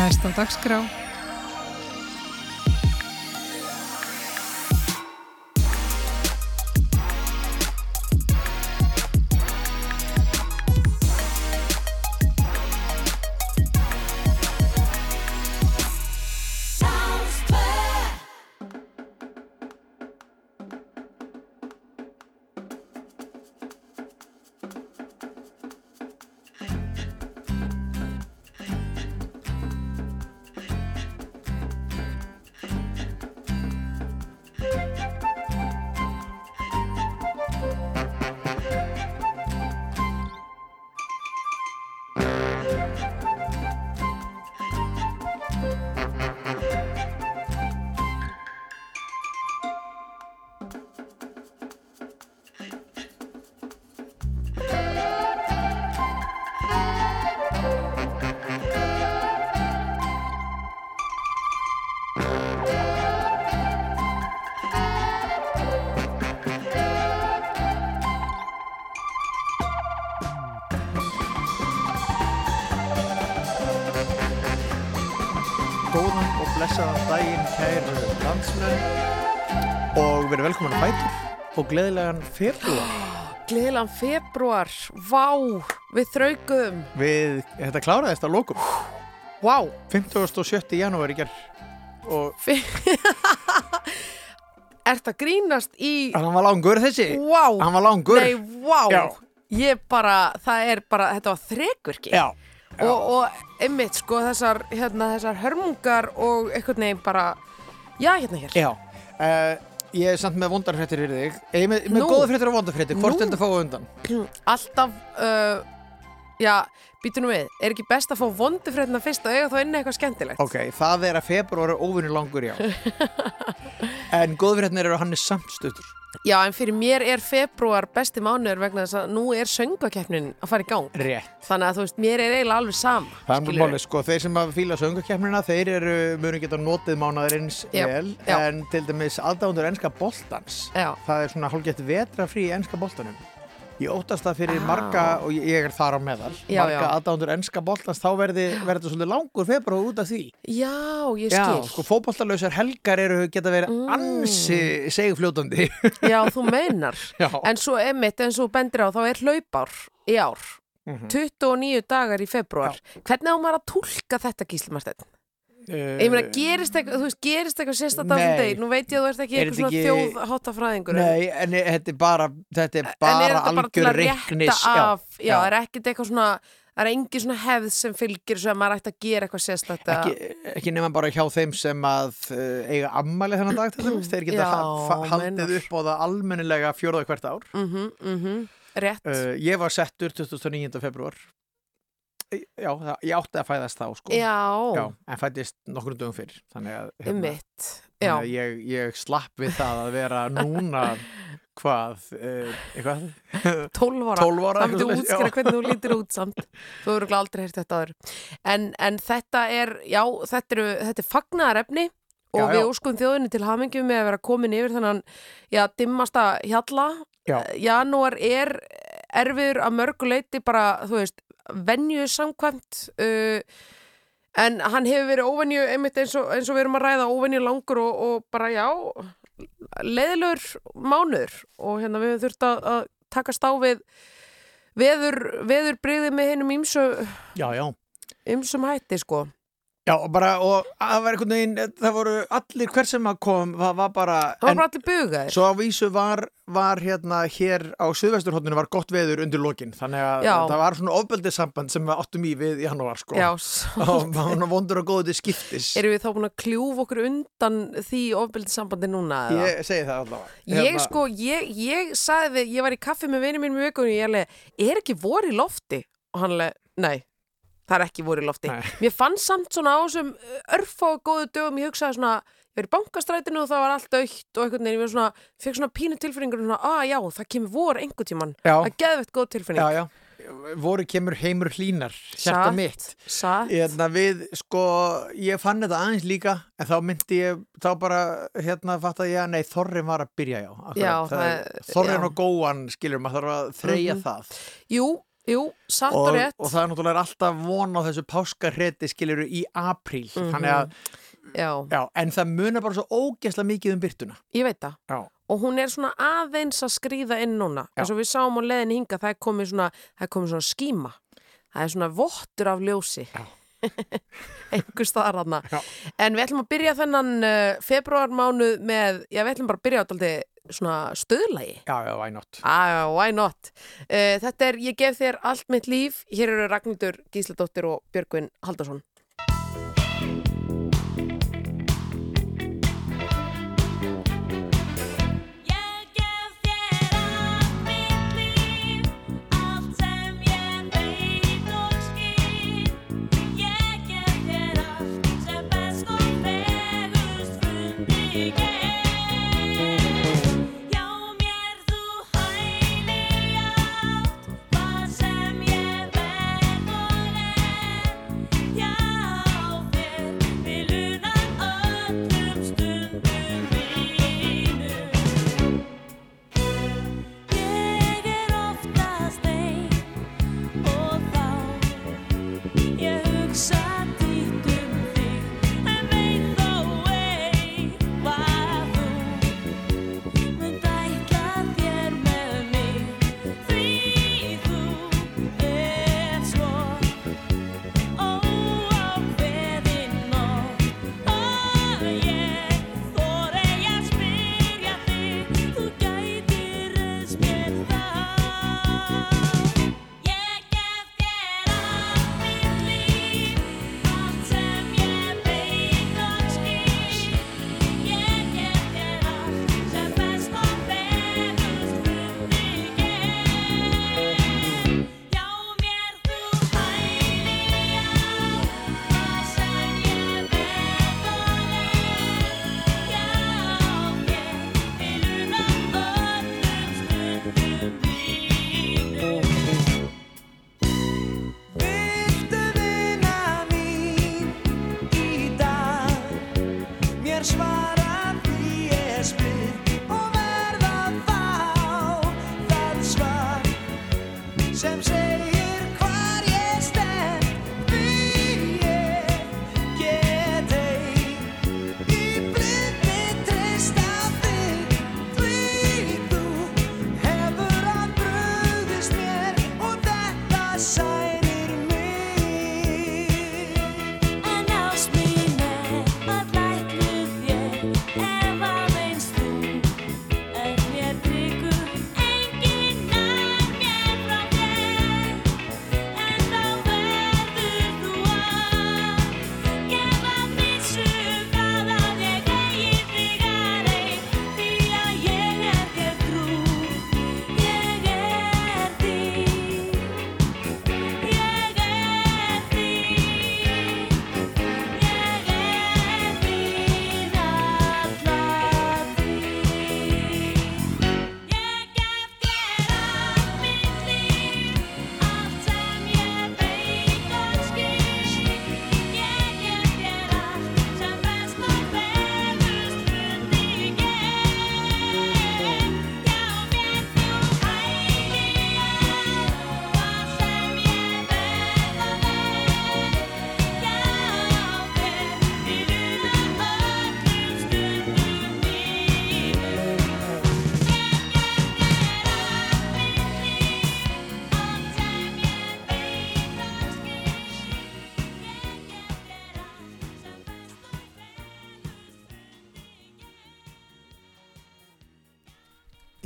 Næst á dagskrá gleðilegan februar Gleðilegan februar, vá, við þraugum, við, þetta kláraðist að lokum. Vá, 57. janúar í gerð og ert að grínast í, hann var langur þessi. Vá, hann var langur. Nei, vá, Já. ég bara, það er bara, þetta var þrekvirki Já, já. og, og einmitt, sko, þessar, hérna, þessar hörmungar og einhvern veginn bara, já, hérna hér, Já, uh, ég er samt með vondarfréttir fyrir þig Ég er með, með Nú. góða fréttir og vondarfréttir, hvort Nú. er þetta að fá undan? alltaf, uh, já, býtu nú við, er ekki best að fá vondufréttina fyrst og eiga þá inni eitthvað skemmtilegt? Ok, það er að februar er óvinni langur, já En góða fréttir eru að hann er samt stuttur Já, en fyrir mér er februar besti mánuður vegna þess að nú er söngakeppnin að fara í gang. Rétt Þannig að þú veist, mér er eiginlega alveg sama. Það er mjög málið, sko, þeir sem að fíla söngakefnina, þeir eru, munu geta notið mánaðarins Já, vel, já. en til dæmis aðdándur ennska boltans, Já, það er svona hálfgett vetrafrí ennska boltanum. Ég óttast það fyrir Á. marga, og ég- er þar á meðal, Já, marga já. aðdándur ennska boltans, þá verði þetta svolítið langur februar út af því. já, ég Já, skil. sko, fótballtalausar helgar eru geta verið Mm. ansi segfljótandi. Já, þú meinar. Já. En svo emitt, og þú bendir á, þá er hlaupár í ár. Mhm. 29 dagar í februar. Hvernig á maður að tólka þetta gíslimarsteinn? Uh, Ég meina, gerist eitthvað, þú veist, gerist eitthvað á þessum Nei. degi? Nú veit ég að þú ert ekki Er eitthvað svona þetta þjóðháttafræðingur. Nei, en þetta er bara, þetta er bara þetta algjör reiknis. já, já. er ekkert eitthvað svona, það er engin svona hefð sem fylgir að maður ætti að gera eitthvað sérstætt að... ekki, ekki nema bara hjá þeim sem að uh, eiga ammali þennan dag dæmis, þeir geta Já, haldið upp á það almennilega fjórða hvert ár Mhm, mhm, rétt. uh, ég var settur 29. februar já, það, ég átti að fæðast þá sko já, Já, en fættist nokkur dögum fyrr þannig að, hérna, þannig að ég, ég slapp við það að vera núna hvað, uh, eitthvað 12 ára. 12 ára Það útskýra já. hvernig þú lítir út samt. Þú örugglega aldrei heyrt þetta aður. En, en þetta er, já, þetta, eru, þetta er fagnaðarefni og Já, við óskum þjóðinni til hamingjum með að vera komin yfir þannan, já, dimmasta hjalla. Janúar er erfiður að mörgu leiti bara, þú veist, venju samkvæmt uh, en hann hefur verið óvenju einmitt eins og, eins og við erum að ræða óvenju langur og, og bara já leiðilegur mánuður. Og hérna við höfum þurft að, að takast á við veður, veður breyði með hennum ímsu, já, já. ímsum hætti sko Já, og bara, og það var einhvern veginn, það voru allir hver sem að kom, það var bara, það var bara allir bugaðir svo á vísu var, var hérna hér á Suðvesturhóttinu var gott veður undir lokin, þannig að Já. það var svona ofbeldissamband sem við áttum í við í janúar, sko. já, Og svo það var vondur og góðu til skiptis. erum við þá búin að kljúfa okkur undan því ofbeldissambandi núna eða? Ég segi það allavega. Ég Hérna, sko, ég, ég sagði við, ég var í kaffi með vinið mínum í vikunni, ég er ekki vor í lofti? Og hann alveg, nei, það er ekki vor í lofti. Nei. Mér fannst samt svona á þessum örfá góðu dögum, ég hugsaði svona, ég var í bankastrætinu og það var allt aukt og einhvern veginn, ég var svona, fekk svona pínu tilfinningur svona, að já, það kemur vor einhvern tíman. Já, Það er geðvett góð tilfinning. já, já. Voru kemur heimur hlínar, Satt. mitt. Satt. Hérna við, sko, ég fann þetta aðeins líka, en þá myndi ég, þá bara, hérna, ég að nei, Þorrin var að byrja, já. akkurat. Já, það það Þorrin já. og góan, skilur, maður þarf að þreyja Mhm. það. Jú, jú, satt og, og, rétt. og það er náttúrulega alltaf von á þessu páskarreti skiljuru í apríl. Mhm. þannig að, Já, já, en það munar bara svo ógeðslega mikið um byrtuna ég veit það. Já, og hún er svona aðeins að skrýða inn núna. Eins og við sáum á leiðin hinga það er komið svona, svona skíma. Það er svona vottur af ljósi. Einhver staðar Já. en við ætlum að byrja þennan uh, februarmánuð með, já við ætlum bara að byrja á daldi svona stöðlagi já, já, why not Ah, why not? Uh, þetta er Ég gef þér allt mitt líf. Hér eru Ragnhildur Gísladóttir og Björgvin Haldarsson.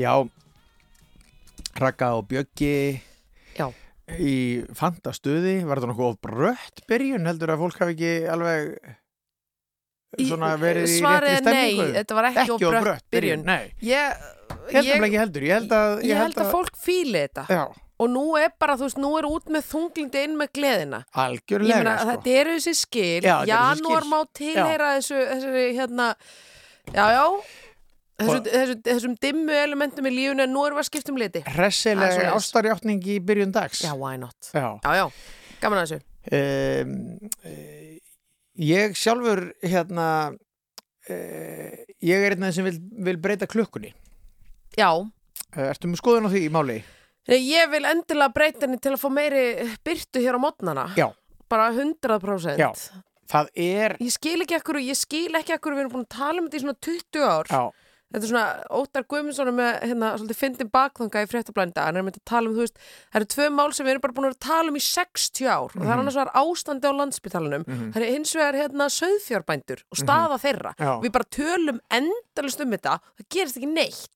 Já, Raka og Bjöggi. Já. í fantastuði var þetta nokkuð of brött byrjun heldur að fólk hafi ekki alveg svona verið í réttri er nei, stemningu? þetta var ekki, ekki of brött byrjun, nei. Ég, Ég held ég, ekki heldur, ég held að ég held að fólk fíli þetta. Já, og nú er bara, þú veist, nú er út með þunglindi inn með gleðina. Algjörlega meina, sko. þetta eru þessi skil, Já, janúar má tilheyra þessu, þessu, hérna, já, já, þessu, Og- þessu, þessum dimmu elementum í lífunu en nú erum við að skipta um liti. Það Hressilega er ástarjáttning í byrjun dags Já, why not? Já. Já, já, gaman að þessu. Um, eh, ég sjálfur hérna uh, ég er einn þeim sem vil, vil breyta klukkunni Já, uh, Ertu með skoðun á því í máli? Nei, Ég vil endilega breyta henni til að fá meiri byrtu hér á mótnana. Já. Bara 100%. Já. það er Ég skil ekki ekkur, ég skil ekki ekkur, við erum búin að tala um þetta í svona 20 ár. já, Þetta er svona Óttar Guðmundsson er með hérna svolítið fyndin bakþanga í fréttablændi hann er með að tala um, þú veist, það eru tvö mál sem við erum bara búin að tala um í 60 ár. Og það er annars var ástandi á landspítalunum það er hins vegar hérna söðfjárbændur og staða þeirra. Já. við bara tölum endalust um þetta. Það gerist ekki neitt.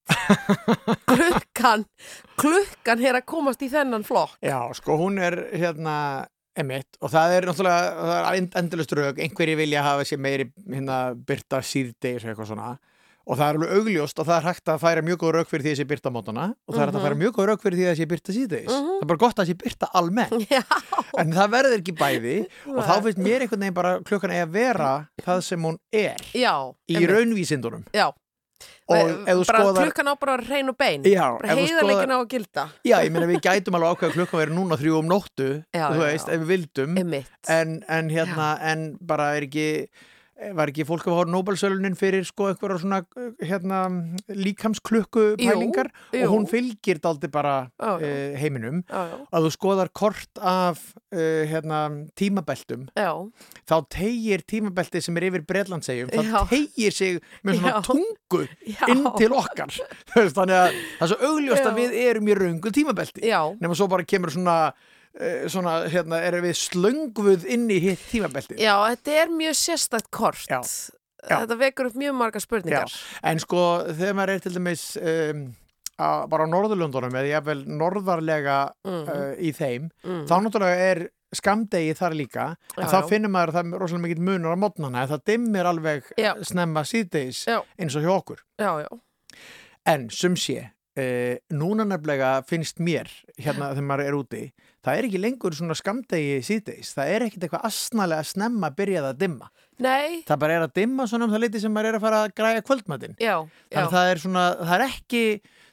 Klukkan klukkan er að komast í þennan flokk. Já, sko hún er hérna emitt og það er náttúrulega það er end- endalaust rauk, einhverji vilja hafa sér meiri hérna byrta síðdeis eitthvað svona og það er alveg augljóst og það er hægt að færa mjög góð rauk fyrir því að sé byrta mótana og það er hægt að færa mjög góð rauk fyrir því að sé byrta síðdeis það er bara gott að sé byrta almennt. Já, en það verður ekki bæði og þá finnst mér einhvern veginn bara klukkan að vera það sem hún er já í einmitt. raunvísindunum. Já. Bara skoðar klukkan á bara hrein og bein. Já, bara heiðarleikin skoðar- á að gilda. Já, ég meina við gætum alveg ákveða klukkan verið núna þrjú um nóttu, Já, þú veist, já. ef við vildum. En, en hérna, en bara er ekki var ekki fólk að fá Nobelsölunin fyrir sko einhverja svona hérna líkamsklukku pælingar jú. og hún fylgir daldi bara Já, já. uh, heiminum. Já, að þú skoðar kort af uh, hérna tímabeltum já, þá tegir tímabelti sem er yfir Bretlandsegjum, það Já. tegir sig með svona tungu inn til okkar. Þannig að það er svo augljóst að við erum í röngu tímabelti. Nema svo bara kemur svona, svona hérna, erum við slöngvuð inn í hitt tímabelti já, þetta er mjög sérstætt kort. Já. Já. Þetta vekur upp mjög marga spurningar. en sko þegar maður er til dæmis um, að, bara á Norðurlundunum eða jafnvel norðarlega Mhm. uh, í þeim, Mm. þá náttúrulega er skamdegi þar líka, en Já, þá já. finnur maður að það er rosalega mikill munur á mótnana en það dimmir alveg Já. snemma síðdeis Já. eins og hjá okkur Já, já, En sum sé, uh, núna nefnilega finnst mér, hérna þegar maður er úti, það er ekki lengur svona skamdegi síðdeis. Það er ekkit eitthvað asnalega snemma að byrja það að dimma. nei, Það bara er að dimma svona um það liti sem maður er að fara að græja já, Þannig að það er svona, það er ekki,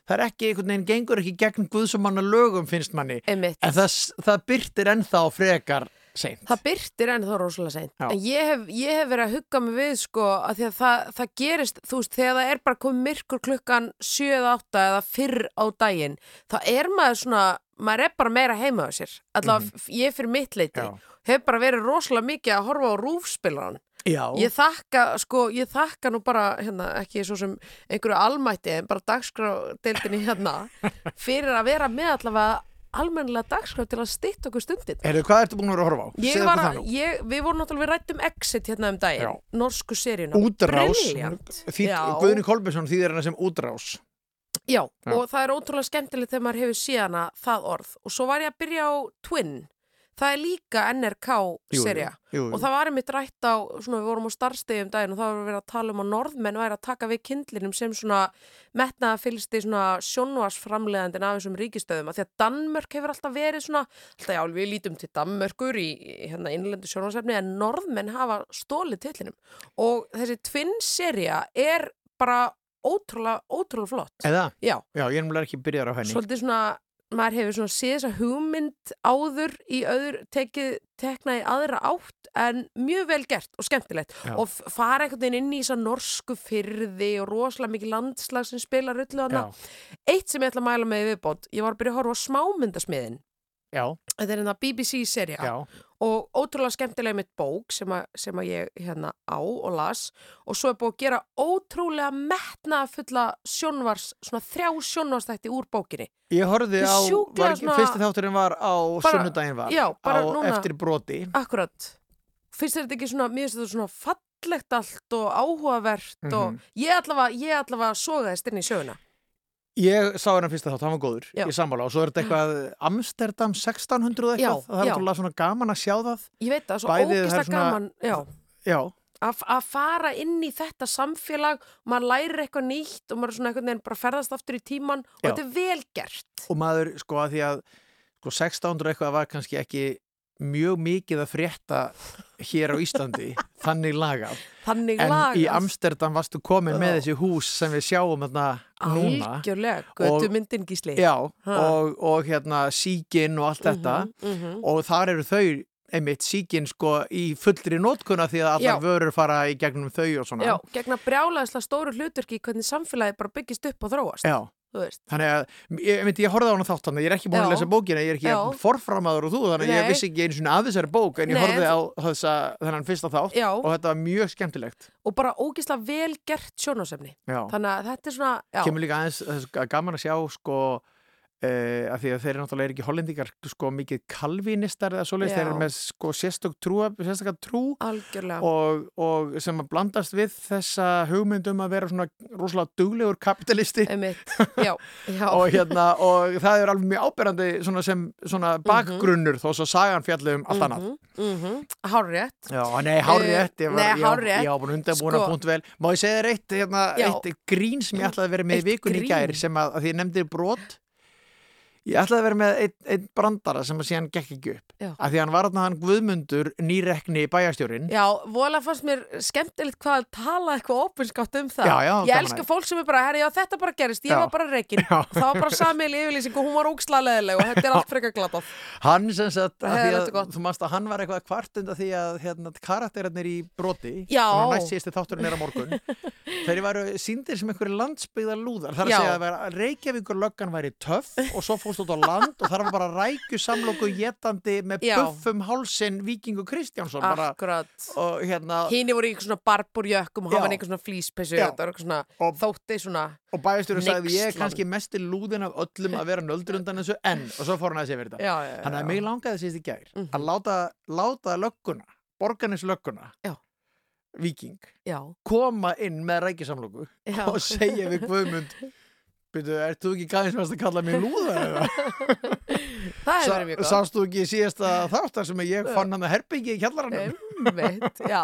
það er ekki, einhvern veginn gengur ekki gegn guðsumanna lögum finnst manni. einmitt. En það, það byrtir ennþá frekar seint. Það byrtir enn þá rosalega seint. Já. En ég hef, ég hef verið að hugga mig við sko að því að það, það gerist, þú veist, þegar það er bara komið myrkur klukkan 7-8 eða fyrr á daginn, þá er maður svona, maður er bara meira heima á sér. Allavega mm ég fyrir mitt leiti. Mhm. Já. Hef bara verið rosalega mikið að horfa á rúfspilaran. Já, Ég þakka, sko, ég þakka nú bara, hérna, ekki svo sem einhverju almætti, en bara dagskrádeildinni hérna, fyrir að vera með allavega almennilega dagskrá til að stytta okkur stundin. Heyrðu, hvað ertu búin að vera að horfa á? Var ég, við vorum náttúrulega, við rættum Exit hérna um daginn, Já. norsku seríuna. Útrás. Guðni Kolbjörnsson þýðir hana sem útrás. Já, Já. og það er ótrúlega skemmtilegt þegar maður hefur síðana það orð. Og svo var ég að byrja á Twin. Það er líka NRK Jú, serja. jú, jú. Og það var einmitt rætt á, svona við vorum á starfstegi um daginn og það var verið að tala um að norðmenn væri að taka við kindlinum sem svona metnaða fylgsti svona sjónvarsframleðandin af þessum ríkistöðum. Af því að Danmörk hefur alltaf verið svona, alltaf já, við lítum til Danmörkur í, í hérna innlendu sjónvarsefni en norðmenn hafa stólið tillinum. Og þessi Twin-serja er bara ótrúlega, ótrúlega flott. Eða? Já, Já, ég er náttúrulega ekki byrjar á henni. svolítið svona maður hefur svona séð þessa hugmynd áður í öður tekið tekna í aðra átt en mjög vel gert og skemmtilegt Já. og fara einhvern veginn inn í þessa norsku fyrði og rosalega mikið landslag sem spilar öllu hana. Já, Eitt sem ég ætla að mæla með viðbót, ég var að byrja að horfa á smámyndasmiðin já, þetta er hérna BBC-serja og ótrúlega skemmtilega mitt bók sem að, sem að ég hérna á og las og svo er búið að gera ótrúlega metnaða fulla sjónvars, svona þrjá sjónvarstætti úr bókinni Ég er á, var, svona- fyrsti þátturinn var á sunnudaginn var, já, á núna. eftir broti. Akkurat. Finnst þér þetta ekki svona, mér finnst þetta svona fallegt allt og áhugavert og Mhm. ég allavega, ég allavega sogaðist inn í sjöuna. Ég sá hennar fyrsta þátt, hann var góður, Já. ég sammála og svo er þetta eitthvað Amsterdam 1600 og Já, eitthvað, það er náttúrulega svona gaman að sjá það. Ég veit það, svo ógislega svona- gaman, já, Já, að að fara inn í þetta samfélag, maður lærir eitthvað nýtt og maður er svona einhvern veginn bara ferðast aftur í tíman og Já. þetta er vel gert. og maður, sko, að því að sko, 1600 eitthvað var kannski ekki mjög mikið að frétta hér á Íslandi, þannig lagað. Þannig En lagað. í Amsterdam varstu komin með þessi hús sem við sjáum þarna núna. Algjörlega, götu myndin gísli. Já, og, og hérna síkin og allt þetta. Mm -hmm. og þar eru þau einmitt síkin sko í fullri nótkuna því að allar vörur fara í gegnum þau og svona Já, gegna brjálæðislega stóru hlutverki í hvernig samfélagi bara byggist upp og þróast. Já, Þannig að, ég, ég, ég horfði á hana þátt þannig, ég er ekki búin Já. að lesa bókina, ég er ekki Já. forframaður og þú, þannig að ég vissi ekki einu svona af þessari bók, en ég Nei, horfði á þessa, þennan fyrsta þátt Já. og þetta var mjög skemmtilegt. og bara ógislega vel gert sjónásefni Já. þannig að þetta er svona Kemur líka aðeins gaman að sjá, sko, uh, að því að þeir eru náttúrulega ekki hollendingar, sko, mikið kalvinistar eða svoleiðis, Já. þeir eru með, sko, sérstök trú, sérstakka trú og, og sem að blandast við þessa hugmyndum að vera svona rosalega duglegur kapitalisti. Já, já, og hérna og það er alveg mjög áberandi svona sem svona bakgrunnur þó svo sagan fjalli um allt annað. Mm -hmm, Já, nei, hárrétt, var, Nei, hárrétt. ég var búin undanbúin að Sko- punkt vel. Má ég segja þér eitt, hérna, Já. eitt grín sem ég ætlaði að vera með í vikunni í gær sem að, að því ég nefndi brot Ég ætlaði að vera með einn ein brandara sem að síðan gekk ekki upp. Já. að því hann var þarna hann Guðmundur nýrekni bæjastjórin Já, vola fannst mér skemmtilegt hvað að tala eitthvað opinskátt um það. Já, já, Ég elska fólk sem er bara, herri, já, þetta bara gerist, ég var bara reikin Já. Það var bara samil yfirlýsing og hún var ógslega leðileg og þetta er allt frekar glatað. Hann sem sagt, Það að að, þú manst að hann var eitthvað kvart undan því að hérna, karakterarnir í broti Já. er þeir varu síndir sem einhverju landsbyggðar lúðar þar að segja að Reykjavíkur löggan væri töff og svo fórst út á land og þar var bara rækju samloku jetandi með buffum hálsin Víkingu Kristjánsson bara, Akkurat. og hérna Híni voru í svona barburjökkum og í eitthvað svona flýspessu svona Og- þótti svona og bæjastjóri sagði ég er kannski mesti lúðin af öllum að vera nöldur undan þessu en og svo fór hann að segja fyrir þetta. Þannig að mig langaði síðast í gær Mhm. að láta, láta lögguna, borganis lögguna, Já. viking, Já, koma inn með rækisamlóku já. og segja við Guðmund Byrju, ert þú ekki gæðins að kalla mér lúða eða? Það hefur verið mjög gott Sást þú ekki síðasta þáttar sem ég fann hann að herbyggi í kjallaranum? Einmitt, já,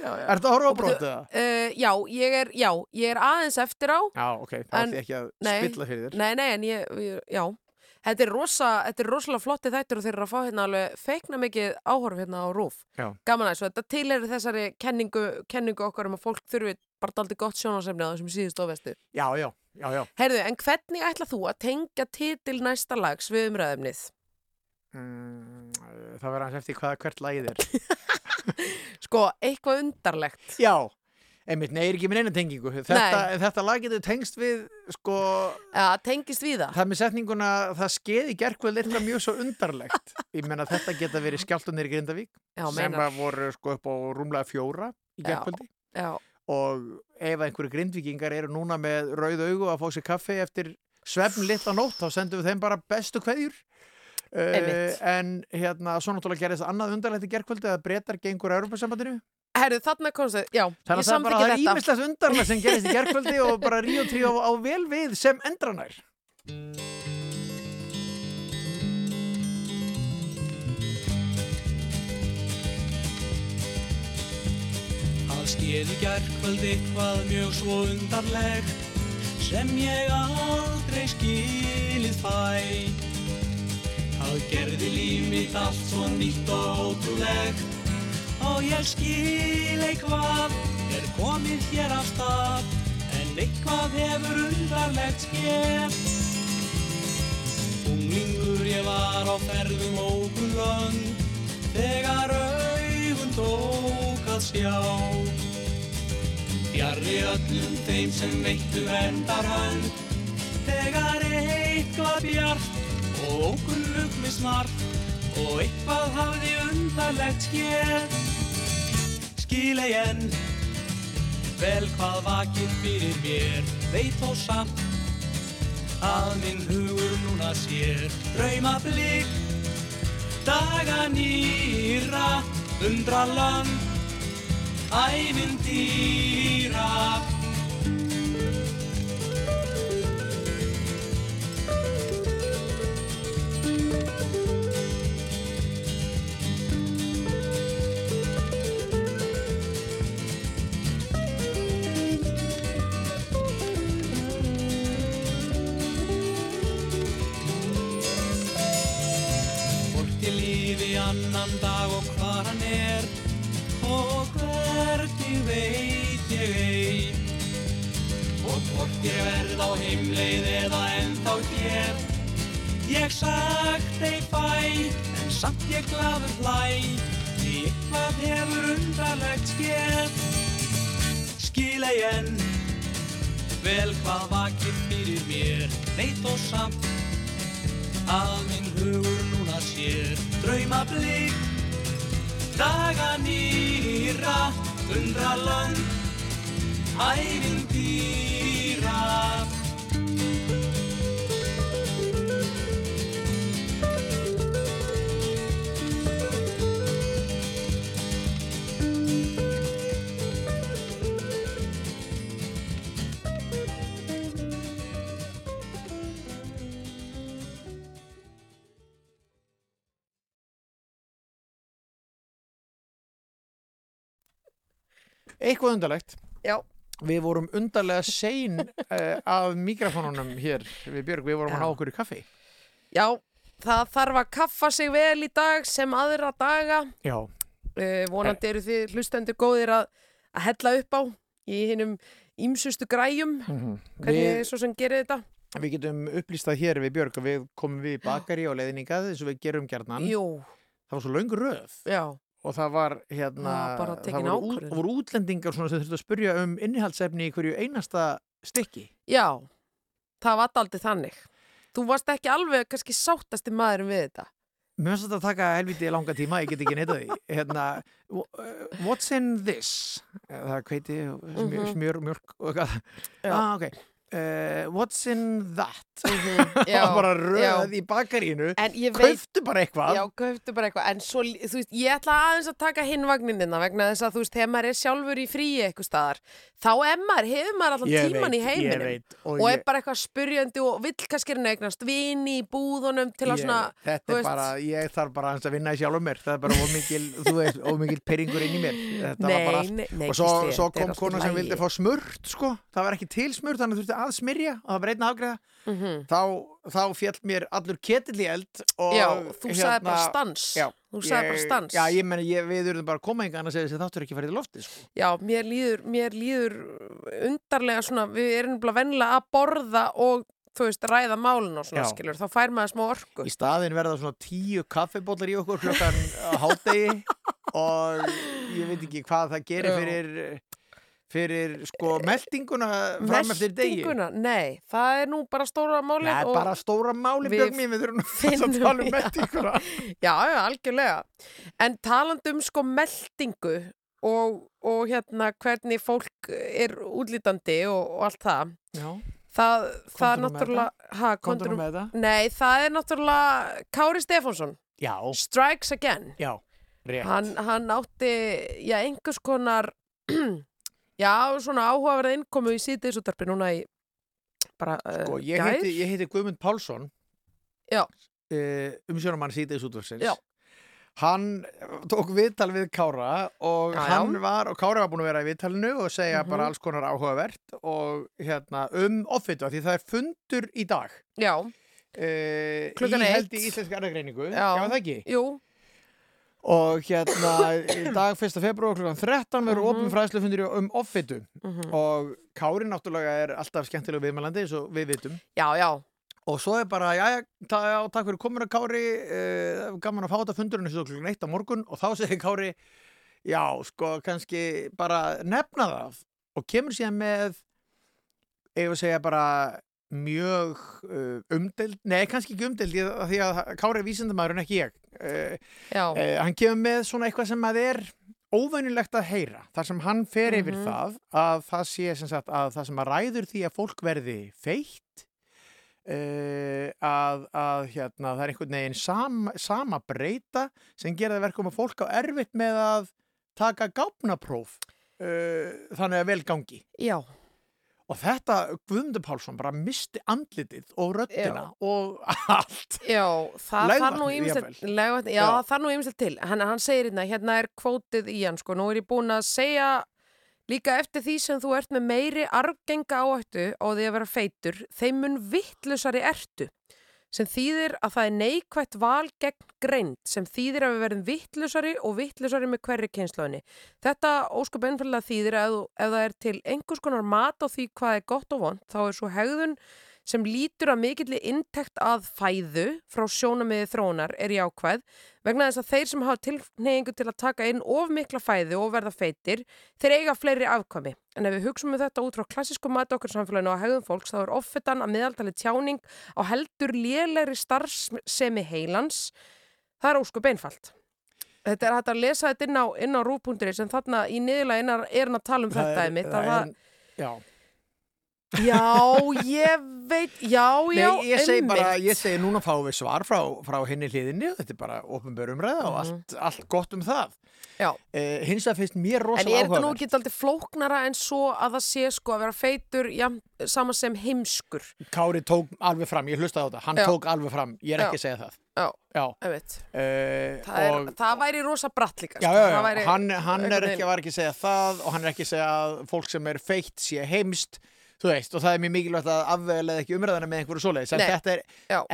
já, já Ertu að horfa á Og brotið það? Uh, já, ég er, já, ég er aðeins eftir á Já, ok, þá ætti ég ekki að nei. spilla fyrir þér Nei, nei, en ég, ég já Þetta er, rosa, þetta er rosalega flotti þættir og þeir eru að fá hérna alveg feikna mikið áhorf hérna á rúf. Já. Gaman aðeins og þetta til er þessari kenningu, kenningu okkar um að fólk þurfi bara daldi gott sjónasefni á þessum síðust ofistu. Já, já, já, já Heyrðu, en hvernig ætla þú að tengja titil næsta lags við umræðumnið? mm, Það verður hans eftir hvað hvert lagið er Sko, eitthvað undarlegt. Já, einmitt, nei, er ekki minn einu tengingu. Þetta, þetta lag getur tengst við sko, Ja, tengist við það. það með setninguna það skeiði gerkvöld eitthvað mjög svo undarlegt. Ég menna þetta geta verið skjáltunir í Grindavík Já, sem að voru sko upp á rúmlega fjóra í gerkvöldi Já, og ef einhverju grindvíkingar eru núna með rauð augu að fá sér kaffi eftir svefn litla nótt þá sendum við þeim bara bestu kveðjur. Uh, Einmitt. en hérna svo náttúrulega gerðist annað undarlegt í gerkvöldi að breytar gengur að Herðu, þarna komst þau, já, Þannig ég að það er bara samþykki það er þetta. ímislegt undarlega sem gerist í gerkvöldi og bara Ríó 3 á, á vel við sem endranær. Það skeði gærkvöld eitthvað mjög svo undarlegt sem ég aldrei skilið fæ. Það gerði líf mitt allt svo nýtt og ótrúlegt og ég skil eitthvað er komið hér af stað en eitthvað hefur undarlegt skeð. Unglingur ég var á ferðum ókun lönd þegar augun tók að sjá. Fjarrri öllum þeim sem veittu verndar hönd þegar eitthvað bjart og ókunnug með snart og eitthvað hafði undarlegt skér. Skil ei enn. Vel hvað vakir fyrir mér veit þó samt að minn hugur núna sér. Drauma blik daga nýra undra land ævintýra lífi annan dag og hvar hann er og hvernig veit ég ei og hvort ég verð á heimleið eða ennþá hér. Ég sagt ei fæ en samt ég glaður hlæ því eitthvað hefur undarlegt skér skil ei enn vel hvað vakir fyrir mér Veit og samt að minn hugur núna sér Drauma blik, daga nýra Undra land, ævintýra Eitthvað undarlegt. Já. Við vorum undarlega sein uh, af mikrofónunum hér við Björg, við vorum Já. að ná okkur í kaffi. Já, það þarf að kaffa sig vel í dag sem aðra daga. Já. Uh, vonandi eru þið hlustendur góðir að, að hella upp á í hinnum ímsustu græjum. Hvernig Við, er svo sem gerir þetta? við getum upplýstað hér við Björg að við komum við í bakari á leiðningað eins og við gerum gjarnan. Jú, Það var svo löng röð já, og það var hérna, tekin það voru, voru útlendingar svona sem þurftu að spurja um innihaldsefni í hverju einasta stykki. já, það var aldrei þannig. Þú varst ekki alveg kannski sáttasti maðurinn við þetta. Mér finnst þetta að taka helviti langa tíma, ég get ekki neitað því. Hérna, uh, what's in this? Eh, Það er smjör, Mhm. smjör mjölk og eitthvað. Ah, ok. Uh, what's in that? Já, Það var bara já. röð í bakarínu. Kauftu bara eitthvað. Já, kauptu bara eitthvað, en svo, þú veist, ég ætla aðeins að taka hinn vagninina vegna þess að þú veist, þegar maður er sjálfur í fríi eitthvað staðar, þá er maður, hefur maður allan Ég tíman í veit, heiminum Ég veit. Og, og ég, er bara eitthvað spurjandi og vill kannski reyna að eignast vini í búðunum til að svona, Þetta er veist- bara, ég þarf bara aðeins að vinna í sjálfum mér. Það er bara ómikil, þú veist, ómikil peringur inn í mér. Nei, allt. nei, nei, og svo, Gísli, svo er kom í kona sem vildi fá smurt sko. það var ekki til smurt, þannig að að smyrja og það var einn afgreða Mhm. þá, þá fjall mér allur ketill í eld Já, þú sagði bara hérna, stans, já, þú sagði bara ég- stans. Já, ég meni, ég, við erum bara að koma enga annars eða þáttur ekki farið í lofti sko. Já, mér líður, mér líður undarlega svona, við erum bara vennilega að borða og, þú veist, ræða málun og svona, Já. skilur, þá fær maður smá orku. Í staðin verða svona tíu kaffibólar í okkur klokkan hádegi og ég veit ekki hvað það gerir fyrir fyrir sko meldinguna fram eftir degi? Meltinguna? Nei, það er nú bara stóra málið Nei, bara stóra máli við björn mín, við þurfum að tala um meldinguna Já, já, algjörlega. En talandi um sko meldingu og, og hérna hvernig fólk er útlítandi og, og allt það, Já, það, það er náttúrulega... Ha, nú nú- með þetta. Nei, það er náttúrulega Kári Stefánsson, Já, Strikes Again. já, rétt. Hann, hann átti, já, einhvers konar, já, svona áhugaverða innkomu í síðdeisúttarpi núna í bara Sko, uh, ég gær. heiti, ég heiti Guðmund Pálsson Já. uh, umsjónumann síðdeis útvarsins Já. hann tók viðtal við Kára og Já, já. hann var, og Kára var búin að vera í viðtalinu og segja Mhm. bara alls konar áhugavert og hérna um offitu því það er fundur í dag Já, uh, Klukkan í eitt. held í íslenska erðagreiningu Já. það ekki jú, og hérna í dag 1. februar klukkan 13 verður Mhm. opin fræðslufundur um offitu mhm. og Kári náttúrulega er alltaf skemmtilega viðmælandi eins og við vitum já, já, Og svo er bara, já, ta, já takk fyrir komuna Kári, uh, gaman að fá þetta fundurinn þessu klukkan eitt á morgun og þá segir Kári, já, sko, kannski bara nefna það og kemur síðan með, ef að segja bara mjög uh, umdeld, nei, kannski ekki umdeld því að, því að Kári er vísindamæður en ekki ég. Uh, uh, hann kemur með svona eitthvað sem að er óvænilegt að heyra, þar sem hann fer yfir Mhm. það að það sé sem sagt að það sem að ræður því að fólk verði feitt uh, að, að hérna, það er einhvern veginn sama, sama breyta sem gera verkum að fólk á erfitt með að taka gáfnapróf uh, þannig að vel gangi já, og þetta Guðmundur Pálsson bara misti andlitið og röddina og allt. Já, það þarf nú já, Já. ýmislegt til, hann, hann segir hérna, hérna er kvótið í hann, sko, nú er ég búin að segja líka eftir því sem þú ert með meiri arfgenga áhættu á því að vera feitur, þeim mun vittlusari ertu, sem þýðir að það er neikvætt val gegn greind, sem þýðir að við verðum vittlusari og vittlusari með hverri kynslaunni. Þetta óskup einfallega þýðir að ef það er til einhvers konar mat á því hvað er gott og vond, þá er svo hegðun sem lítur að mikilli intekt að fæðu frá sjónamiði þróunar er jákvæð vegna þess að þeir sem hafa tilneyingu til að taka inn of mikla fæðu og verða feitir, þeir eiga fleiri afkvæmi. En ef við hugsum um þetta út frá klassísku mati okkar samfélaginu og hegðum fólks þá er offetan að miðaltali tjáning á heldur lélegri starfsemi heilans. Það er óskup einfalt. Þetta er hægt að lesa þetta inn á, á rúf.is en þarna í niðurlega er hann að tala um Það þetta er- einmitt. það að það- er- Já, Já, ég veit, já, já, Nei, ég segi bara, einmitt. ég segi núna fáum við svar frá, frá henni hliðinni og þetta er bara ofnbjör umræða og allt, allt gott um það. Mhm. Já. Eh, hins vegar finnst mér En rosalega er þetta nú ekki aldrei flóknara en svo að það sé sko að vera feitur já, saman sem heimskur? Kári tók alveg fram, ég hlustaði á þetta, hann Já. tók alveg fram, ég er Já. ekki að segja það. Já, Já, einmitt. uh, Það, er, og, það væri rosa bratt líka. já, sko. já, já, væri hann, hann er ekki, var ekki að segja það og hann er ekki að segja að fólk sem er feitt sé heimst, þú veist, og það er mjög mikilvægt að afvegulega ekki umræðana með einhverju svoleiðis, en þetta er,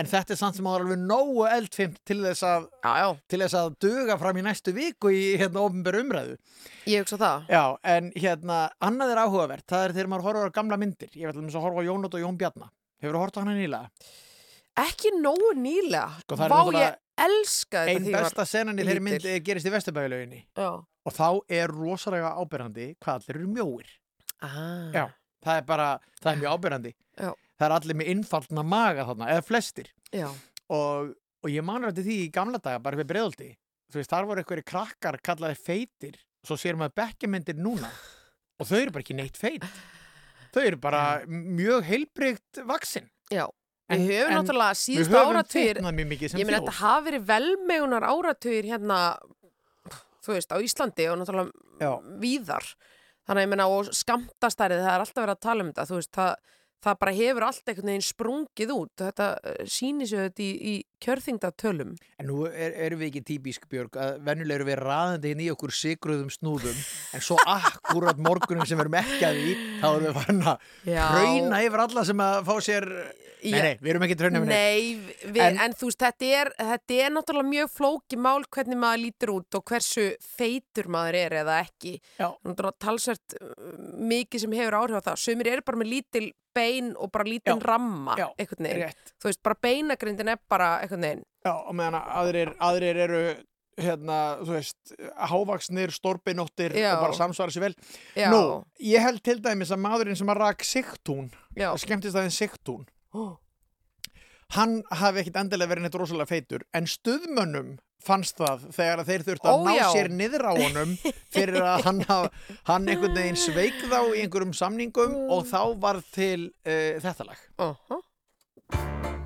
en þetta er samt sem áður alveg nógu eldfimt til þess að Já, já, til þess að duga fram í næstu viku í hérna ofnbjör umræðu. ég hugsa það. Já, en hérna, annað er áhugavert, það er þegar maður horfður á gamla myndir. Ég vil að horfa á Jónot og Jón Bjarna. Hefur þú hort á hana nýlega? Ekki nógu nýlega. Sko, Vá, ég elska þetta Einn besta senan í þeirri mynd lítil. eh, gerist í Vesturbæðilauginni. Já. Og þá er rosalega ábyrrandi hvað allir eru mjóir. Ah. Já, það er bara, það er mjög ábyrrandi. Já. Það er allir með innfaldna maga þarna, eða flestir. Og, og ég manur þetta því í gamla daga, bara við breiðolti. Þú veist, þar voru einhverju krakkar kallaði feitir. Svo sér maður bekkjamyndir núna. Og þau eru bara ekki neitt feit. Þau eru bara mjög heilbrygt vaksin. Já. En- Við höfum náttúrulega mikið sem Ég meina þetta hafi verið velmegunar áratugir hérna, þú veist, á Íslandi og náttúrulega Já. víðar. Þannig að ég meina, og skamtastærið, það er alltaf verið að tala um þetta, veist, það, það bara hefur allt einhvern veginn sprungið út. Þetta sýnir sér þetta í, í kjörþingdatölum. En nú er, erum við ekki típisk Björg að venjulega erum við raðandi inn í okkur sigruðum snúðum en svo akkurat morgunum sem við erum ekki að því þá erum við farin að hrauna yfir alla sem að fá sér Nei, Já. nei, við erum ekki hrauna yfir neitt. Nei, við, En- en, þú veist, þetta er, þetta er náttúrulega mjög flóki mál hvernig maður lítur út og hversu feitur maður er eða ekki. Já. Náttúrulega talsvert uh, mikið sem hefur áhrif á það. Sumir eru bara með lítil bein og bara lítil Já. ramma, Já. Rétt. Þú veist, bara beinagrindin er bara einhvern veginn. Já, og meðan að aðrir, aðrir eru hérna, þú veist, hávaksnir, stórpinóttir Já. og bara samsvara sér vel. Já, Nú, ég held til dæmis að maðurinn sem að rak sigtún, skemmtist aðeins sigtún, Ó, hann hafi ekkit endilega verið neitt rosalega feitur en stuðmönnum fannst það þegar þeir þurftu að Ó, ná já. sér niður á honum fyrir að hann, haf, hann einhvern veginn sveik þá í einhverjum samningum Mm. og þá var til uh, þetta lag Óha. Hvað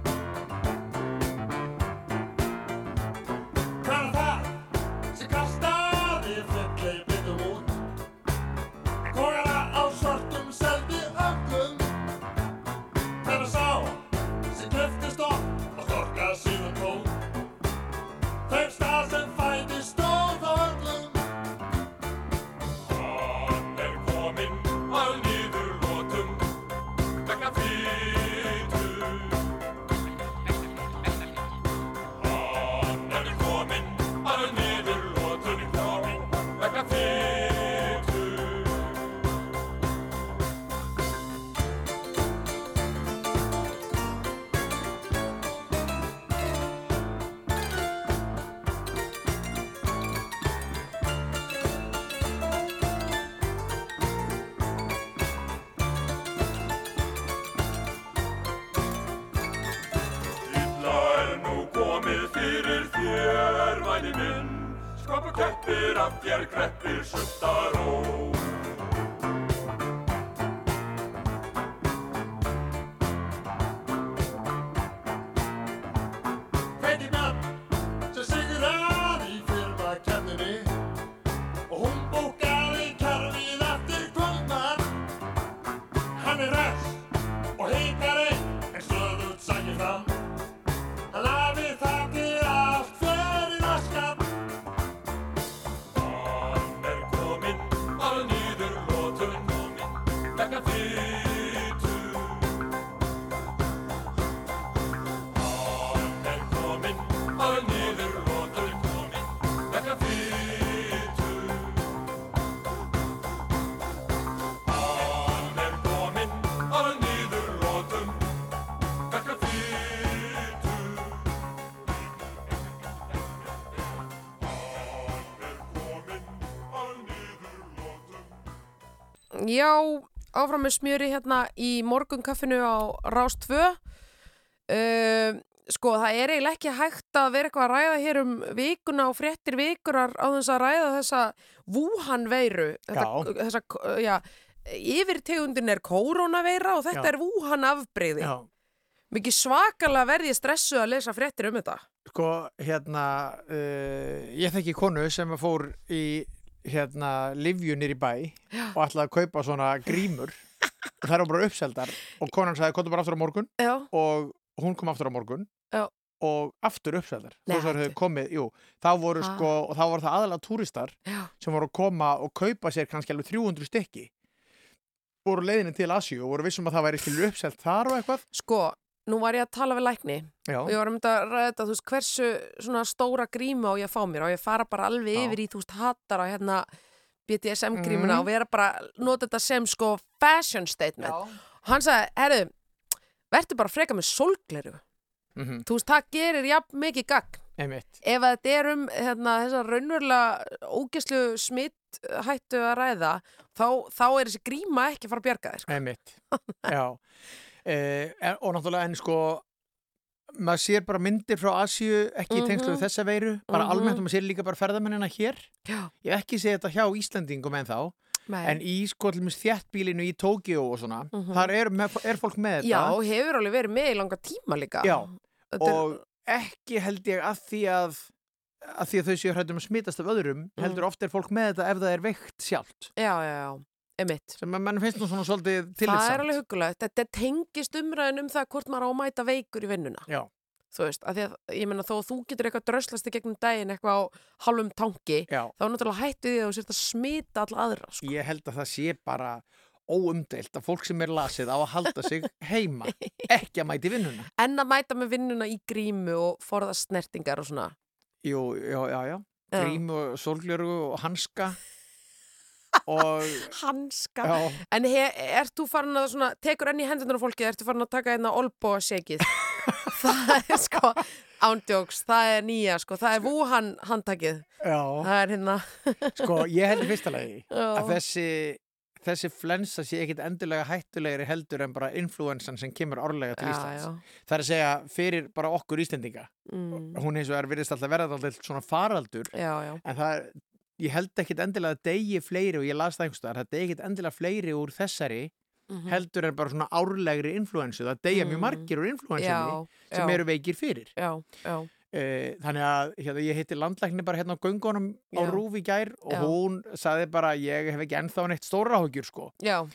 Já, áfram með smjöri hérna í morgunkaffinu á Rás 2 uh, Sko, það er eiginlega ekki hægt að vera eitthvað að ræða hér um vikuna og fréttir vikurar á þess að ræða þessa Wuhan veiru þetta, Já. þessa, já, Yfirtegundin er koronaveira og þetta Já. er Wuhan afbreyði Já, Mikið svakalega verði stressu að lesa fréttir um þetta. Sko, hérna uh, ég þekki konu sem fór í hérna livjunir í bæ og ætlaði að kaupa svona grímur. Og þær eru bara uppseldar og konan sagði, komdu bara aftur á morgun. Já, og hún kom aftur á morgun Já. og aftur uppseldar. Komið, jú, þá voru Ah. sko og þá voru það aðalega túristar já, sem voru að koma og kaupa sér kannski alveg 300 stykki. Voru leiðinni til Asíu og voru vissum að það væri uppselt þar og eitthvað. Sko, nú var ég að tala við lækni Já, og ég var að mynda að ræða þetta, þú veist, hversu svona stóra grímu á ég að fá mér og ég fara bara alveg Já. yfir í, þú veist, hattar á hérna BDSM grímuna Mhm. og vera bara nota þetta sem sko fashion statement. Og hann sagði, herru verður bara freka með sólgleru mm þú veist, það gerir jafn mikið gagn. Einmitt. Ef þetta er um hérna, þessa raunverulega ógeslu smitt hættu að ræða þá, þá er þessi gríma ekki fara að bjarga þér sko. Einmitt, já eh, og náttúrulega en sko maður sér bara myndir frá Asíu ekki í tengslu Mhm. við þessa veiru bara Mhm. almennt og maður sér líka bara ferðamennina hér Já. ég ekki séð þetta hjá Íslandingum en þá Nei. en í sko til dæmis þjættbílinu í Tókíó og svona, Mhm. þar er, er fólk með þetta Já, hefur alveg verið með í langa tíma líka Já, Þetta er- og ekki held ég að því að að því að þau séu hrættum að smitast af öðrum Mm. heldur oft er fólk með þetta ef það er veikt sjálft Já, já, já, emitt sem að mann finnst nú svona svolítið Það er alveg huggulegt, þetta tengist umræðin um það hvort maður á að mæta veikur í vinnuna Já, þú veist, af því að ég meina þó að þú getur eitthvað dröslast í gegnum daginn eitthvað á halvum tanki já þá er náttúrulega hættu því að þú sért að smita alla aðra sko. Ég held að það sé bara óumdeilt að fólk sem er lasið á að halda sig heima, ekki að mæti vinnuna. en að mæta með vinnuna í grímu og forðast snertingar og svona Jú, já, já, já. Já. Grím og sólgljöru og hanska hanska. Já, en ert þú farin að svona, tekur enn í hendunar á fólki, ertu farin að taka einna olbo segið það er sko ándjóks, það er nýja sko, það er Wuhan handtakið. Já, það er hérna. Sko, ég held í fyrsta lagi Já. að þessi, þessi flensa sé ekkit endilega hættulegri heldur en bara influensan sem kemur árlega til já, Íslands. já. Það er að segja fyrir bara okkur Íslendinga. Mm, Hún eins og er virðist alltaf verða alltaf svona faraldur. Já, já, en það er, ég held ekkit endilega að degi fleiri og ég las það einhverstaðar, það degi ekkit endilega fleiri úr þessari Mhm. heldur en bara svona árlegri influensu, það deyja mjög Mm. margir úr influensunni sem já, eru veikir fyrir. Já, já, uh, þannig að hérna, ég hitti landlækni bara hérna á göngunum á Já. Rúf í gær og hún saði bara ég hef ekki ennþá neitt stóra áhugjur sko. Já.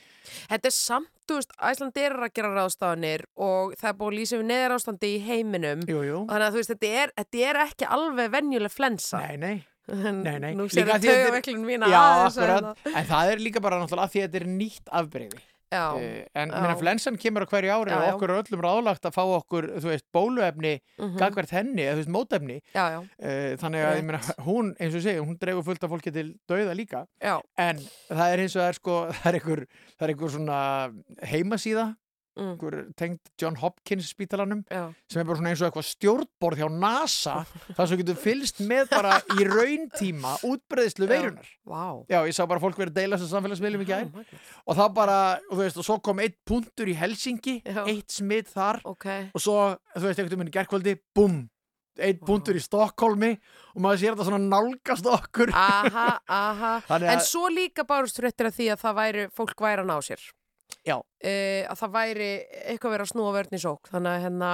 Þetta er samt, þú veist, Æsland er að gera ráðstafanir og það er búið að lýsa við neðar ástandi í heiminum. Jú, jú, þannig að þú veist, þetta er, þetta er ekki alveg venjuleg flensa. Nei, nei nei, nei. nú sér það að Já, aðeins að akkurat, hérna. en það er líka bara náttúrulega að því að þetta er nýtt afbreyði já, uh, en minna flensan kemur á hverju ári Já, og okkur er öllum ráðlagt að fá okkur, veist, bóluefni mhm, gagvert henni, eða þú veist, mótefni. Já, uh, þannig að meina, hún, eins og segi, hún dregur fullt af fólki til dauða líka. En það er eins og það er sko, það er einhver, það er einhver svona heimasíða, mm, tengt John Hopkins spítalanum, já, sem er bara eins og eitthvað stjórnborð hjá NASA, þar sem getur fylst með bara í rauntíma útbreiðslu Já. veirunar. vá Já, ég sá bara fólk verið að deila þessu samfélagsmiðlum í magnað. og þá bara, og þú veist, og svo kom eitt punktur í Helsingi, Já. eitt smitt þar ok, og svo, þú veist, einhvern veginn í gerkvöldi, búm, eitt Vá. punktur í Stokkólmi og maður sér þetta svona nálgast okkur. aha, aha en að, svo líka bárust fréttir af því að það væri fólk væri að ná sér Já. uh, að það væri eitthvað verið að snúa vörn í sók þannig að hérna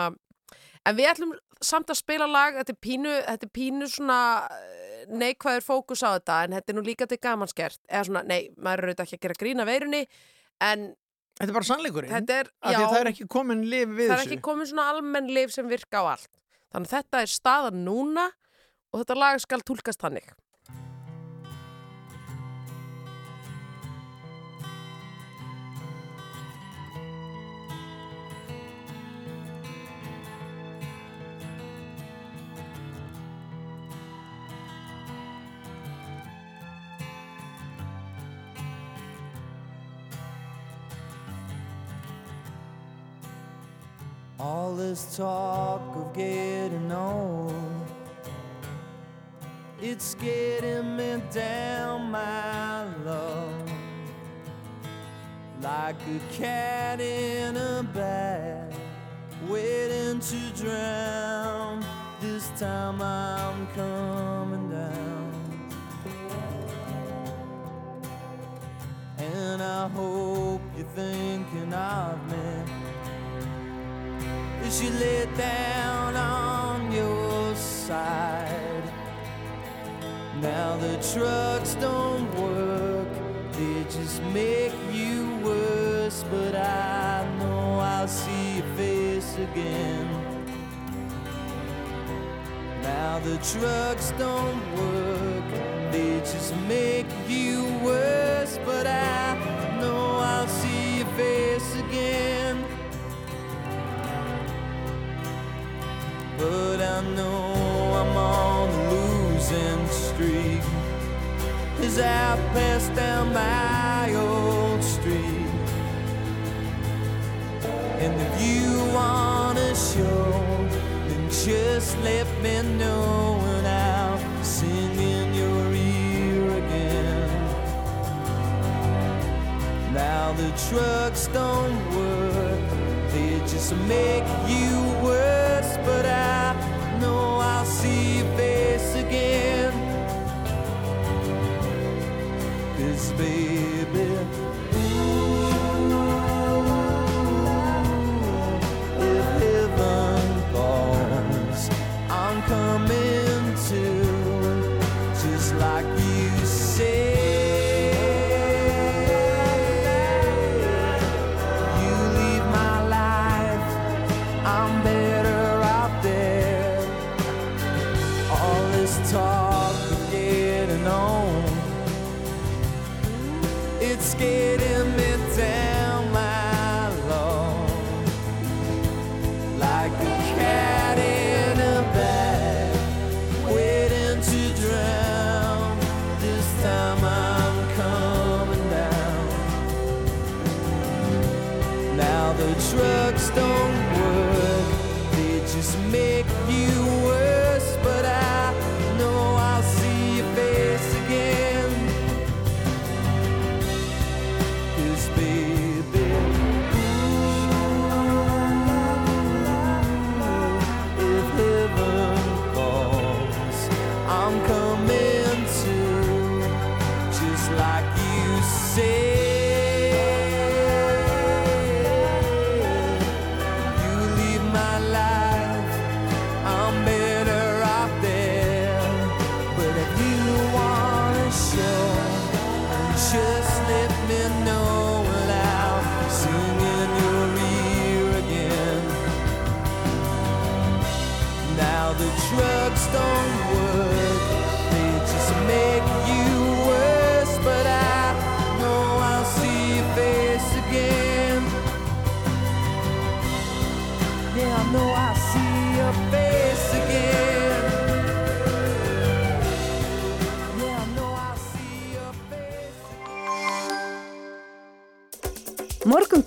en við ætlum samt að spila lag þetta er pínu, þetta er pínu svona eh, neikvæður fókus á þetta en þetta er nú líka til gamanskert eða svona, nei, maður er auðvitað ekki að gera grína veirunni en þetta er bara sannleikurinn. þetta er, já, það er ekki komin lif við það er þessu. ekki komin svona almenn lif sem virka á allt þannig að þetta er staðan núna og þetta lag skal túlkast þannig All this talk of getting old, it's getting me down, my love. like a cat in a bag, waiting to drown. This time I'm coming down. And I hope you're thinking of me as you lay down on your side. Now the trucks don't work, they just make you worse. But I know I'll see your face again. Now the trucks don't work, they just make you worse. But I But I know I'm on a losing streak as I pass down my old street. And if you wanna show, then just let me know and I'll sing in your ear again. Now the trucks don't work, they just make you worse. But I know I'll see your face again. Baby,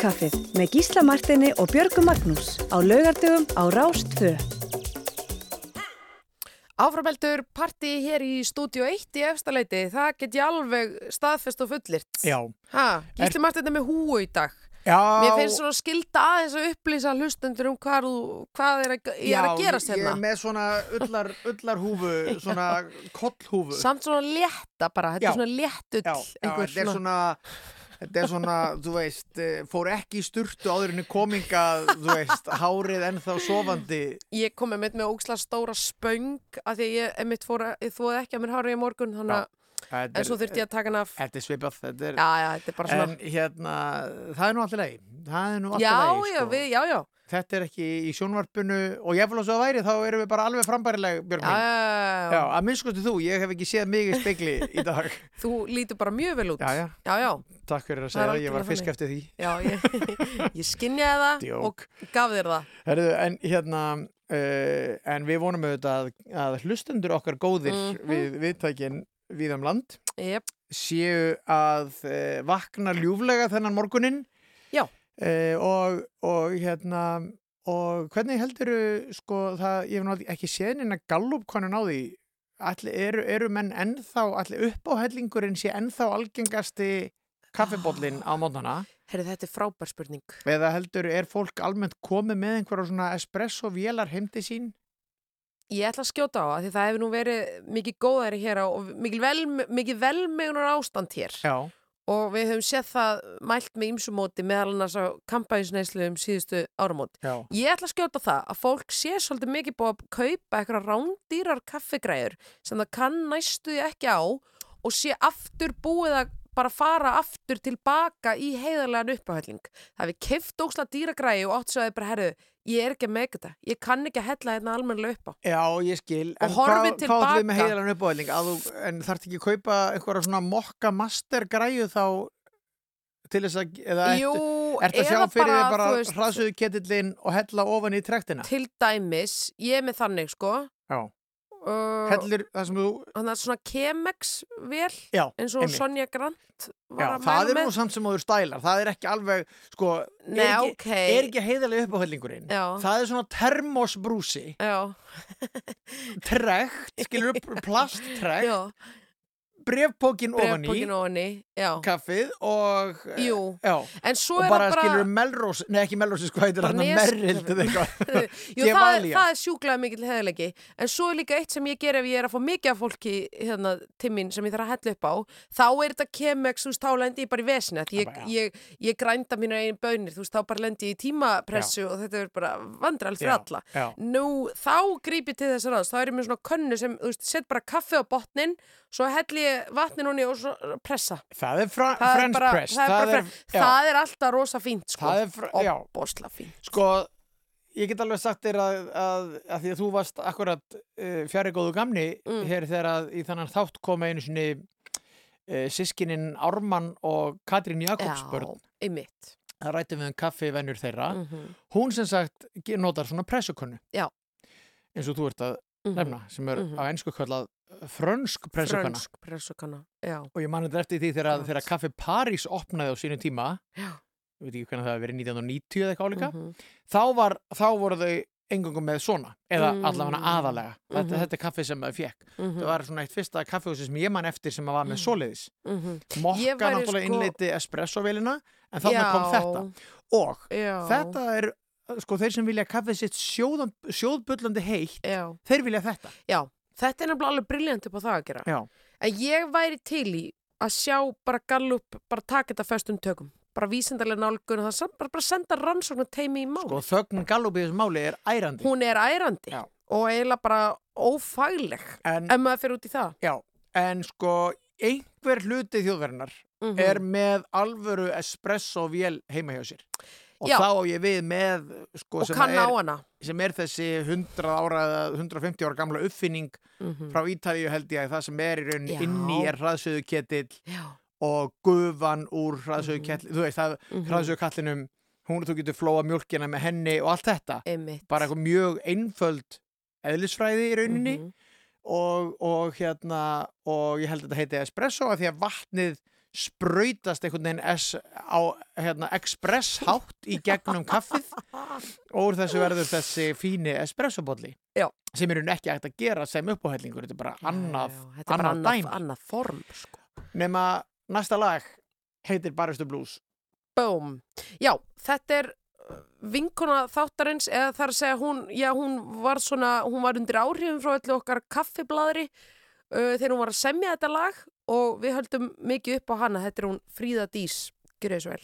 Morgunkaffið með Gísla Martini og Björgu Magnús á laugardögum á Rást 2. Áframeldur partí hér í stúdíu 1 í efstaleiti, það get ég alveg staðfest og fullirt. Já, Ha, Gísli er með húu í dag. já Mér finnst svona skilda aðeins að upplýsa hlustundur um hvað, hvað er, að, ég er að gerast ég hérna. er með svona ullar, ullarhúfu, svona kollhúfu Samt svona létta bara, þetta Já. er svona léttull. já, já, einhver þetta er svona þetta er svona, þú veist eh, fór ekki í sturtu áður en kominga þú veist, hárið ennþá sofandi Ég kom með mitt með óksla stóra spöng af því að ég, emitt fór að, ég þóði ekki að mér hárið í morgun, þannig að, þetta en svo þurfti ég að taka hann af. þetta er svipað þetta er, Já, já, þetta er en hérna það er nú alltaf leið það er nú alltaf Já, leið já, sko. við, já, já. Þetta er ekki í sjónvarpinu og ég vil að væri þá erum við bara alveg frambærileg Björg Já, mín. Já, já, að minnskosti þú, ég hef ekki séð mig í spegli í dag. Þú lítur bara mjög vel út. Já, já, Já, já, takk fyrir að Það segja, ég var fisk eftir því. Já, ég, ég skinjaði það Djók. og gaf þér það. Herðu, en hérna uh, en við vonum auðvitað að, að hlustendur okkar góðir Mhm. við viðtækin við um land Jep, séu að uh, vakna ljúflega þennan morgunin Uh, og, og hérna og hvernig heldur sko það, ég hef ekki séð neina gallupkonun á því. Alli, eru, eru menn ennþá, allir uppáhellingurinn sé ennþá algengasti kaffibóllin á mótnana? Herri, þetta er frábær spurning. eða heldur er fólk almennt komið með einhverja svona espresso vélar heimti sín? Ég ætla að skjóta á það því það hefur nú verið mikið góðæri hér á og mikið, vel, velmegunar ástand hér. Já, og við höfum séð það mælt með ýmsumóti meðal annars á kampænsneislu um síðustu áramót. já, Ég ætla að skjóta það að fólk sé svolítið mikið búið að kaupa eitthvað rándýrar kaffigræður sem það kann næstu því ekki á og sé aftur búið að bara fara aftur tilbaka í heiðarlegan uppáhælling. Það við keift óksla dýra græði og átt svo að þið bara herðu, ég er ekki að með þetta. Ég kann ekki að hella hérna almennilega upp á. já, ég skil Og horfið hvað, hvað tilbaka. við með heilan uppáðling en þarf ekki að kaupa einhverja svona mokka master græju þá til þess að eða Jú, ertu að sjá fyrir þig bara hraðsöðu ketillin og hella ofan í trektina til dæmis, ég er með þannig sko Já, uh, hellir það sem þú þannig að svona Chemex vel Já, eins og. Sonja Grant var Já, að það mæla er með nú samt sem þú stælar, það er ekki alveg, sko, Nei, er, ekki, ok. er ekki heiðalega uppáhaldingurinn. Já. Það er svona termosbrúsi, trekt, skilur upp, já, brefpókin ofan í, Já, kaffið og, jú. já, En svo og bara, bara skilur melrós, nei ekki melrós, sko, Bara hann nes- merrild eða eitthvað. Jú, það, það er sjúklega mikill heðilegi en svo er líka eitt sem ég ger ef ég er að fá mikið af fólki hérna, timmin sem ég þarf að hella upp á þá er þetta kemex, þú veist, þá lendi ég bara í vesina því ég, Já, já. ég, ég grænda mínar einu bönir, þú veist, þá bara lendi ég í tímapressu og þetta er bara vandræl fyrir Já, alla. já. Nú, þá gríp ég til þess að ráðs þá er ég með svona könnu sem, þú veist, set bara kaffi á botnin svo helli ég vatnin honni og svo pressa. Það er það er French bara, press, það er, bara, já, það er alltaf rosa fínt sko. Það er já. Opbósla fínt. Sko, ég get alveg sagt þér að, að, að því að þú varst akkurat uh, fjari góðu gamni Mm. hér þegar að í þannig þátt koma einu sinni uh, sískinin Ármann og Katrín Jakobsbörn Já, einmitt. Það rættum við um kaffivennur þeirra. Mm hún sem sagt notar svona pressukönnu Já. eins og þú ert að nefna sem er Mhm. á ennsku kallað frönsk pressukanna Frönsk pressukanna, já, og ég mani þetta eftir því þegar, þegar kaffi París opnaði á sínu tíma ég veit ekki hvernig það hefur verið 1990 eða eitthvað álíka mhm, þá, var, þá voru þau engungum með svona eða Mm. allavega aðalega þetta, Mhm. þetta er kaffi sem það fekk mhm, það var svona eitt fyrsta kaffihúsi sem ég man eftir sem var með svoleiðis. Mhm. mokka náttúrulega sko- innleiti espresso-vélina en þannig kom þetta. Og Já, þetta er sko þeir sem vilja kaffið sitt sjóðan, sjóðbullandi heitt já, þeir vilja þetta. Já, þetta er nefnilega alveg briljant upp á það að gera. Já. En ég væri til í að sjá bara gallup, bara taka þetta föstum tökum bara vísindarlega nálgun og það bara, bara senda rannsóknar teimi í mál. Sko þögn Gallup í þessu máli er ærandi. Hún er ærandi Já. og eiginlega bara ófagleg en, ef maður fyrir út í það. Já, en sko einhver hluti þjóðverðnar Mhm. er með alvöru espresso-vél heima hjá sér og Já. þá á ég við með sko, sem, er, sem er þessi 100 ára eða 150 ára gamla uppfinning Mhm. frá Ítalíu held ég að það sem er í rauninni Já. inni er hraðsöðu ketill Já, og gufan úr hraðsöðu Mhm. ketill þú veist það, mhm, hraðsöðu kallinum hún þú getur flóa mjólkina með henni og allt þetta einmitt bara eitthvað mjög einföld eðlisfræði í rauninni Mhm. og, og hérna og ég held að þetta heiti espresso að því að vatnið sprautast einhvern veginn es, á hérna, express hátt í gegnum kaffið og úr þessu verður þessi fíni espressobólli Já. sem er hún ekki hægt að gera sem uppáhellingur þetta er bara annað, já, þetta er bara annað annað, annað form sko. nema næsta lag heitir Baristu Blues Boom. Já, þetta er uh, vinkona þáttarins eða þar að segja hún, já hún var svona, hún var undir áhrifum frá öllu okkar kaffibladri uh, þegar hún var að semja þetta lag og við höldum mikið upp á hana, þetta er hún Fríða Dís, gjör þessu vel.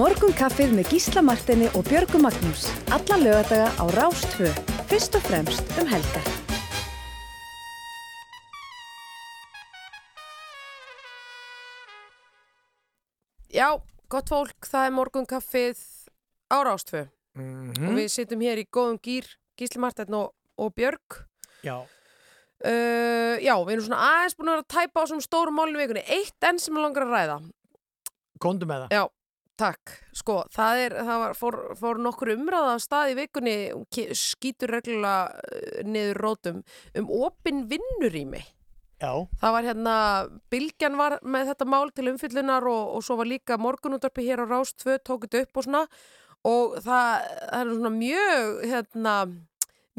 Morgunkaffið með Gísla Martini og Björgu Magnús. Alla lögadaga á Rástvö. Fyrst og fremst um helgar. Já, gott fólk, það er morgunkaffið á Rástfö Mhm. og við sittum hér í góðum gýr, Gísli Marteinn og, og Björg. Já, Uh, já, við erum svona aðeins búin að tæpa á svona stórum málinu í vikunni. Eitt enn sem ég langar að ræða. komdu með það Já, takk. Sko, það er, það var, fór, fór nokkur umræða á stað í vikunni, skýtur reglulega uh, niður rótum, um opin vinnurými. Já, Það var hérna, Bilgjan var með þetta mál til umfyllunar og, og svo var líka morgunúttarpi hér á Rást 2 tókut upp og svona og það, það er svona mjög, hérna,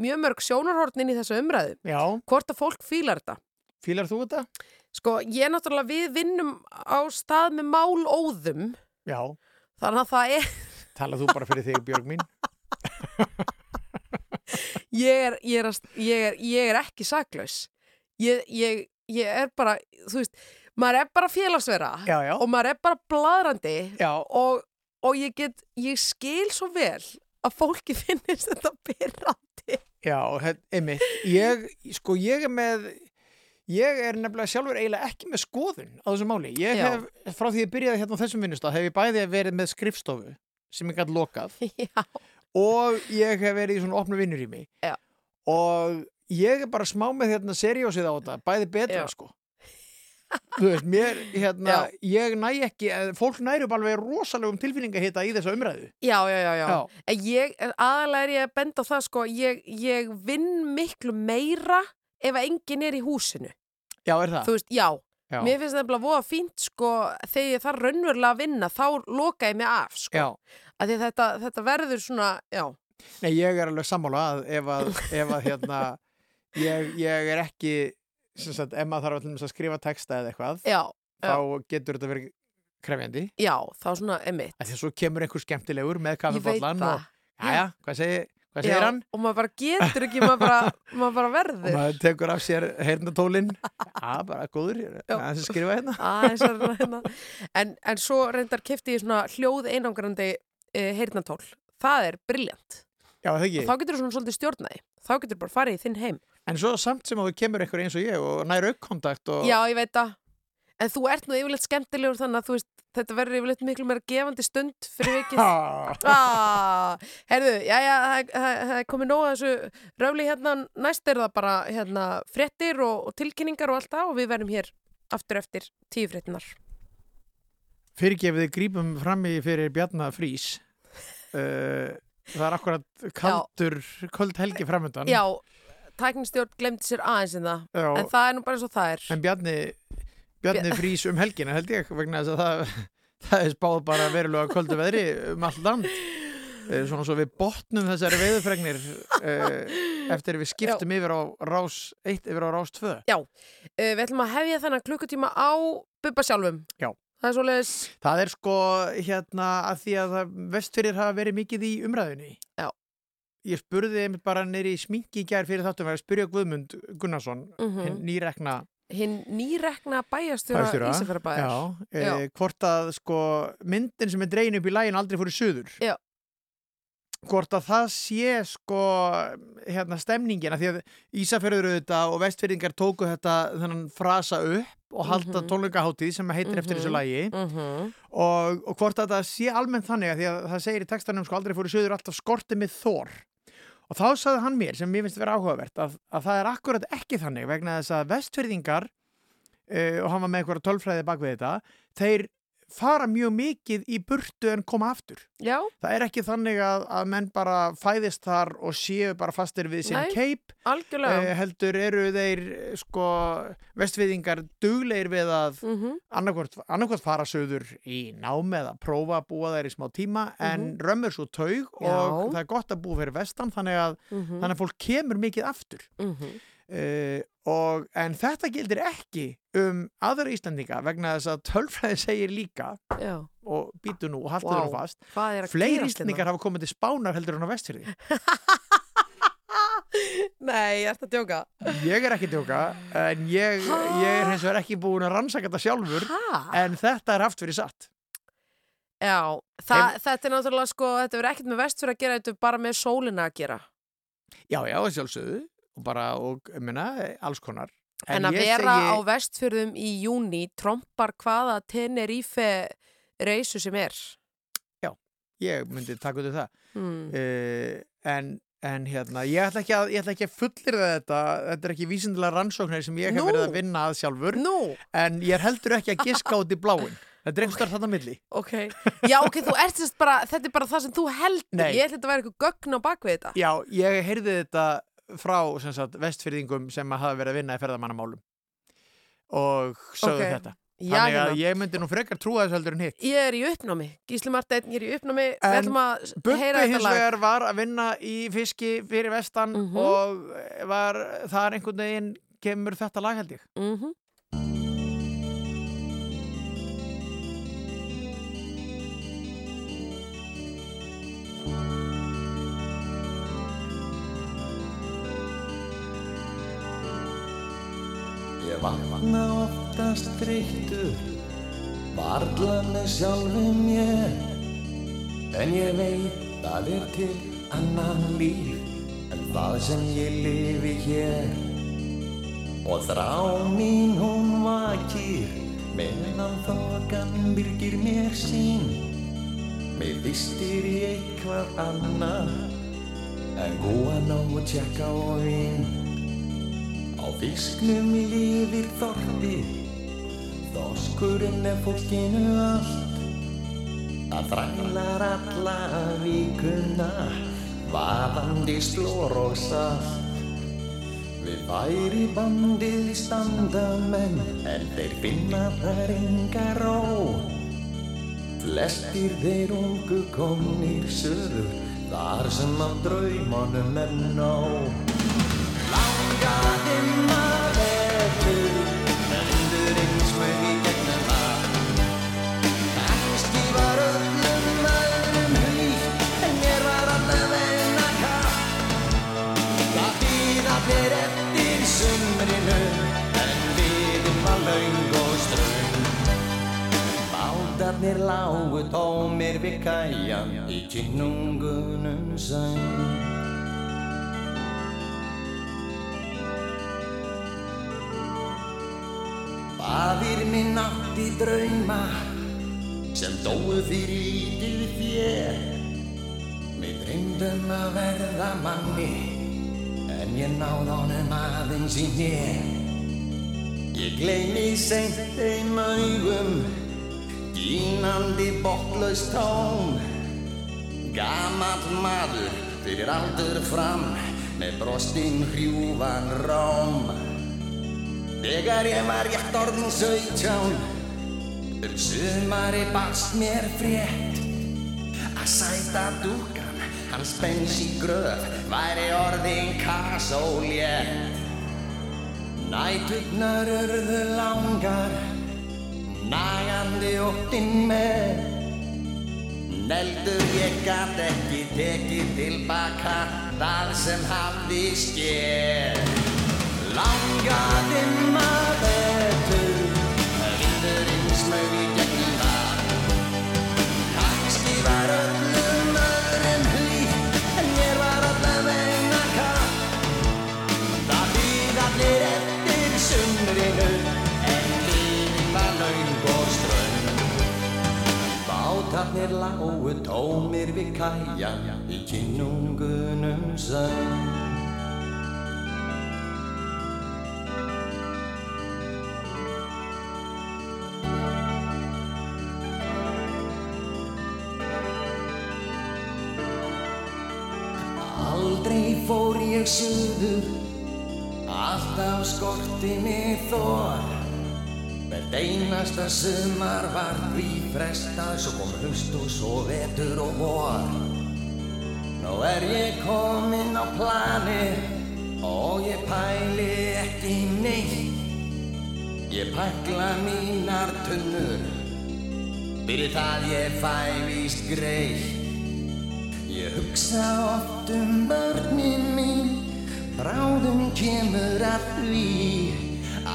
mjög mörg sjónarhornin í þessu umræðu. já, Hvort að fólk fílar þetta? fílar þú þetta? Sko, ég náttúrulega, við vinnum á stað með málóðum, Já, þannig að það er, tala þú bara fyrir þig Björg mín ég er, ég er, að- ég er, ég er ekki saklaus. Ég, ég, ég er bara, þú veist, maður er bara félagsvera Já, já, og maður er bara bladrandi og, og ég get, ég skil svo vel að fólki finnist þetta byrrandi. já, einmitt Ég, sko, ég er með Ég er nefnilega sjálfur eiginlega ekki með skoðun á þessu máli. Ég Já. hef, frá því ég byrjaði hérna á þessum vinnustaf, hef ég bæði verið með skrifstofu sem ég gæti lokað Já, og ég hef verið í svona opnu vinnur í mig Já. og ég er bara smá með hérna seriósið á þetta, bæði betra sko þú veist, mér hérna, ég næ ekki eh, fólk næru bara alveg rosalegum tilfinningahitta í þessu umræðu já, já, já. já. Já. Ég, aðalega er ég að benda á það, sko, ég, ég vinn miklu meira ef að enginn er í húsinu. Já, er það? Þú veist, já. Já. Mér finnst það bara voða fínt, sko, þegar ég þarf raunverulega að vinna, þá loka ég mig af, sko. Já. Þetta, þetta verður svona, já, Nei, ég er alveg sammála að ef að, ef að hérna, ég, ég er ekki sem sagt, ef maður þarf að, að skrifa texta eða eitthvað, já, þá getur þetta verið krefjandi, já, þá svona, emitt. að svo kemur einhver skemmtilegur með Ég það. og Jæja, hvað segir, hvað segir hann? Og maður bara getur ekki, maður bara, maður bara Og verður. maður tekur af sér heyrnatólinn Já, bara góður, Já. aðeins að skrifa hérna Aðeins að hérna. en, en svo reyndar kefti ég svona hljóð einangrandi uh, heyrnatól. Það er briljant. Já, það ekki, Og þá getur þú svona svolítið stjórnaði. Þá getur þú bara farið í þinn heim. en svo samt sem að þú kemur einhver eins og ég og nær aukkontakt og Já, ég veit það. En þú ert nú yfirleitt skemmtilegur þannig að þú veist, þetta verður yfirleitt miklu meira gefandi stund fyrir vikið. Ah, herðu, já, já, það- er komið nóg að þessu röfli hérna, næst er það bara hérna fréttir og, og tilkynningar og allt það og við verðum hér aftur eftir tíu fréttinar. Fyrirgefið þið grípum frammi fyrir Bjarnar Frís uh, Það er akkurat kaldur, köld helgi framöndan Já, tæknistjórn glemdi sér aðeins en það, Já, en það er nú bara og það er. en Bjarni Bjarni Frís um helgina held ég vegna þess að það, það er spáð bara verulega köldu veðri um allt land Eh, svona svo við botnum þessari veiðufregnir uh, eftir við skiptum yfir á rás 1 yfir á rás 2 Uh, við ætlum að hefja þennan klukkutíma á Bubba sjálfum. Já. Það er Það er sko hérna að því að vestfyrir hafa verið mikið í umræðunni Já. Ég spurði einmitt bara neyri í sminki í gær fyrir þáttum að spyrja Guðmund Gunnarsson Mhm. hinn nýrekna hinn nýrekna bæjastjóra. Ísafjörðabæjar. E, Já. hvort að sko myndin sem er dregin upp í lægin aldrei fór í suður Já. hvort að það sé sko hérna stemningina því að Ísafjörður auðvitað og vestfyrðingar tóku þetta þennan frasa upp og halda Mhm. tónleikaháttíð sem heitir eftir Mhm. þessu lægi Mhm. og, og hvort að það sé almennt þannig að að það segir í textanum sko aldrei fór í suður alltaf skorti með þor og þá sagði hann mér sem mér finnst vera áhugavert að, að það er akkurat ekki þannig vegna þess að vestfyrðingar uh, og hann var með eitthvað tölfræði bak við þetta þeir fara mjög mikið í burtu en koma aftur Já, það er ekki þannig að, að menn bara fæðist þar og séu bara fastir við Nei. keip algjörlega. uh, heldur eru þeir eh, sko vestfyrðingar dugleir við að Mm annarkvort, annarkvort fara söður í námi eða prófa að búa þær í smá tíma en römmur svo taug og. Já. það er gott að búa fyrir vestan þannig að, þannig að fólk kemur mikið aftur Mhm. Uh, og, en þetta gildir ekki um aðra Íslandinga vegna þess að tölfræði segir líka Já, og býtu nú og Vá. þér nú fast fleiri hérna? Íslandingar hafa komið til spánar heldur en á vestfyrði Nei, ég ert að djóka. ég er ekki að tjóka en ég, ég er hins vegar ekki búin að rannsaka þetta sjálfur Hæ? en þetta er haft fyrir satt Já, það, þetta er náttúrulega sko, þetta verður ekkert með vestfyrir að gera, þetta er bara með sólina að gera. Já, já, sjálfsögðu og bara, og, ég meina, alls konar En, að ég vera segi- á vestfyrðum í júni trompar hvaða Tenerife reysu sem er. Ég myndi taka út í það Hmm. uh, en, en hérna, ég ætla ekki að, að fullir þetta þetta er ekki vísindilega rannsóknir sem ég hef Nú. verið að vinna að sjálfur Nú, en ég heldur ekki að giska út í bláin þetta er einhvers okay. þarna milli ok. Já, ok, bara, þetta er bara það sem þú heldur. Nei. Ég held að þetta væri eitthvað gögn á bakvið þetta. Já, ég heyrði þetta frá sem sagt, vestfyrðingum sem hafa verið að vinna í ferðamannamálum og sögðu Ok. þetta þannig að ég myndi nú frekar trúa þessu heldur en hitt Ég er í uppnámi. Gísli Marteinn, ég er í uppnámi. Við ætlum að Bubbi heyra hins þetta lag. vegar var að vinna í fiski fyrir vestan Mhm. og var þar einhvern veginn kemur þetta lag held ég Mm Ég oftast þreyttur Varla með sjálfum ég En ég veit það er til annan líf En það sem ég lifi hér. Og þrá mín hún vakir Meðan þokan byrgir mér sín. Mér vistir í eitthvað annað En góða nóg tjekka og vín Á fisknum lifir þorpið, þorskurinn er fólkinu allt. Það þrælar alla vikuna, vaðandi slór og salt. Við væri bandið standa menn, en þeir finna þar enga ró. Flestir þeir ungu komnir söður, þar sem af draumanum er nóg. Langaði maður Bátarnir lágu tómir við kæjan Í kynungunum söng Fadir minn átti drauma sem dóu fyrir lítið þér. Mér dreymdum að verða manni en ég náð honum aðeins í nér. Ég gleymi seint þeim augum, gínandi botlaust tóm. Gamall maður fyrir aldur fram með brostinn hrjúfan róm. Þegar ég var rétt orðin sautján Um sumari barst mér frétt Að sæta dúkan Hans bens í gröf Væri orðin kasólétt Næturnar urðu langar Nagandi óttinn með. Neldur ég gat ekki tekið tilbaka Það sem hafði skér Langaði maður betur Vindurinn smög Bátarnir lágu tómir við kæjan Í kynungunum söng Aldrei fór ég suður, alltaf skorti mig þor. Hvert einasta sumar var því frestað, svo kom haust og svo vetur og vor. Nú er ég kominn á planið og ég pæli ekki neitt. Ég pækla mínar tunnur, fyrir það ég fæ víst greitt. Ég hugsa oft um börnin mín, bráðum kemur að því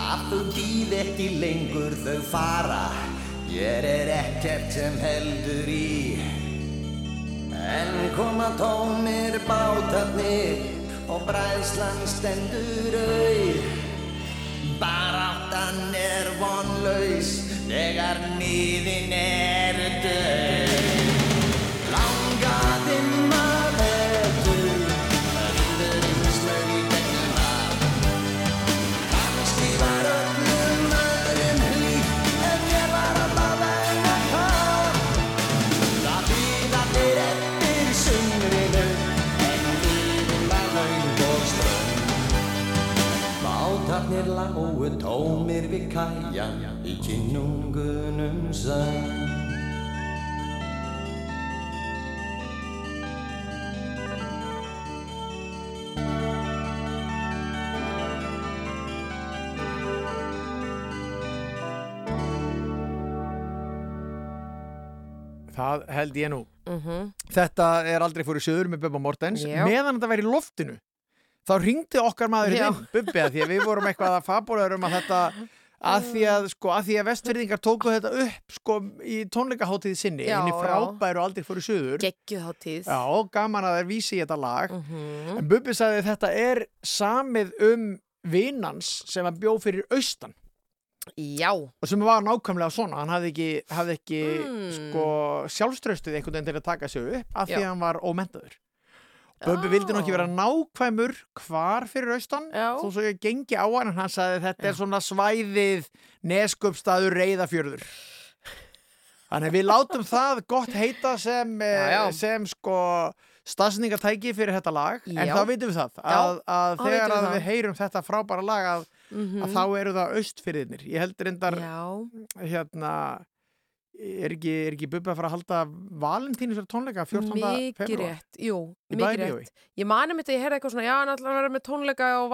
að þau býð ekki lengur þau fara. Hér er ekkert sem heldur í. En koma tómir bátarnir og bræðslan stendur auð. Baráttan er vonlaus þegar nýðin er lágu tómir við kæjan Í kinnungunum söng Það held ég nú. Mhm. Þetta er aldrei fór í söður með Bubba Mortens. Já. Meðan þetta væri í loftinu, þá ringdi okkar maður inn, Bubbi, að því að við vorum eitthvað að fabulaður um að þetta, að því að, sko, að að vestfyrðingar tóku þetta upp, sko, í tónleikaháttíð sinni, já. frábæru aldrei í söður. Já, gaman að þeir vísi í þetta lag. Mhm. En Bubbi sagði að þetta er samið um vinans sem að bjó fyrir austan Já. og sem var nákvæmlega svona hann hafði ekki, hafði ekki Mm. sko, sjálfströstuð einhvern veginn til að taka sig upp af því að hann var ómentaður Bubbi vildi nú ekki vera nákvæmur hvar fyrir austan Já. þó svo ég gengi á hann en hann sagði þetta er svona svæðið neskupstaður reyðafjörður þannig við látum það gott heita sem, Já, já. eh, sem sko stafsningatæki fyrir þetta lag en Já. þá vitum við það Já, að, að þegar við við heyrum þetta frábæra lag að, Mhm. að þá eru það austfyrðinir ég held reyndar Já. hérna er ekki, er ekki Bubbi að fara að halda valentínusar tónleika 14. Mikið februar rétt, jú, mikið rétt. Ég mani mitt að ég heyrði eitthvað svona, já, að vera með tónleika og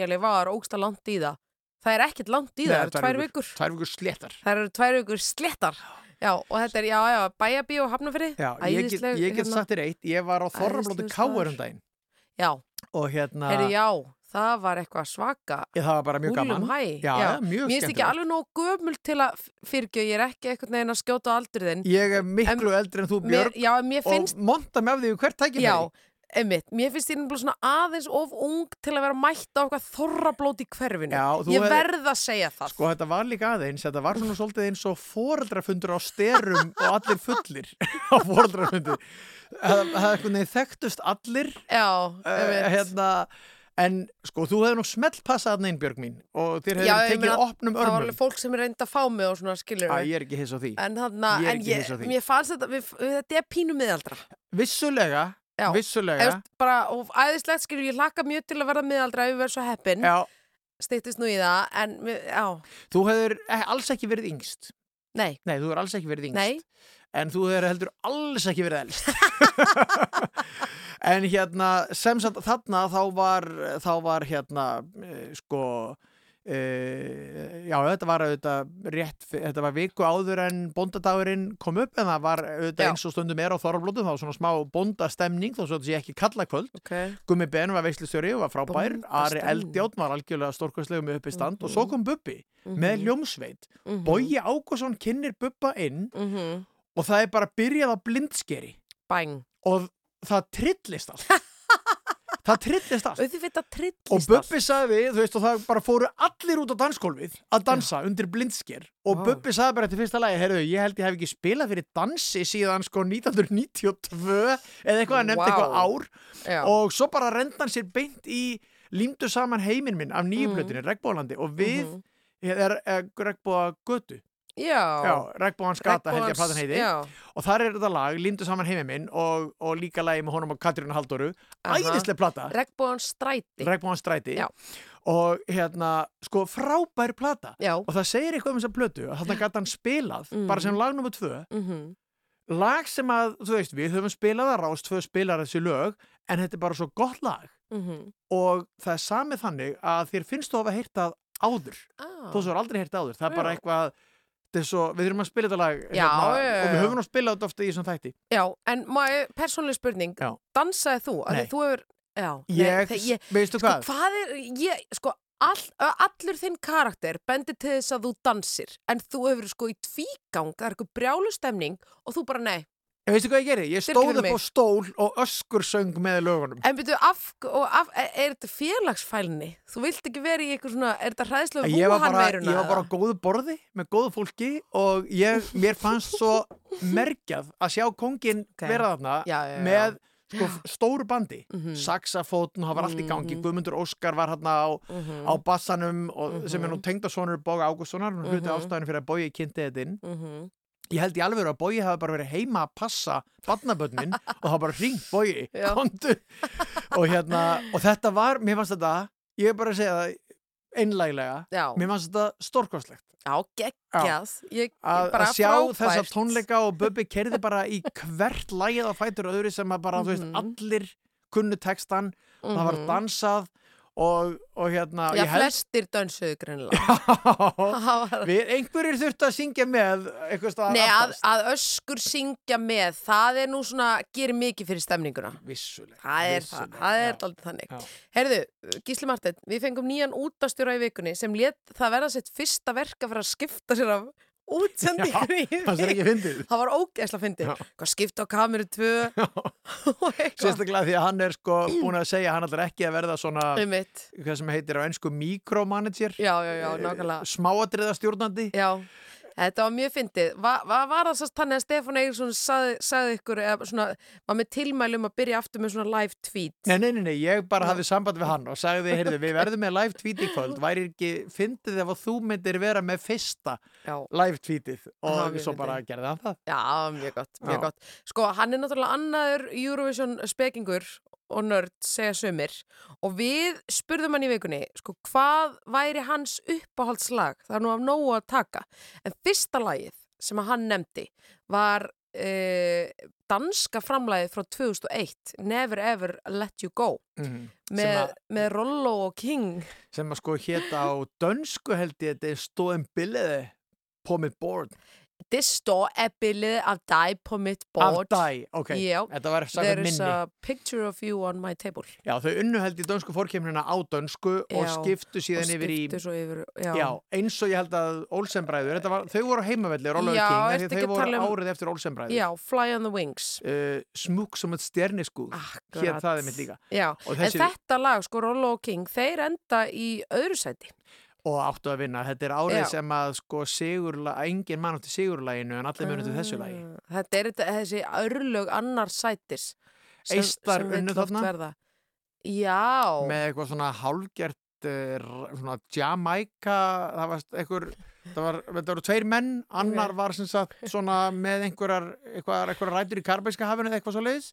ég alveg var ógsta langt í það. Það er ekkert langt í það, það eru tvær vikur. tvær vikur sléttar Það eru tvær vikur slettar. Já, og þetta er, já, já, bæjabí og hafnafrið. Já, ég get, ég get hérna. sagt þér eitt ég var á Þorrablóti Káur um daginn Já, og hérna heyrðu, já, það var eitthvað svaka. ég, það var bara mjög gaman. Já, já, mjög Mér finnst ekki alveg nóg gömul til að fyrirgjöð, ég er ekki eitthvað neginn að skjóta á aldur þinn. ég er miklu eldri en þú Mér, Björg já, mér finnst, og monta með því hvert tækir já, einmitt, mér finnst ég nefnilega svona aðeins of ung til að vera mætt á eitthvað þorrablót í hverfinu. Já, ég verð að segja það. Sko þetta var líka aðeins, þetta var svona svolítið eins og foreldrafundur á styrum og allir fullir á foreldrafundur. Það er eitthvað neð þekktust allir Já, uh, einmitt. hérna, en sko þú hefur nú smelt passað þarna inn Björg mín og þér Já, ég tekið meina, opnum það var örmum. alveg fólk sem er reynd að fá mig og svona skilur Æ, ég er ekki hiss á því. En Ég er en ég, því. mér fannst þetta, við, þetta er pínu miðaldra. Vissulega, Já. vissulega, Eða, bara, og æðislegt skilur, ég hlakka mjög til að verða miðaldra ef við verðum svo heppin. já, Stýttist nú í það, en við- já, þú hefur eh, alls ekki verið yngst. nei, Nei, þú hefur alls ekki verið yngst. nei, En þú hefur heldur alls ekki verið elst. en hérna, sem sagt þarna þá var, þá var hérna, eh, sko, Uh, já, þetta var auðvitað rétt, þetta var viku áður en bóndadagurinn kom upp en það var auðvitað Já. eins og stundum er á Þorrablótum þá var svona smá bóndastemning þó svo þetta sé ekki kalla kvöld ok, Gummi Ben var veislustjóri og var frábær Ari. Eldjátt var algjörlega stórkvæslega með uppi stand og svo kom Bubbi Mhm. með hljómsveit mhm, Bogi Ágússon kynir Bubba inn mhm, og það er bara byrjað á blindskeri bæng. og það trillist allt það trillist allt Auðvitað og trillist Bubbi sagði, þú veist, og það bara fóru allir út á dansgólfið að dansa undir blindsker og Vá. Bubbi sagði bara eftir fyrsta lagi, heyrðu, ég held ég hef ekki spilað fyrir dansi síðan sko 1992 eða eitthvað, hann nefndi Vá. eitthvað ár Já, og svo bara renda hann sér beint í límdu saman heiminn minn af nýju Mhm. plötunni, Regnbólandi og við Mhm. er, er Regnbóa götu Regnbóans gata held ég að platan heiti. Já, og þar er þetta lag, límdu saman heiminn minn og, og líka lagi með honum og Katrínu Halldóru. Aha. æðislega plata. Regnbóðan stræti. Regnbóan stræti. Já. og hérna, sko, frábær plata. Já, og það segir eitthvað um þessa plötu að þarna gæti hann spilað, Mhm. bara sem lag nummer tvö. Mhm, lag sem að, þú veist, við höfum spilað að rást tvö spilar þessi lög, en þetta er bara svo gott lag. Mhm. og það er samið þannig að þér finnst þú að hafa heyrt það áður, Ah. þó svo er aldrei heyrt áður. Það er bara eitthvað þetta er svo, við þurfum að spila þetta lag hérna, Já, já, já, og við já. höfum nú spilað þetta ofta í þessum þætti Já, en maður, persónlega spurning, Já. dansaði þú? Nei. Þú hefur, já, ég, nei, ég veistu sko, hvað? hvað er, ég, sko, all, allur þinn karakter bendir til þess að þú dansir en þú hefur sko í tvígang það er eitthvað brjálustemning og þú bara nei En veistu hvað ég gerði? Ég stóð upp á stól og öskur söng með lögunum. en byrju af er, þetta félagsfælni? Þú vilt ekki vera í eitthvað svona er þetta bara, vúhanveiruna? ég var bara á góðu borði með góðu fólki og ég, mér fannst svo merkjað að sjá kongin Ok. vera þarna Já, já, já. með sko, stóru bandi, Mhm. saxafótn, það var allt í gangi, Mhm. Guðmundur Óskar var hérna á, Mhm. á bassanum og, sem er nú tengdasonur Boga Ágússonar, hún hluti Mhm. ástæðinu fyrir að Bogi kynnti þetta inn. Mhm. Ég held í alveg að Bogi hafi bara verið heima að passa barnabönnin og það bara hringt Bogi, Já. kontu og hérna, og þetta var, mér fannst þetta ég er bara að segja það einlæglega, mér fannst þetta stórkostlegt já geggjað Ég, að, sjá þessa frábært. tónleika og Bubbi kerði bara í hvert lagið á fætur öðru sem að bara, þú veist, Mhm. allir kunnu textan, það var Mhm. dansað og, og hérna Já, held- flestir Það var- við einhverjir þurftu að syngja með Nei, að, að öskur syngja með það er nú svona, gerir mikið fyrir stemninguna. Vissulega Það er það, vissulega, það er aldrei þannig. Já. Herðu, Gísli Marteinn, við fengum nýjan útastjóra í vikunni sem let það verða sitt fyrsta verka fyrir að skipta sér af útsendingunni í fyndið. Það var ógeðsla fyndið. Skipta á kameru 2 og eitthvað. sérstaklega því að hann er sko búin að segja hann ætlar ekki að verða svona hvað sem heitir á ennsku mikromanager. Já, þetta var mjög fyndið. Va, va, var það sérst þannig að Stefán Eiríksson sagði, sagði ykkur, eða svona, var með tilmælum að byrja aftur með svona live tweet? Nei, nei, nei, nei, ég bara hafði samband við hann og sagði, heyrðu, við verðum með live tweet í kvöld væri ekki fyndið ef þú myndir vera með fyrsta Já, live tweetið og mjög svo fyndið. bara gerði hann það já, mjög gott, mjög Já. gott. Sko, hann er náttúrulega annaður Eurovision spekingur og nörd, segja sumir. Og við spurðum hann í vikunni, sko, hvað væri hans uppáhaldslag? Það er nú af nógu að taka. En fyrsta lagið sem hann nefndi var uh, danska framlagið frá 2001, Never Ever Let You Go, mm. sem, með, að, með Rollo og King. sem að sko héta á dönsku held ég þetta er stóðum billiði på mitt board Det står er billede af dig på mitt af board. dæ, ok, Já. þetta var There minni is a picture of you on my table. Já, þau unnu held í dönsku fórkemnina á dönsku og Já, skiptu síðan og yfir í skiptu svo yfir, já. Já, eins og ég held að Olsenbræður, var, þau voru heimavelli, Rólaug Já, King, af ekki þau voru um- árið eftir Olsenbræður. Já, Fly on the Wings. Uh, smúk som et stjerneskuð, Akkurat. hér það er mitt líka. Já, Og en þessi- þetta lag, sko, og King, þeir enda í öðru sæti. Og áttu að vinna, þetta er árið Já. sem að sko sigurla, engin mann átti sigurlæginu en allir munið til þessu lagi. Ah, Þetta er þetta, þessi örlög annar sætis. sem- Eistar sem vill unnu oft þarna? verða. Já. Með eitthvað svona hálgjert, uh, svona Jamaica, það var einhver, það var, þetta voru tveir menn, annar var sem sagt svona með einhverjar, eitthvað, eitthvað rætur í Karbæska hafinu eða eitthvað svo leiðis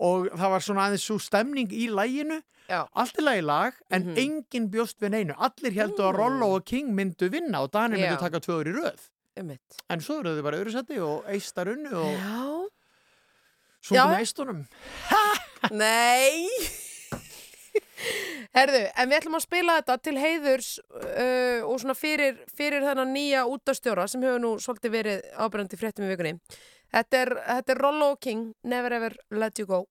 og það var svona aðeins svo stemning í læginu Já. allt er lagi lag en Mhm. enginn bjóst við neinu allir heldur að Mm. Rollo og King myndu vinna og Danir myndu taka tvö ár í röð Einmitt. en svo eru þau bara öðru seti og eistar unnu og Já. svo Já. með eistunum Nei Herðu, en við ætlum að spila þetta til heiðurs uh, og svona fyrir, fyrir þennan nýja útastjóra sem hefur nú svolítið verið ábyrjandi fréttum í vikunni. Þetta er, þetta er Rollo King, Never Ever Let You Go.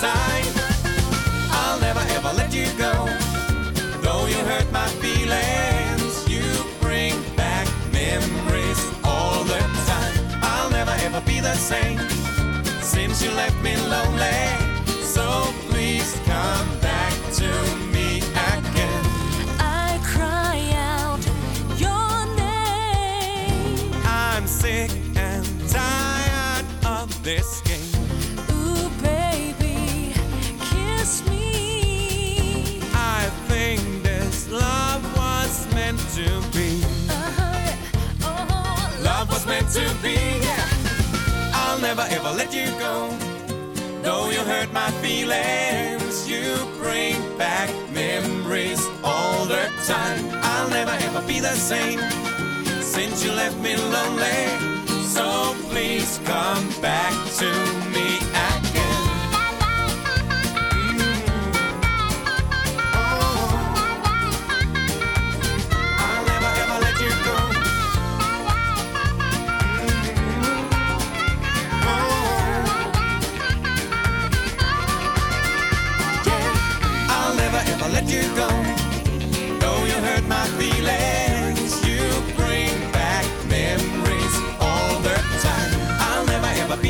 Sign. I'll never ever let you go. Though you hurt my feelings, you bring back memories all the time. I'll never ever be the same since you left me lonely. So please come back to me again. I cry out your name. I'm sick and tired of this to be. Yeah. I'll never ever let you go. Though you hurt my feelings, you bring back memories all the time. I'll never ever be the same since you left me lonely. So please come back to me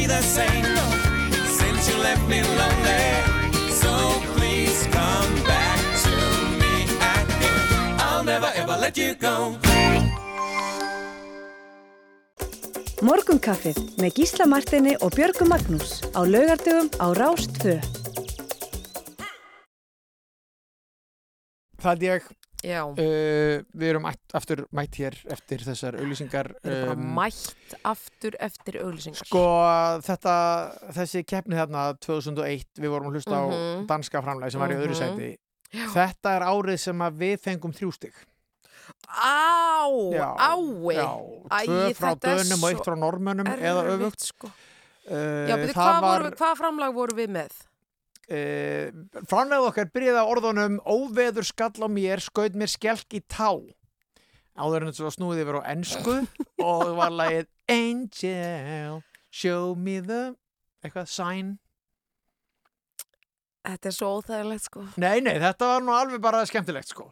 the same since you left me lonely. So please come back to me again. I'll never ever let you go. Morgunkaffið með Gísla Martini og Björgu Magnús á laugardögum á Rást 2. Það held ég, uh, við erum aftur mætt hér eftir þessar auglýsingar. við erum bara um, mætt aftur eftir auglýsingar. Sko, þetta, þessi keppni þarna 2001, við vorum að hlusta á Mhm. danska framlæg sem var í öðru Mhm. sæti. Já. Þetta er árið sem við fengum þrjústig. Á, ái. Tvö frá dönum og eitt frá normönnum eða öfugt. Sko. Uh, Já, það hvað, var, var... hvað framlag voru við með? Uh, framlegð okkar byrjaði á orðunum óveður skall á mér, skaut mér skelk í tá. Áður en þetta var snúið yfir á ensku og var lagið Angel, show me the eitthvað sign. Þetta er svo óþægilegt, sko. Nei, nei, þetta var nú alveg bara skemmtilegt sko.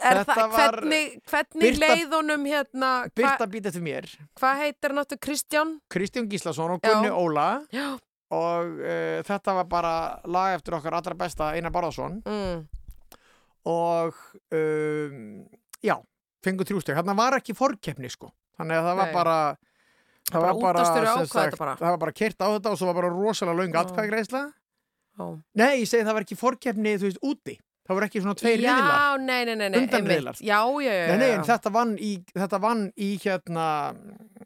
Er Þetta það, var- hvernig, hvernig Birta- leið honum hérna, Byrta býta eftir mér, hvað heitir hann áttu Kristján? Kristján Gíslason og Já. Gunni Óla Já. Og uh, þetta var bara lag eftir okkar allra besta Einar Barðarsson Mm. og um, já, fengur þrjústeg þarna var ekki forkeppni sko þannig að það var Nei. bara það Bara var bara, þetta sagt, bara. það var bara kert á þetta og svo var bara rosalega Já. atkvæðgreisla nei, ég segi það var ekki forkeppni þú veist, úti það var ekki svona tveir Já, riðlar nei, nei, nei, nei, Undanriðlar. einmitt. Já, já, já. nei, nei, en já. þetta vann í, þetta vann í hérna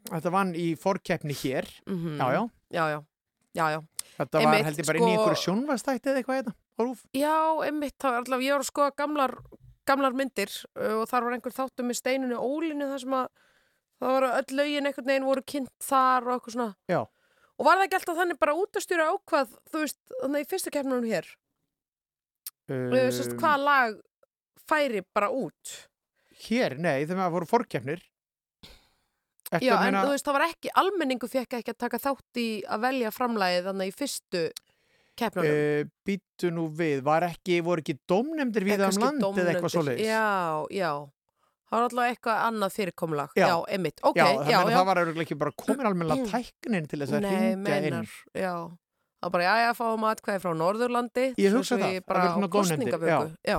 þetta vann í forkeppni hér Mhm. já, já, Já, já, já, já. þetta var Einmitt, held ég bara inn í sko- einhverju sjónvastætti eða eitthvað hérna, á rúf Já, einmitt, það var alltaf, ég var að skoða gamlar, gamlar myndir og þar var einhver þáttum með steinunni ólinu þar sem að það voru öll lögin einhvern veginn voru kynnt þar og eitthvað svona. Já. Og var það ekki alltaf þannig bara út að stjóra ákvað, þú veist, þannig í fyrstu keppnunum hér, uh, sérst, Um, hvaða lag færi bara út? hér, nei, þegar maður voru forkeppnir Ertu Já, að en þú veist, það var ekki, almenningu fekk ekki að taka þátt í að velja framlagið þannig í fyrstu keppnunum. Uh, býtu nú við, var ekki, voru ekki dómnefndir við um kannski land eða eitthvað svoleiðis? Já, já. Það var alltaf eitthvað annað fyrirkomulag. Já. Já, einmitt. Ok, já, já, já. það var örugglega ekki bara komin almennilega tæknin til þess að Nei, hringja inn. já. Það var bara, já, já, fáum atkvæði frá Norðurlandi. Ég hugsa það, það verður svona kosningavöku. Já.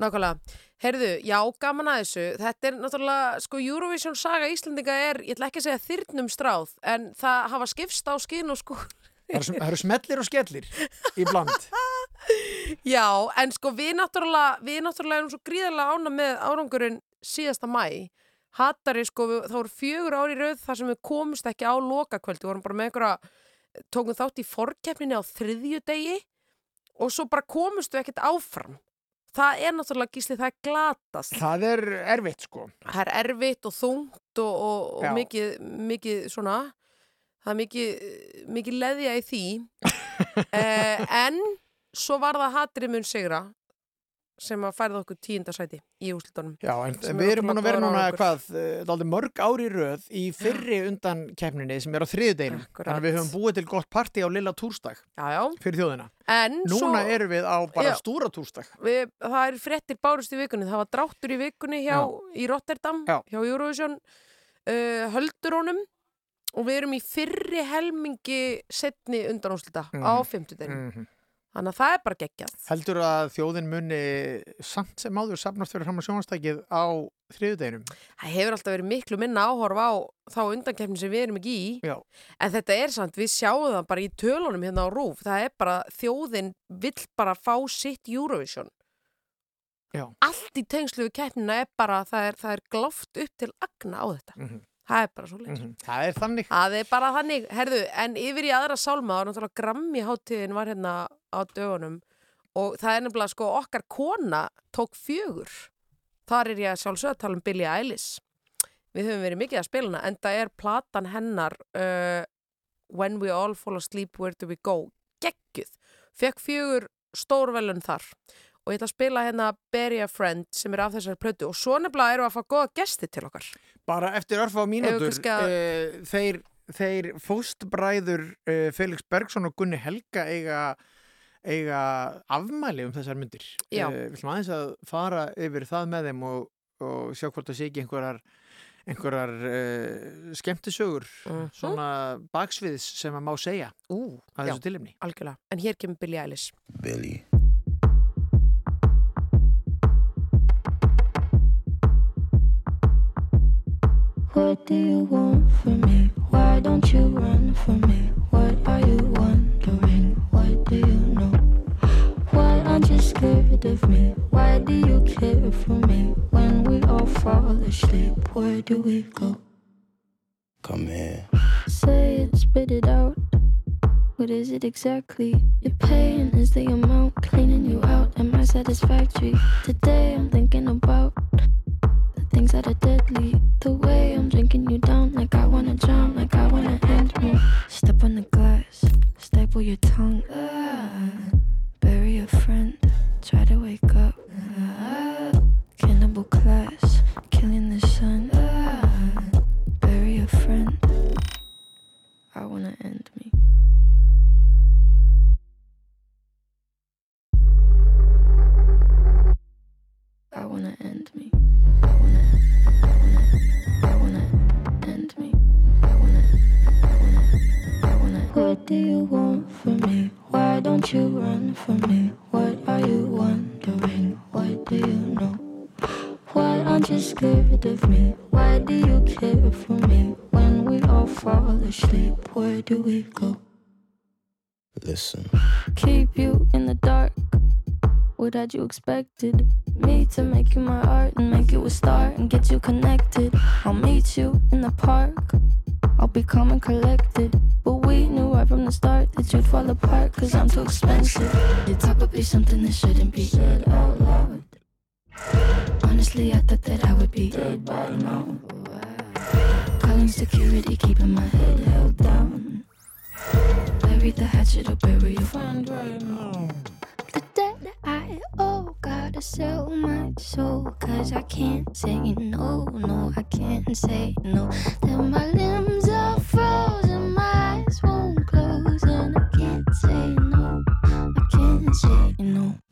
Nákvæmlega. Heyrðu, já, gaman að þessu. Þetta er náttúrulega, sko, Eurovision saga Íslandinga er, ég ætla ekki að segja þyrnum stráð, en það hafa skipst á skinn og sko. Það eru smellir og skellir í bland. Já, en sko, við náttúrulega, við náttúrulega erum svo gríðarlega ána með árangurinn síðasta mæ. Hattari, sko, við, það voru fjögur ári rauð þar sem við komumst ekki á lokakvöldi, við vorum bara með einhverja, tókum þátt í forkeppninni á þriðju degi og svo bara komumst við ekkert áfram. Það er náttúrulega gísli, það er glatast. Það er erfitt sko. Það er erfitt og þungt og, og, og mikið, mikið svona, það er mikið, mikið leðja í því. eh, en svo var það hatrið mun sigra sem að færða okkur tíundasæti í úslitunum. Já, en við er erum búin að vera núna, hvað, eh, dálítið mörg ári röð í fyrri undan keppninni sem er á þriðudeginum. Akkurat. Þannig að við höfum búið til gott partí á Lilla Já, já. fyrir þjóðina. En Núna svo, erum við á bara Já. stúra Túrsdag. við, það er fréttir bárust í vikunni. Það var dráttur í vikunni hjá, í Rotterdam, Já. hjá Eurovision uh, höldurónum og við erum í fyrri helmingi setni undanúslita Mhm. á fimmtudeginu. Þannig að það er bara geggjað. Heldur að þjóðin muni samt sem áður safnast fyrir fram að sjónastækið á þriðudeginum? Það hefur alltaf verið miklu minna áhorf á þá undankefni sem við erum ekki í. Já. En þetta er samt, við sjáum það bara í tölunum hérna á rúf. Það er bara, þjóðin vill bara fá sitt Eurovision. Já. Allt í tengslu við keppnina er bara, það er, það er gláft upp til agna á þetta. Mhm. Það er bara svo leins. Mhm. Það er þannig. Það er bara þannig, herðu, en yfir í aðra sálma, þá náttúrulega Grammy hátíðin var hérna á dögunum og það er nefnilega sko okkar kona tók fjögur. Þar er ég að sjálfsögða að tala um Billie Eilish. Við höfum verið mikið að spila hana, en það er platan hennar uh, When We All Fall Asleep, Where Do We Go? Geggjuð. Fekk fjögur stórvelun þar. Og ég ætla að spila hérna Bury a Friend sem er af þessari plötu og svo nefnilega erum við að fá góða gesti til okkar. Bara eftir örfa á mínútur, kannski að- uh, þeir, þeir fóstbræður uh, Felix Bergson og Gunni Helga eiga, eiga afmæli um þessar myndir. Uh, við ætlum aðeins að fara yfir það með þeim og, og sjá hvort það sé ekki einhverjar einhverjar uh, skemmtisögur Mhm. svona baksviðs sem að má segja Ú, að þessu algjörlega. En hér kemur Billie Eilish. Billy. What do you want from me? Why don't you run from me? What are you wondering? What do you know? Why aren't you scared of me? Why do you care for me? When we all fall asleep, where do we go? Come here. Say it, spit it out. What is it exactly? Your pain is the amount cleaning you out. Am I satisfactory? Today I'm thinking about things that are deadly. The way I'm drinking you down, like I wanna drown, like I wanna end me. Step on the glass, staple your tongue. Ah, bury a friend, try to wake up. Ah, cannibal class, killing the sun. Ah, bury a friend. I wanna end me. I wanna end What do you want from me? Why don't you run from me? What are you wondering? What do you know? Why aren't you scared of me? Why do you care for me? When we all fall asleep, where do we go? Listen. keep you in the dark. What had you expected? Me to make you my art and make you a star and get you connected. I'll meet you in the park. I'll be calm and collected. But we right from the start that you'd fall apart cause I'm too expensive. Would be something that shouldn't be said out loud. Honestly, I thought that I would be dead by now. Calling security, keeping my head held down. Bury the hatchet or bury your friend right now. The debt I owe, gotta sell my soul. Cause I can't say no, no, I can't say no. Then my limbs are frozen,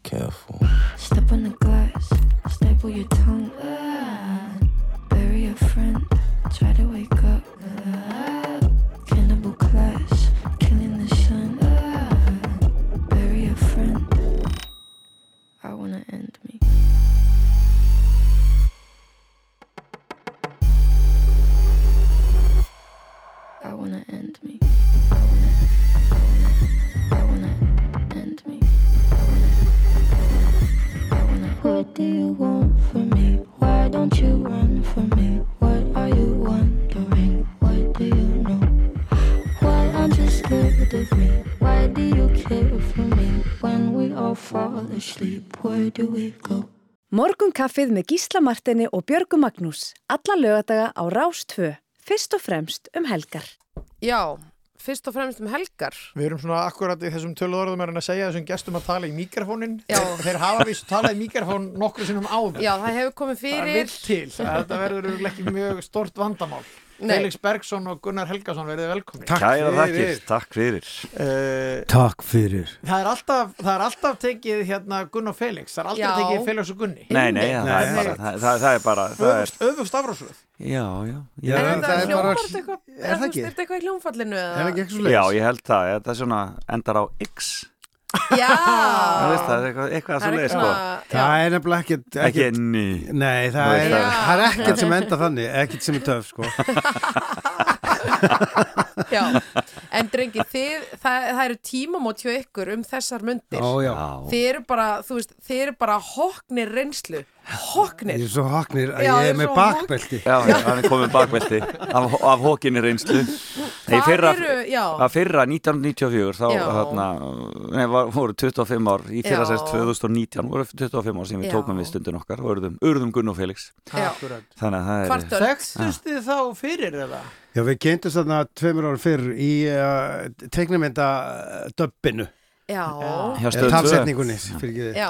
Careful. Step on the glass, staple your tongue. What do you want from me? Why don't you run from me? What are you wondering? What do you know? Why aren't you scared of me? Why do you care for me? When we all fall asleep, where do we go? Morgunkaffið með Gísla Martini og Björgu Magnús. Alla lögadaga á Rás 2. Fyrst og fremst um helgar. Já, fyrst og fremst um helgar. Við erum svona akkurat í þessum tölu orðum hann að segja þessum gestum að tala í mikrofónin þeir, hafa víst talað í mikrofón nokkru sinnum áður. Já, það hefur komið Það er fyrir. vill til. Þetta verður ekki mjög stort vandamál. Felix Bergsson og Gunnar Helgason verðið velkomin Takk Kæra þakkir, takk fyrir. Uh, Takk fyrir. Það, er alltaf, það er alltaf tekið hérna Gunn og Felix það er aldrei Já. tekið Felix og Gunni. Nei, nei, það er bara það, það, það er bara það Öfust, afrásröð Já, já. Já, En það er bara- þetta eitthvað Er það það ekki? eitthvað í hljómfallinu Er það ekki eitthvað svo Já, ég held það, þetta er svona endar á X Já. Það veist það, er eitthvað, eitthvað Það svo er leið eitthvað sko. Það er nefnilega ekkert, Ekki ekkert ný. Nei, það er, það. það er ekkert sem enda þannig Ekkert sem er töf, sko Já, en drengi, þið, það, það eru tímamót hjá ykkur um þessar myndir. Ó, já. Þið eru bara, þú veist, þið eru bara hoknir reynslu. Hoknir. Ég er svo hoknir að Já, ég ég er er með svo bakbelti Já, já, hann er komið bakveldi af, af hókinni reynslu Nei, Hvað fyrra, eru, já, að fyrra 1994 þá Já. þarna, nei, var, voru 25 ár í fyrra Já. sérst 2019 voru 25 ár sem við Já. tókum við stundin okkar og urðum, urðum Gunn og Felix já. þannig að það er Hvart öll. Þekktust þið þá fyrir eða? Já, við kynntumst þarna tveimur ára fyrr í uh, Já, 2 Talsetningunni, fyrir ekki þið já,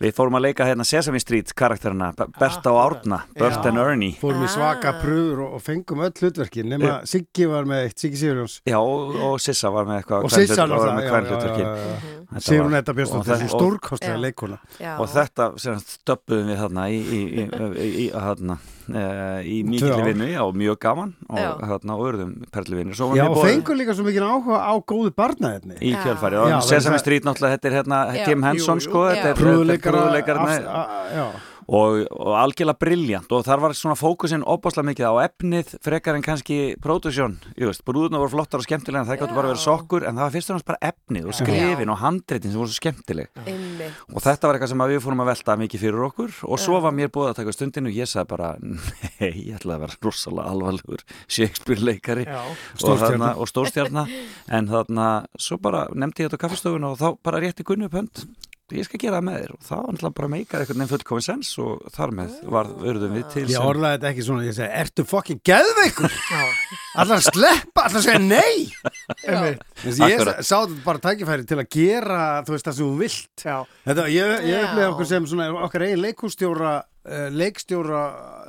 Við fórum að leika hérna Sesame Street karakterina B- Berta og Árna, Bert Já. and Ernie. Fórum í svaka pröfur og, og fengum öll hlutverkin nema Siggi var með eitt, Siggi Sigurjóns. Já, og, og Sissa var með eitthvað og Sissa var með náttúrulega kvennhlutverkin. Já, já. Þetta og það- þessi og- stórkostlega leikona já. og þetta sem sagt, stöppuðum við þarna í, í, í, í, í, þarna, uh, í mikilli vinnu, já, mjög gaman og, þarna, og urðum perlivinni Svo Já, og fengur líka svo mikið áhuga á góðu barnaefni. Í Já, og Sesame Street náttúrulega, þetta er hérna. Jim Henson, sko, þetta er- þetta Já, og, og algjörlega briljant og þar var svona fókusin opaslega mikið á efnið frekar en kannski produksjón, ég veist, brúðuna voru flottar og skemmtilega en það gáttu bara Já. sokkur en það var fyrst og náttúrulega bara efnið og skrifin og handreitin sem voru svo skemmtileg. Einmitt. og þetta var eitthvað sem við fórum að velta mikið fyrir okkur. Og svo var mér búið að taka stundinu og ég sagði bara, nei, ég ætlaði að vera rosalega alvarlegur Shakespeare leikari Já. og, stórstjarna. En þarna, svo bara nefndi ég þetta á kaffistofuna og þá bara rétti Gunni upp hönd ég skal gera það með þér. Og það var náttúrulega bara meikar einhvern veginn fullkominn sens og þar með var, urðum við til Ég orðaði þetta ekki svona, ég segi, ertu fokkin geðveikur? Allar að sleppa, allar að segja nei? Ég sá þetta bara tækifæri til að gera, þú veist, það sem þú vilt. Já. Þetta, ég, ég upplýði okkur sem svona okkar eigin leikústjóra, uh, leikstjóra,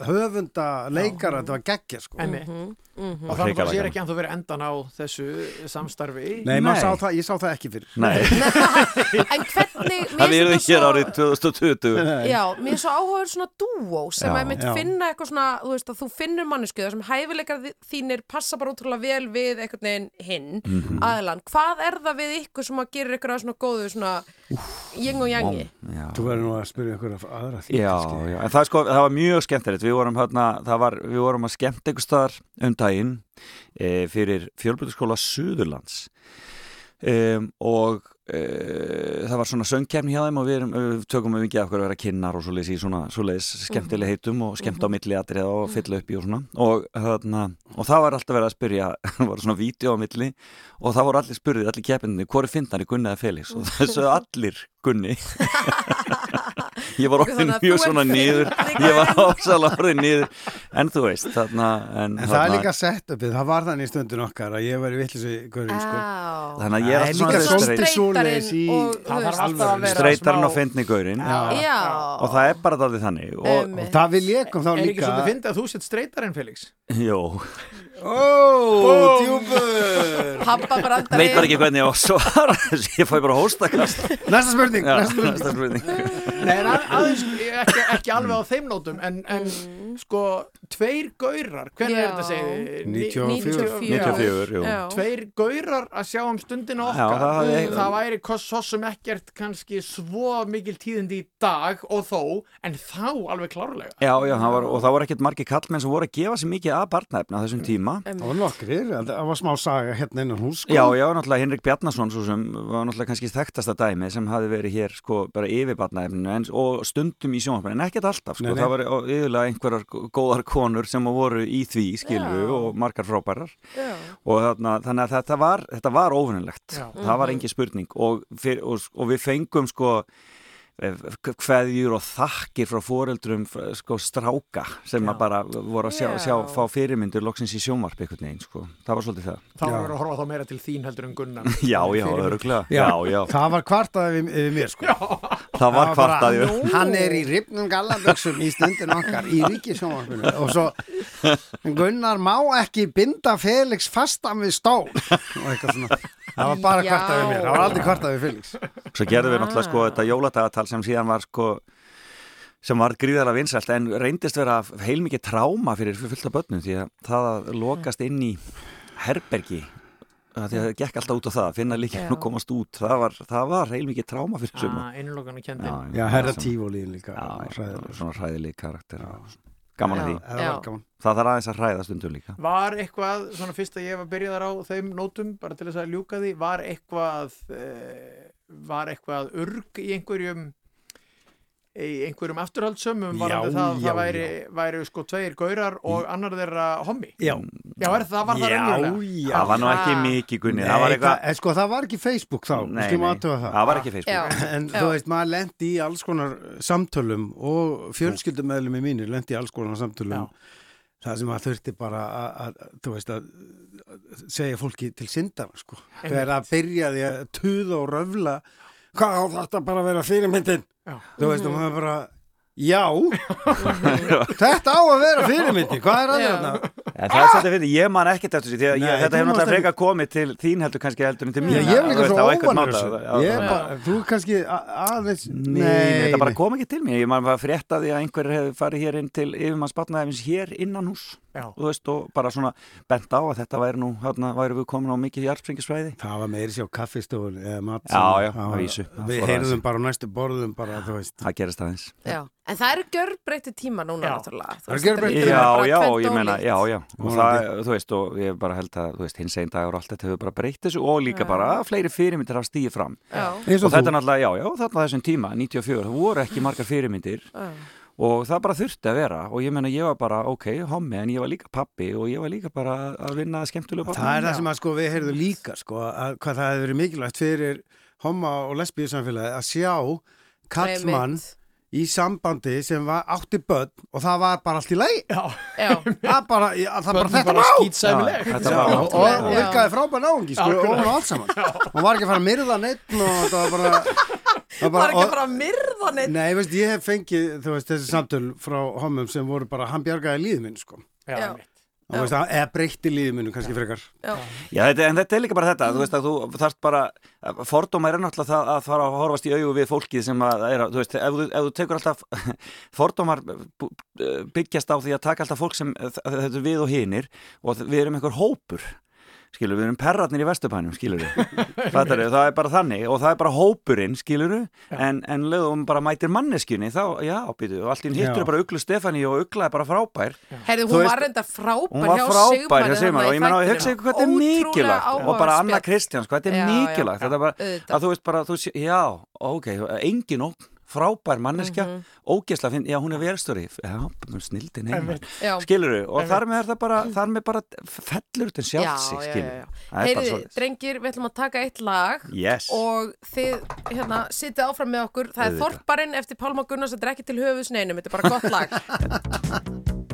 höfunda, leikara, þetta var geggja, sko Einmitt. Mhm, Og þannig að sér gaman. ekki að þú verið endan á þessu samstarfi Nei, Nei. sá það, ég sá það ekki fyrir Nei, En hvernig, það er þetta hér árið 2020 Já, mér er svo áhugaður svona dúó sem Já. að mitt finna eitthvað svona, þú veist að þú finnur mannesku þar sem hæfileikar þínir passa bara útrúlega vel við einhvern veginn hinn Mhm. aðilan. Hvað er það við ykkur sem að gera ykkur að svona góðu svona jeng og jangi? Þú verður nú að spyrja ykkur af aðra því Já, já, en það, sko, það var mjög skemmtilegt við vorum, hérna, það var, við vorum að skemmt einhver staðar um daginn e, fyrir fjölbyrðarskóla Suðurlands. Um, og e, það var svona söngkemni hjá þeim og við, erum, við tökum við mikið af hverju að vera kynnar og svoleiðis í svona svoleiðis skemmtileg heitum og skemmt á milli atriða og fylla upp í og svona. Og, þarna, og það var alltaf verið að spyrja það var svona vídeo á milli og það voru allir spurðið, allir keppinni, hvori finnari Gunni eða Felix? Og þessu allir Gunni ég var orðin að mjög svona niður. ég var ásalega orðin niður. En þú veist þarna en, En það er líka sett uppið, það var þannig í stundin okkar að ég vitlis í gaurinn, sko. Á. þannig að ég er Það alltaf líka svona svoleiðis í og, Það að fyndni gaurinn Já. og það er bara daldið þannig. Og, það vil ég kom þá Er ekki líka. svolítið fyndið að þú sett streitar en Felix? jó, Ó, djúbur Pappa brandari. veit bara ekki hvernig ég á að svara þessu, ég fæ bara hóstakast Næsta spurning, Já, næsta spurning næsta spurning. Nei, en að- aðeins, ekki, ekki alveg á þeim nótum en, en Mm. sko, tveir gaurar hvernig er Já. þetta að segja? 94. 94, jú Já. Tveir gaurar að sjá um stundina Já, okkar það það, hafði- væri kost svo sem ekkert kannski svo mikil tíðindi í dag og þó, en þá alveg klárlega já, já, það var, og það voru ekkert margir kallmenn sem voru að gefa sér mikið að barnaefna á þessum tíma Það var nokkrir, það var smá saga hérna innan hús sko. Já, já, náttúrulega Henrik Bjarnason svo sem var náttúrulega kannski þekktasta dæmi sem hafi verið hér sko bara yfirbarnaefninu en, og stundum í sjónvarpinu, en ekkert alltaf sko, Nei, nei. það var yfirlega einhverjar góðar konur sem voru í því skilfu Já. og margar frábærar Já. og þarna, þannig að þetta var, þetta var óvinnilegt það var engin spurning og, fyr, og, og við fengum sko kveðjur og þakkir frá foreldrum sko stráka sem að bara voru að sjá, Já. sjá fá fyrirmyndir loksins í sjónvarp einhvern veginn sko. það var svolítið það. Þá við að horfa þá meira til þín heldur en Gunnar. Já, já, já, já, Það var kvartað yfir, yfir mér sko það var kvartað. Hann er í ripnum gallaböksum í stundin okkar í ríkisjónvarpinu og svo Gunnar má ekki binda Felix fastan við stól. Og eitthvað svona. Það var bara kvartað við mér, það var aldrei kvartað við Felix. Svo gerðum við náttúrulega sko þetta jóladagatal sem síðan var sko sem var gríðarlega vinsælt en reyndist vera heilmikið tráma fyrir fullt af börnum því að það að lokast inn í herbergi það gekk alltaf út á það að finna líka Já. og komast út það var, það var heilmikið tráma fyrir suma ah, Innlokanu kendin Já, herra tífólín líka Já, hræðilegur. svona hræðilegi karakter gaman að Já. því Það var Já. gaman það þarf aðeins að hræða stundum líka Var eitthvað, svona fyrst að ég var byrjaðar á þeim nótum, bara til þess að ljúka því, var eitthvað, uh, var eitthvað urg í einhverjum, í einhverjum afturhaldsömmum, var Já, það að já, það væri, væri sko tveir gaurar og annar þeirra hommi? Já, Já, er það, var það já, já. Það var nú ekki mikið gunni. Það var það, eitthvað en sko það var ekki Facebook þá, Nei, nei, það. Það var ekki Facebook. Já. En Já. þú veist, maður lendi í alls konar samtölum og fjölskyldumæðlum í mínir lendi í alls konar samtölum. Það sem maður þurfti bara að, að, þú veist, að segja fólki til syndara, sko. Þegar það byrjaði að tuða og röfla hvað á þetta bara að vera fyrirmyndin? Já. Þú veist, og maður bara Já, þetta á að vera fyrirmyndin, hvað er að Já. þetta? En það er svolítið fyrir, ég man ekkert eftir því því að þetta hefur náttúrulega frekar komið til þín heldur kannski heldur en til mín. ég er líka Þú veist, svo óvanur þessu. Þú kannski aðeins Nei, þetta bara kom ekki til mér, ég man bara frétta því að einhver hefur farið hér inn til yfirmanns batnaðefins hér innan hús Já. og, þú veist, og bara svona bent á að þetta væri nú, hérna væri við komin á mikið jarðspringisfræði Það var meiri sér kaffistofun eða mat Já, já, það vísu. Við heyrðum bara á næstu borðum bara, þú veist. Það gerist aðeins. Já. En það eru gjörbreytti tíma núna náttúrulega. Það eru gjörbreyttir lítur Já, já, ég meina, já, já. Og það, þú veist, og ég bara held að, þú veist, hins einn dagur og allt þetta hefur bara breytt þessu og líka bara fleiri fyrirmyndir hafa stíið fram. Já, og þetta er náttúrulega, já, já, þarna á þessum tíma 94, það voru ekki margar fyrirmyndir já. og það bara þurfti að vera. Og ég meina, ég var bara, ok, hommi en ég var líka pappi og ég var líka bara að vinna skemmtulega Það er það sem að sko við heyrðum líka sko að hvað það hefur verið mikilvægt fyrir homma og lesbíu samfélagi að sjá kallmann í sambandi sem var átti börn og það var bara allt í lagi. Já, Já, það bara, já, það bara þetta var og, og, og virkaði frábær náungi sko, Akkurat. ofan og allt saman. Hún var ekki að fara að myrða neitt og það var bara, það var ekki og- að fara að myrða neitt Nei, veist, ég hef fengið þú veist, þessi samtöl frá homum sem voru bara hann bjargaði líðið minn sko. Já, Já. veist, eða breytti líðið minnu kannski frekar. Já, Já, þetta, en þetta er líka bara þetta, þú veist að þú þarft bara, fordóma er náttúrulega það að fara að horfast í augu við fólkið sem að er, að- þú veist, ef þú, ef þú tekur alltaf fordómar bú- byggjast á því að taka alltaf fólk sem, þetta er við og hinir og við erum einhver hópur skilur, við erum perratnir í Vesturbænum, skilur við það er bara þannig og það er bara hópurinn, skilur við en, en lögum bara mætir manneskjunni þá, já, býtu, og allt í einn hittur bara Uglu Stefani og Ugla er bara frábær. Heyrðu, Þú hún veist, var reynda frábær hún var hjá frábær hjá Sigmar og ég meina, þættinum. hugsa ykkur hvað þetta er mikilvægt. Og bara Anna. Kristjáns, hvað þetta er Já, já, mikilvægt þetta er bara, auðvitað. að þú veist bara, þú sé, já, ok engin ógn, frábær manneskja Mhm. ógesla, finn, já, hún er verðstöri já, snildin heima Já. skilur og þar með er það bara, þar með bara fellur þetta Já, sjálft sig, já, skilur já, já. það er bara Heyriði, svoleiðis. drengir, við ætlum að taka eitt lag yes, og þið hérna, sitið áfram með okkur það er Auðvitað. Þorparinn eftir Pálma Gunnars er ekki til höfuðs neinum, þetta er bara gott lag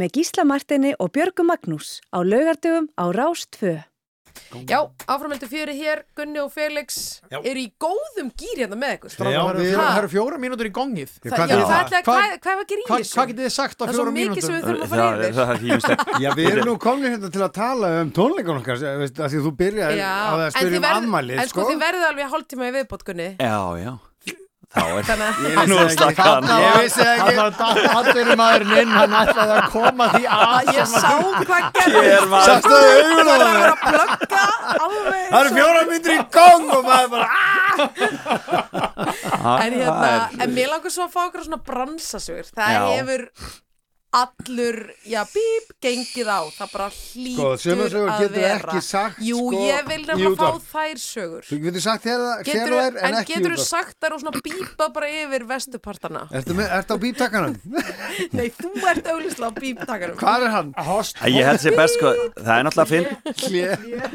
með Gísla Martini og Björgu Magnús á laugardöfum á Rás 2. Já, áframöldu fjöri hér, Gunni og Felix Já. eru í góðum gýr hérna með ykkur. Já, við- það eru fjóra mínútur í gongið Já, Það, hvað er getið þið sagt á Það er svo fjóra mikið sem mínútur? við þurfum að það, fara yfir. það er hýmislegt Já, við erum nú komin hérna til að tala um tónleikan okkar, því að þú það að spyrja um ammælið, En sko, þið verðið alveg hálftíma í viðbót, Gunni. Já, já Þá er Þannig að Ég Nú vissi ekki. stakk hann. Ég vissi það Hann ekki. var allir maðurinn inn, hann ætlaði að koma því að ég sá að- hvað gerði. Hér var Sástu það í augunum á Það. Það eru fjóra myndir í gong og maður bara En hérna, en mér langar svo að fá okkur svona bransasugur. Það hefur allur, já, bíp, gengið á. Það bara Sko, hlýtur sögur að getur vera. ekki sagt, Jú, sko, ég vil nefnilega fá útvarp. þær sögur. Þú getur sagt það hér og er en en ekki getur þú af. sagt þær og svona bípa bara yfir vestupartana? Ertu, með, ertu á bíptakkanum? Nei, þú ert auðvitað á bíptakarum. Hvað er hann? Host, Ég held sér best sko, það er náttúrulega að Hlé.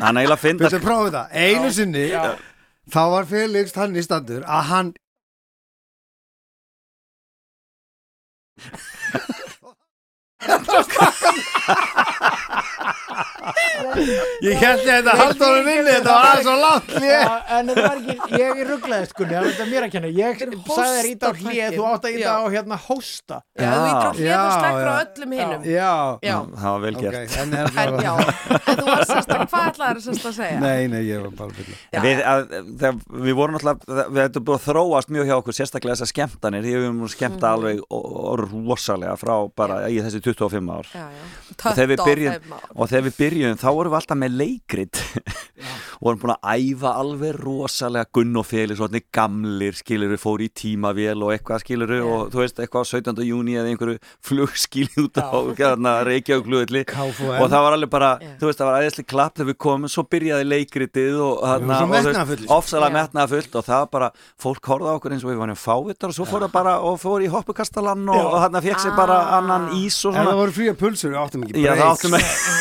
Hann er eiginlega að finna Viltu prófa þetta? Einu sinni þá var Felix hann í standur að hann Just Ég held ég þetta haldur hann inni þetta var aðeins svo langt hlé Já, en þetta var ekki, ég rugglaði skunni, það er þetta mér að kenna Ég sagði þér ít á hlið, þú átt að íta Já. á hérna hósta Já, þú ítur á Já, hlið og slekkur á já. öllum hinnum. Já, Já. Það var vel gert en er En já, þú var sérst að, hvað ætlaður sérst að segja? Nei, nei, ég var bara byrja Já. Við, að, þegar, við vorum náttúrulega, við hefum búið að þróast mjög hjá okkur, sérstaklega þessar skemmtanir, því við höfum skemmta alveg og, og rosalega frá bara í þessi 25 ár. Já, já. Og þegar við byrjum, 25 ár. Og þegar við byrjum þá vorum við alltaf með leikrit. Og vorum búin að æfa alveg rosalega. Gunn og og þannig gamlir skilur við fóru í tímavél og eitthvað skilur við og þú veist eitthvað á 17. júni eða einhverju flugskilið út á hérna, Reykjavík flugulli KFUM. og það var alveg bara, Já. þú veist það var æðislega klapp þegar við komum, svo byrjaði leikritið og ofsalega Já. metnaðafullt og það bara, fólk horfði á okkur eins og við varum fávittar og svo fór það bara og fór í hoppukastalann og, og hérna fekk sér bara Ah. annan ís og svona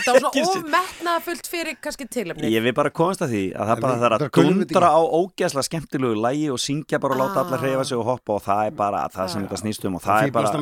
það við var svona sér. ofmetnaðafullt fyrir kannski tilefni. Ég vil bara komast að því að það En bara við- það að við dundra á ógeðslega skemmtilegu lægi og syngja bara og láta Ah. alla hreyfa sig og hoppa og það er bara það sem þetta snýst um og það er bara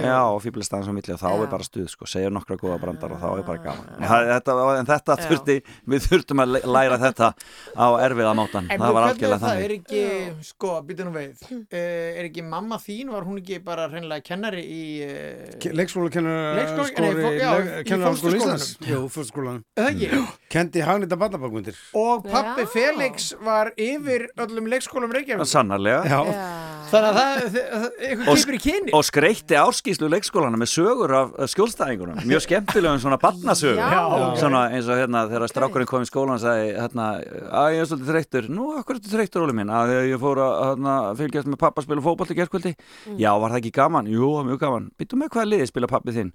Já, og fýblast aðeins á milli og þá er bara stuð sko, segja nokkra góða brandar og þá er bara gaman. En, þetta, en þetta þurfti við þurftum að læra þetta á erfiða mátan það var algjörlega það, er ekki, sko, býta nú veið uh, Er ekki mamma þín, var hún ekki bara hreinlega kennari í uh, Leikskóla kennar Leikskóla- nei, fó- já, í. Íslands Jú, fórskólanum eða ekki? Kendi Hagnita barnabókmyndir Og pappi Já. Felix var yfir öllum leikskólum Reykjavík Sannarlega. Já, Já. Þannig að það, það, það eitthvað Og- kipur í kyni og skreitti áskýslu leikskólana með sögur af af skjólstæðingunum. Mjög skemmtilegum svona barnasögur Já. svona eins og hérna þegar strákurinn kom í skólan og sagði hérna, að ég er svolítið þreyttur. Nú, akkur er þetta þreyttur, Óli minn? Að þegar ég fór að hérna, fylgjast með pappa að spila fótboll í gerkvöldi, já, var það ekki gaman? Jú, það var mjög gaman, býttu með hvaða liði spila pappi þinn,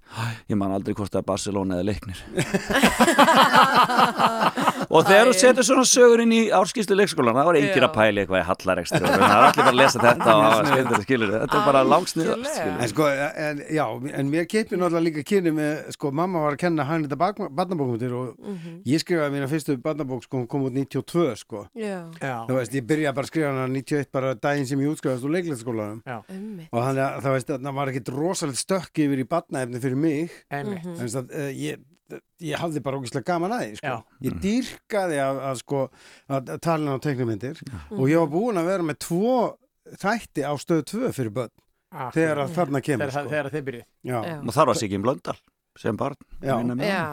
ég man aldrei hvort það er Barcelona eða leiknir og þegar þú setur svona sögur inn í árskýslu leikskólan það var Já. að pæli eitthvað í hallarekstur það er allir bara að lesa þetta og skemmtilega skilur þetta er bara langsnið Algjörlega. En sko, en, já, en mér keipi náttúrulega líka kynni með, sko, mamma var að kenna Hagnita barnabókmyndir og Mhm. ég skrifaði mína fyrstu barnabók, sko, hún kom út 92, sko. Já, Já, Þú veist, ég byrjaði bara að skrifa hana 91 bara daginn sem ég útskrifast úr leiklætsskólanum og þannig að það var ekkit rosalegt stökk yfir í barnaefni fyrir mig einmitt Mhm. þannig að uh, ég, ég hafði bara ógislega gaman að því, sko. Ég dýrkaði að, að sko, að tala á teiknumyndir og ég var búin að vera með tvo þætti á stöð 2 fyrir börn Ah, þegar að þarna kemur, Þegar sko. þegar Já, Já. og þar var Sigyn Blöndal sem barn Já. Já.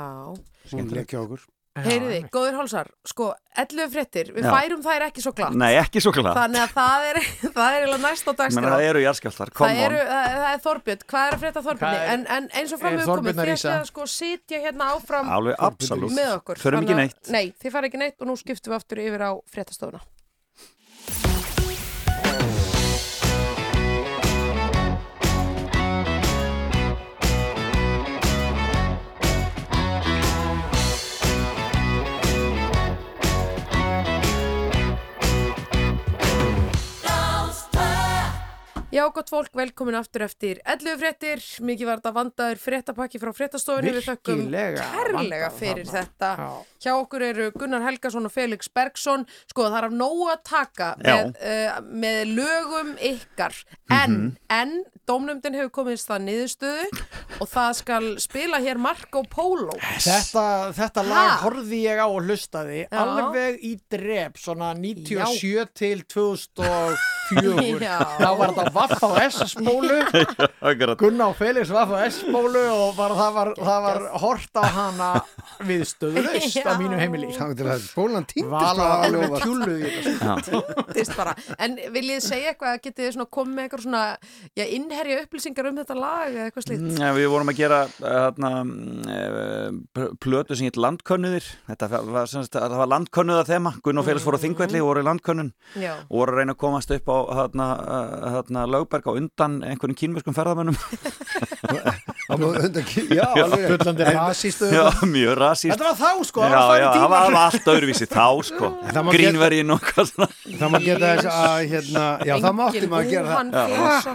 hún leikja okkur. Heyriði, góður hálsar, sko, 11 fréttir, við Já. færum þær ekki svo glatt. Nei, ekki svo klart Þannig að það er, það er næst á Menna, dagskrá. það eru jarðskjálftar, Það, come eru, on það, það er Þorbjörn, hvað er að frétta Þorbjörni? Er- En, en eins og fram er við komið, Þorbjörn að þið rísa? ætlið að sko sitja hérna áfram Alveg absolutt með okkur. Förum Þannig ekki að- neitt Nei, þið fara ekki neitt og nú skiptum við aftur yfir á fréttastofuna. Já, Já, gott fólk, velkomin aftur eftir 11 fréttir, mikið var þetta vandaður fréttapakki frá fréttastofunni, við þökkum kærlega vandaður fyrir þarna. þetta. Já. Hjá okkur eru Gunnar Helgason og Felix Bergsson, sko það er af nógu að taka Já. með, uh, með lögum ykkar, en, Mhm. en dómnumdin hefur komist það niðurstöðu og það skal spila hér Marco Polo. Þetta, þetta lag horfði ég á og hlustaði Já. alveg í drep svona 97 til 2004 Já. þá var þetta Vaff á S-spólu. Gunna og Felix Vaff á S-spólu og bara, það, var, það var hort á hana við stöðlust á mínu heimili spólan týndist Vala bara alveg. Týndist bara. En viljið segja eitthvað, getið þið svona komið með eitthvað svona, já, innherja upplýsingar um þetta lag eða eitthvað slíkt? Ja, við vorum að gera uh, plötu sem hitt landkönnuðir þetta var, var landkönnuða þema Gunn og Félags fóru á Þingvelli og voru í landkönnun Já. og voru að reyna að komast upp á þarna, uh, þarna, lögberg á undan einhverjum kínverskum ferðamönnum. Já, alveg rasístu Já, mjög rasíst Þetta var þá sko, Já, það var já, það var allt öðruvísi þá sko. Grínvergin og hvað svona. Það má geta þess að hérna, já það mátti maður gera Engin það.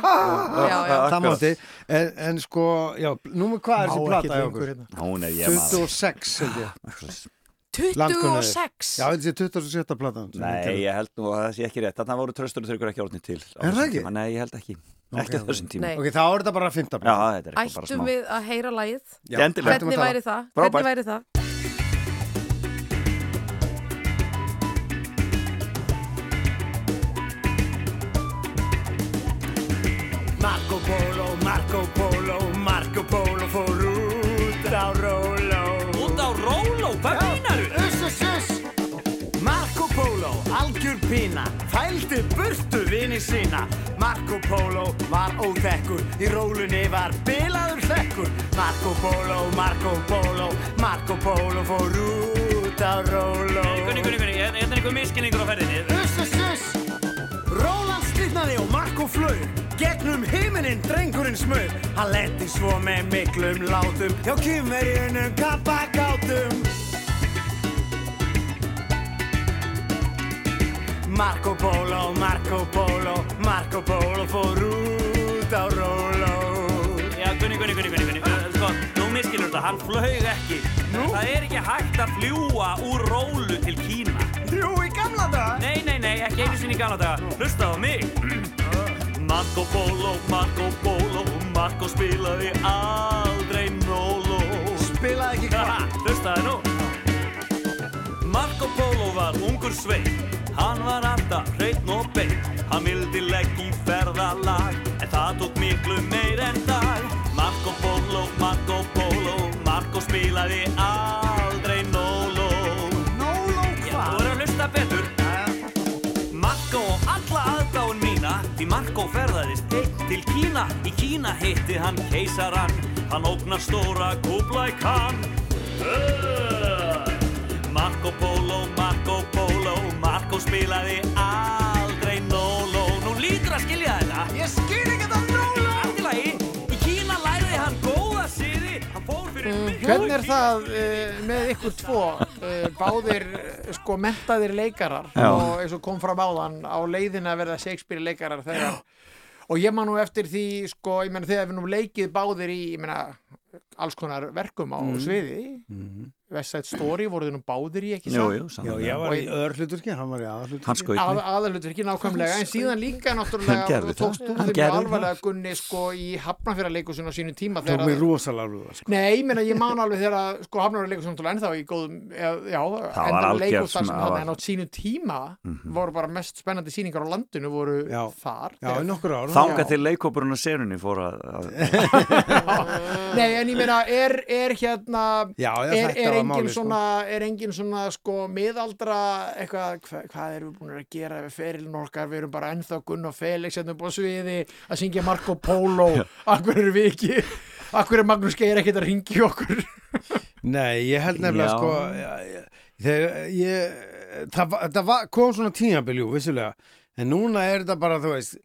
Það mátti, en, en sko já, númer hvað er þessi ekki plata hjá lengur okkur? hérna. Hún er ég maður. 26 held ég 26? Já, þetta er 27. platan Nei, ég held nú að það sé ekki rétt Þannig að voru tröstur og þurrkur ekki orðnið til Er það ekki? tíma. Nei, ég held ekki Ekki á þessum tíma. Ok, þá er þetta bara 5. Já, platan þetta er eitthvað bara Ættum við að heyra að Hvernig væri það? Hvernig væri það? Marco Polo, pína Fældi burtu vini sína. Marco Polo var óþekkur Í rólunni var bilaður hlekkur. Marco Polo, Marco Polo Marco Polo fór út á Róló Gunni, Gunni, Gunni, hérna er einhver miskinningur á ferðinni. Uss, uss, uss Róland slitnaði og Marko flög Gegnum himinin drengurinn smög Hann lendi svo með miklum látum Hjá kymverjunum kappakátum Marco Polo, Marco Polo Marco Polo fór út á Róló. Já, Gunni, Gunni, Gunni, Gunni, Sko, nú miskilur þetta, hann flög ekki. Nú? Það er ekki hægt að fljúa úr Rólu til Kína. Jú, í gamla dag Nei, nei, nei, ekki einu sinni í gamla daga. Hlusta á mig. Marco Polo, Marco Polo Marco spilaði aldrei Nolo Spilaði ekki Haha, Hlustaði nú. Marco Polo var ungur svein Hann var alltaf hreitn og beint Hann vildi legg í ferðalag En það tók miklu meir en dag. Marco Polo, Marco Polo Marco spilaði aldrei Nolo. Nóló Já, þú verður að hlusta betur. Marco og alla aðdáun mína Því Marco ferðaðist einn til Kína. Í Kína hitti hann keisaran Hann ógnar stóra Kublai Khan. Uh, Marco Polo, Marco Polo Marco spilaði aldrei Nolo Nú lítur að skilja þetta. Ég skil ekki þetta Nóló Allt í lagi, í Kína læriði hann góða siði. Hann fór fyrir Mhm. miklu Hvernig er það uh, með ykkur tvo uh, báðir uh, sko mentaðir leikarar Já. og eins og kom fram áðan á leiðina að verða Shakespeare leikarar þegar og ég man nú eftir því sko, ég menn þegar við nú leikið báðir í, ég menna alls konar verkum á sviði West Side Story voruð nú báðir í ekki Jú, satt? jú, Já, sannlega. ég var í Og- öðrhluturki, hann var í aðhluturki Hann skaut Að, mig aðalhutverki nákvæmlega en síðan líka náttúrulega þú tókst úr því mjög alvarlega gunni sko í Hafnarfjörðarleikusinu á sínum tíma Tók þegar mig rosalega alveg sko. Nei, ég meina ég man alveg þegar að sko Hafnarfjörðarleikusinu náttúrulega ennþá í góðum eða- já, var endan algjört leikus þar sem sem það það var. en á sínu tíma voru bara mest spennandi sýningar á landinu voru Já. þar Já, í nokkur ár Þanga Já. til leikópurinn að senunni fór að, að Nei, en ég meina er, er hérna Engin máli sko. svona er engin svona sko miðaldra eitthvað, hva, hvað erum við búin að gera við ferilin okkar, við erum bara ennþá Gunn og Felix hérna upp á sviði að syngja Marco Polo, akkur erum við ekki akkur er Magnús Geir ekkert að ringi okkur? Nei, ég held nefnilega Já. sko já, já, þegar ég það, var- það var, kom svona tímabiljú, vissulega. En núna er þetta bara, þú veist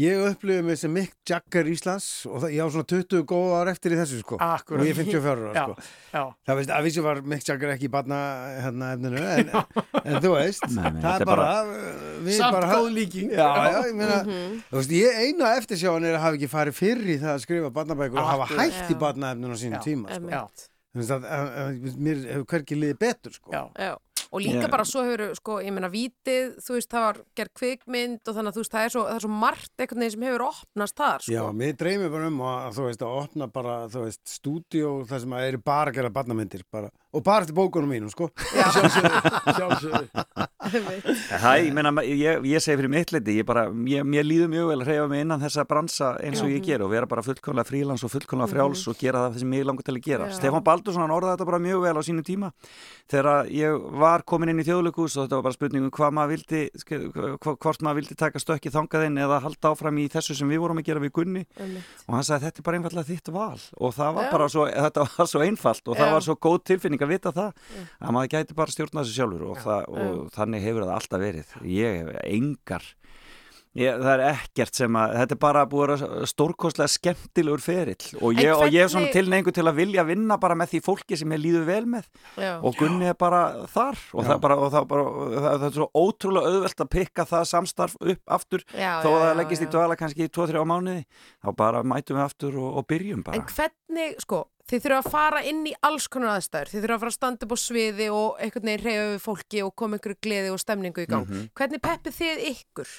ég upplifði mig sem Mick Jagger Íslands og það, ég á svona 20 góð ár eftir í þessu sko Akkurat. og ég er 54 ára Já, sko já. það veist, að vísu var Mick Jagger ekki í barna hérna efninu en, en þú veist, Nei, nei, það er bara, bara- Samt bara góð líking. já, já, ég meina Mhm. þú veist, ég eina eftirsjáin er að hafa ekki farið fyrr í það að skrifa barnabækur og hafa hætt í barnaefninu á sínum Já, tíma sko. Þú veist að, að, að mér hefur hvergi liðið betur sko. Já. Já. Og líka Já. bara svo hefur, sko, ég meina, vítið, þú veist, það var gerð kvikmynd og þannig að þú veist, það er svo, það er svo margt einhvern veginn sem hefur opnast þar, sko. Já, mér dreymir bara um að þú veist að opna bara, þú veist, stúdíó þar sem að eru bara að gera barnamyndir bara, og bara eftir bókunum mínum, sko. Sjálfsögðu. Hæ, ég meina, ég, ég segi fyrir mitt leiti, ég bara, ég, mér líður mjög vel að reyfa mig innan þessa bransa eins og ég ger og vera bara fullkomlega frílans og fullkomlega frjáls og gera það sem ég langar til að gera. Já. Stefán Baldursson orðaði þetta bara mjög vel á sínu tíma. Þegar ég var komin inn í þjóðleikus og þetta var bara spurningum hvað maður vildi, hva- hvort maður vildi taka stökki þangaðinn eða halda áfram í þessu sem við vorum að gera við Gunni. Einmitt. og hann sagði þetta er bara einfallega þitt val. Og það var Já. bara svo, einfalt og það góð tilfinning að vita maður gæti bara stjórna þessu sjálfur og, það, og Já. þannig hefur það alltaf verið. Ég hef engar ég, það er ekkert sem að þetta er bara búið að vera stórkostlega skemmtilegur ferill og ég, og ég hef svona tilneingu til að vilja vinna bara með því fólki sem ég líður vel með Já. og Gunni er bara þar og, það, er bara, og það, er bara, það, það er svo ótrúlega auðvelt að pikka það samstarf upp aftur Já, þó að það leggist í dvala kannski í 2-3 á mánuði þá bara mætum við aftur og, og byrjum bara En hvernig, sko, þið þurfa að fara inn í alls konar aðstæður, þið þurfa að fara að standa upp á sviði og einhvern veginn reyða við fólki og koma einhverju gleði og stemningu í gang. Mhm. Hvernig peppið þið ykkur?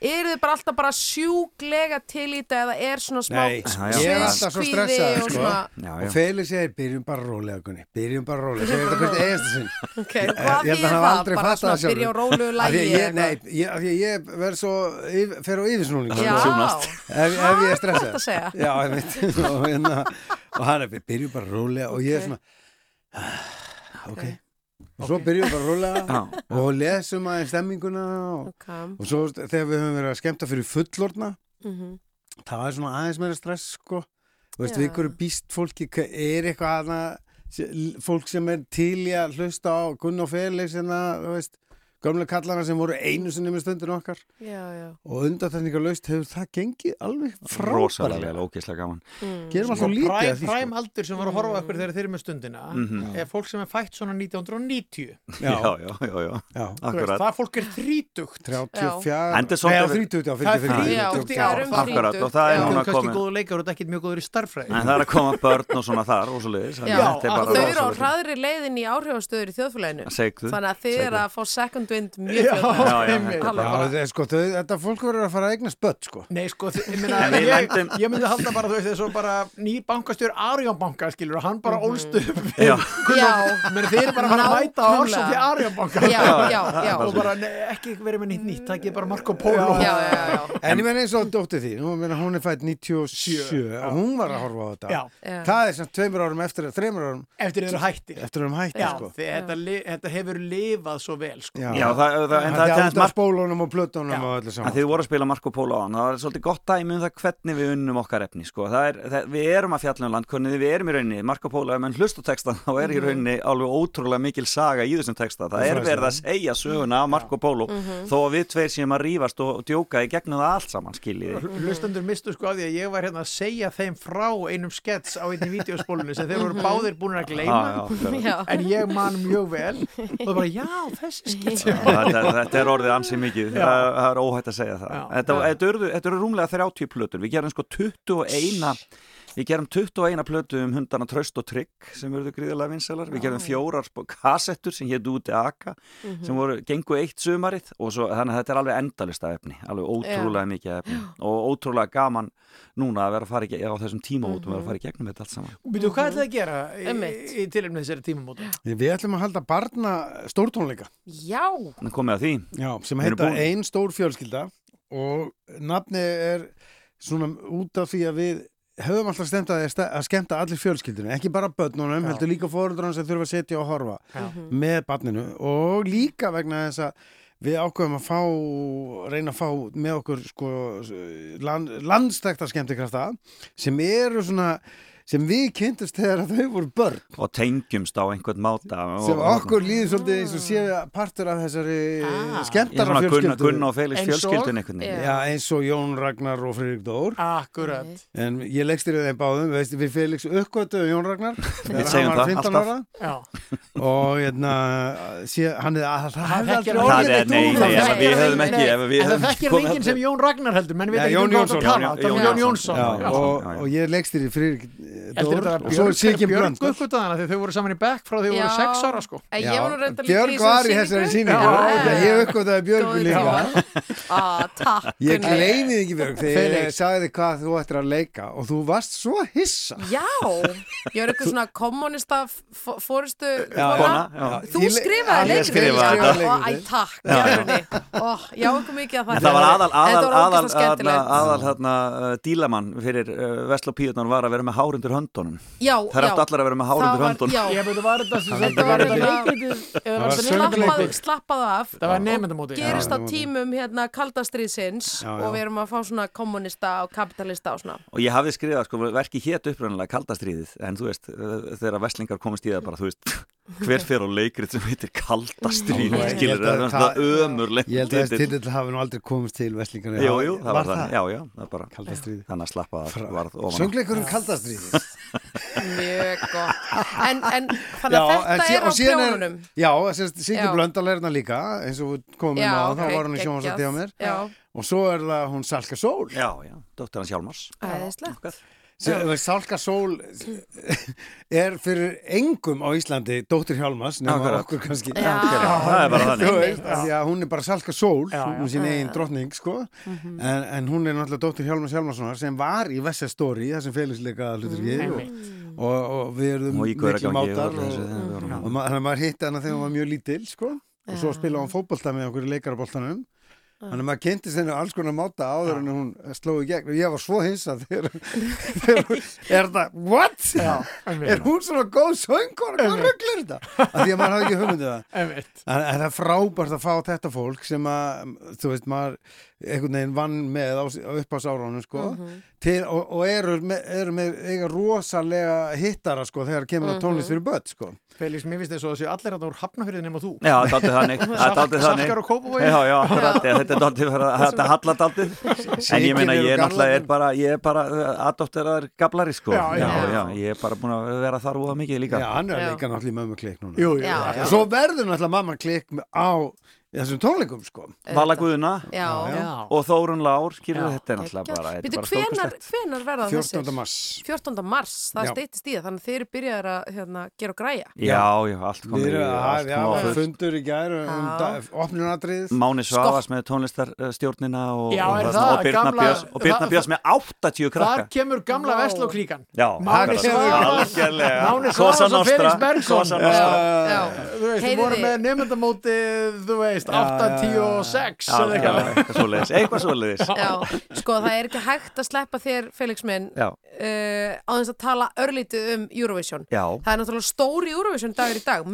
Eru þið bara alltaf bara sjúglega til í þetta eða er svona smá Nei, Já, já. ég er alltaf svo sviðskvíði stressaður, og sko. svona, já, og já. Felix segir, byrjum bara rólega, Gunni byrjum bara rólega, segir þetta hvert eigasta sinn ok, Ég hvað þýðir það? aldrei Bara fattað svona byrja á rólegu lægi nei, ég, af því að ég verð svo fer á yfirsnúning Já, Sjúnast. ef, ef ég er stressað Gott að segja. Já, ég veit og, hérna, og hann er, byrjum bara rólega og ég er svona "Ah, ok, og svo byrjum við bara rólega Já. og lesum aðeins stemminguna og, ok, og svo þegar við höfum verið að skemmta fyrir fullorna mhm, það er svona aðeins meira stress sko. Þú veist, við ykkur býst fólki er eitthvað aðna fólk sem er til í að hlusta á Gunn og Felix hérna, þú veist gömlega kallana sem voru einu sinni með stundin okkar. Já, já. og undanþækningar laust hefur það gengið alveg rosalega frábærlega. Vel, ógeðslega gaman. Mm. gerum Sko, alltaf lítið præm, af því præm sko. aldur sem var að horfa okkur þegar þeir eru með stundina Mhm. er fólk sem er fætt svona 1990 já, já, já, já, veist, það fólk er þrítugt. 34 Enda Nei, svolítið- á 30 á Það er 54 Já, þrítugt það er Það- akkurat þrítugt, og það er núna er kannski komin góðu leikar og þetta er ekkert mjög góður í starffræði en það er að koma börn og svona þar og þau eru á hraðri leiðin í áhrifastöður í þjóðfélaginu. Þannig að þið eru að fá second mjög þetta- Já, þetta er sko, þau, þetta fólk verður að fara að eigna spött sko. Nei, sko, þi- ég, meina, En við ég, ég myndi halda bara, þú veist, þessu bara ný bankastjór Arjón banka, skilur, og hann bara ólst upp Já. Já, Menn þeir eru bara að að mæta á Nákvæmlega. ársótti Arjón banka. Já, já, já, og bara, nei, ekki verið með nýtt nýtt, það ekki bara Marco Polo. já, já, já. En ég menn eins og dóttir því, hún er fætt 97 og hún var að horfa á þetta. Já, Já. Það er sem tveimur árum eftir, þreimur árum eftir þeir eru hætti sko. Þetta hefur lifað svo vel, sko. Já, það, það, en það er Það tennist margt spólunum og plötunum Já. og öllu saman þið voru að spila Marco Polo á hann það er svolítið gott dæmi um það hvernig við unnum okkar efni sko. það er, það, við erum að fjalla um landkunni við erum í rauninni, Marco Polo, ef mann hlust á texta þá er í rauninni alveg ótrúlega mikil saga í þessum texta, það er verið að segja söguna af Marco Polo, þó að við tveir séum að rífast og djóka í gegnum það allt saman skiljiði. Hlustendur mistu sko að ég var hérna að segja þeim frá einum skets á einni vídeospólunni sem þeir voru báðir búin að gleyma. Já, já, Já. en ég man mjög vel. Og það bara, já, þessi skets þetta, þetta er orðið ansið mikið. Það, það er óhætt að segja það. Þetta, þetta eru rúmlega 30 plötur. Við gerum sko 21 við gerum 21 plötu um hundana Tröst og Trygg sem verður gríðarlega vinsælar. Við gerum fjórar spó- kassettur sem hétt úti Aka sem voru, gengu eitt sumarið og svo, þannig að þetta er alveg endalista efni alveg ótrúlega mikið efni og ótrúlega gaman núna að vera að fara í, á þessum tímamótum að vera að fara í gegnum þetta allt saman. Býtu, hvað ætlaði að gera í, í tilefni þessari tímamóta? Við ætlum að halda barna stórtónleika. Já, Nú komið að því. Já, sem heita búin. Ein stór fjölskylda og nafni er svona út af því að við höfum alltaf stemt að, að skemmta allir fjölskyldinu, ekki bara börnunum, Já. heldur líka fóreldrarna sem þurfa að setja og horfa Já. með barninu og líka vegna þess að við ákveðum að fá, reyna að fá með okkur sko land, landstækta skemmtikrafta sem eru svona sem við kynntust þegar þau voru börn. Og tengjumst á einhvern máta og, sem okkur líður svolítið eins og sé partur af þessari Ah. Skemmtara fjölskyldu. Gunna og og- fjölskyldun einhvern veginn. Já. Já, eins og Jón Ragnar og Friðrik Dór. Akkurat. En ég leggst þér þeim báðum veist, við Felix uppgötuðum Jón Ragnar. Þegar segjum það, 15 alltaf. ára. Já, og hérna sé, hann er að það hefði aldrei orðið er, við höfum ekki ef við En það komið- enginn sem Jón Ragnar heldur menn við Já, ekki Jón Jónsson, og, ég leggst þér í Friðrik Heldur Dór þetta og svo Björg, Björg Blöndal uppgötaðana þegar þau voru saman í bekk frá því þau voru sex ára sko Björg var í þessari síningu ég uppgötaði Björgu líka. Ah, Ég Gunni. gleymi því ekki Björg þegar ég sagði hvað þú ættir að leika og þú varst svo hissa Já, ég var eitthvað svona kommunista f- fórustu Já, Kona, já. Þú skrifaði þetta. og æ, takk, Já, eitthvað mikið að það var aðal, aðal, hérna, uh, dílamann fyrir uh, Vestló Píutnár var að vera með hárundur höndunum. Já, Það er já. allar að vera með Það hárundur var- höndunum. Já, Ég veit, var þetta sem Þetta var söngleikrit. slappað, af Það var nefndamótið gerist á tímum hérna kaldastriðsins og við erum að fá svona kommunista og kapitalista og svona. Og ég hafði skrifað, sko, verki hétt upprænlega kaldastríðið, en þú veist, þegar Vestlingar komist í það bara, þú veist, hver fer á leikrið sem heitir ég skilur að það, það- það ömurlegt. Ég held að þessi titill. hafi nú aldrei komist til Vestlingar Jú, jú, það var það, já, já, það bara, Kaldastríð þannig að slappa það varð ofan á. Mjög gott. En, en þannig að þetta er á prjónunum. Já, Já. Blöndal er hérna líka eins og við komum Já, á, ok, þá var hann í sjónvarsætti á mér. Já, og svo er það hún Salka Sól. Já, já, dóttir hans Hjálmars. Æðislegt Sem- veist, Salka Sól er fyrir engum á Íslandi dóttir Hjálmars nema Akkurat. okkur kannski Já. Það er bara Þú þannig. veist, að hún er bara Salka Sól Já, já. hún sín eigin drottning sko Mhm. en, en hún er náttúrulega dóttir Hjálmars Hjálmarssonar sem var í Vessa Story það sem félagsleika hlutur Mm. og, og, og við erum miklu mátar og þannig að maður hitti hana þegar hún var mjög lítil sko og svo Já. spilaði hún fótbolta með okkur í leikaraboltanum Þannig að maður kynntist henni alls konar máta áður en hún sló í gegn og ég var svo hinsað þegar, hún- er það, what? Já, er hún svona góð söngur? Hvað rugglir þetta? Af því að maður hafði ekki hugmyndið það. Einmitt. En, en það er frábært að fá þetta fólk sem að, þú veist, maður einhvern veginn vann með á, á uppásáránum, sko, til, og, og eru, með, eru með eiga rosalega hittara, sko, þegar kemur á tónlist fyrir börn, sko. Felix, mér finnst þess að þessu allir hann úr hafnafyrðin nema þú Já, það er þannig, það. Salkar og Kópavogi Já, já, þetta er daldið, þetta hallar daldið. En ég meina, ég er náttúrulega er bara, ég er bara adopteraður gablari, sko. Já, já. já, já, ég er bara búin að vera þar úða mikið líka. Já, hann er líka náttúrulega í mömmu klikk núna. Jú, jú, Já. já. Og svo verður náttúrulega mamma klikk á þessum tónleikum, sko. Vala Guðuna Já, Já. og Þórun Lár, skilur Já. þetta er náttúrulega bara, þetta Býtu, er bara hvenar, hvenar verða þessir? 14. mars. 14. mars, það steytist í það þannig þeir eru byrjaðir að hérna, gera og græja Já, já, allt Við komið, að, já, fundur í gær um opnunadrið. Máni Svavas með tónlistarstjórnina og, og, það og Birna Björns og Birna Björns með 80 Þar krakka kemur gamla Já, Máni. Svavas. Máni Svavas og Nostra, Felix Bergson Cosa Nostra. Já. Þú veist, þú voru með nefndamóti þú veist, 8, 10 og 6 Já, eða já, eitthvað svoleiðis Já, sko það er ekki hægt að sleppa þér, Felix minn Já, uh, á þess að tala örlítið um Eurovision. Já, Það er náttúrulega stóri Eurovision dagur í dag.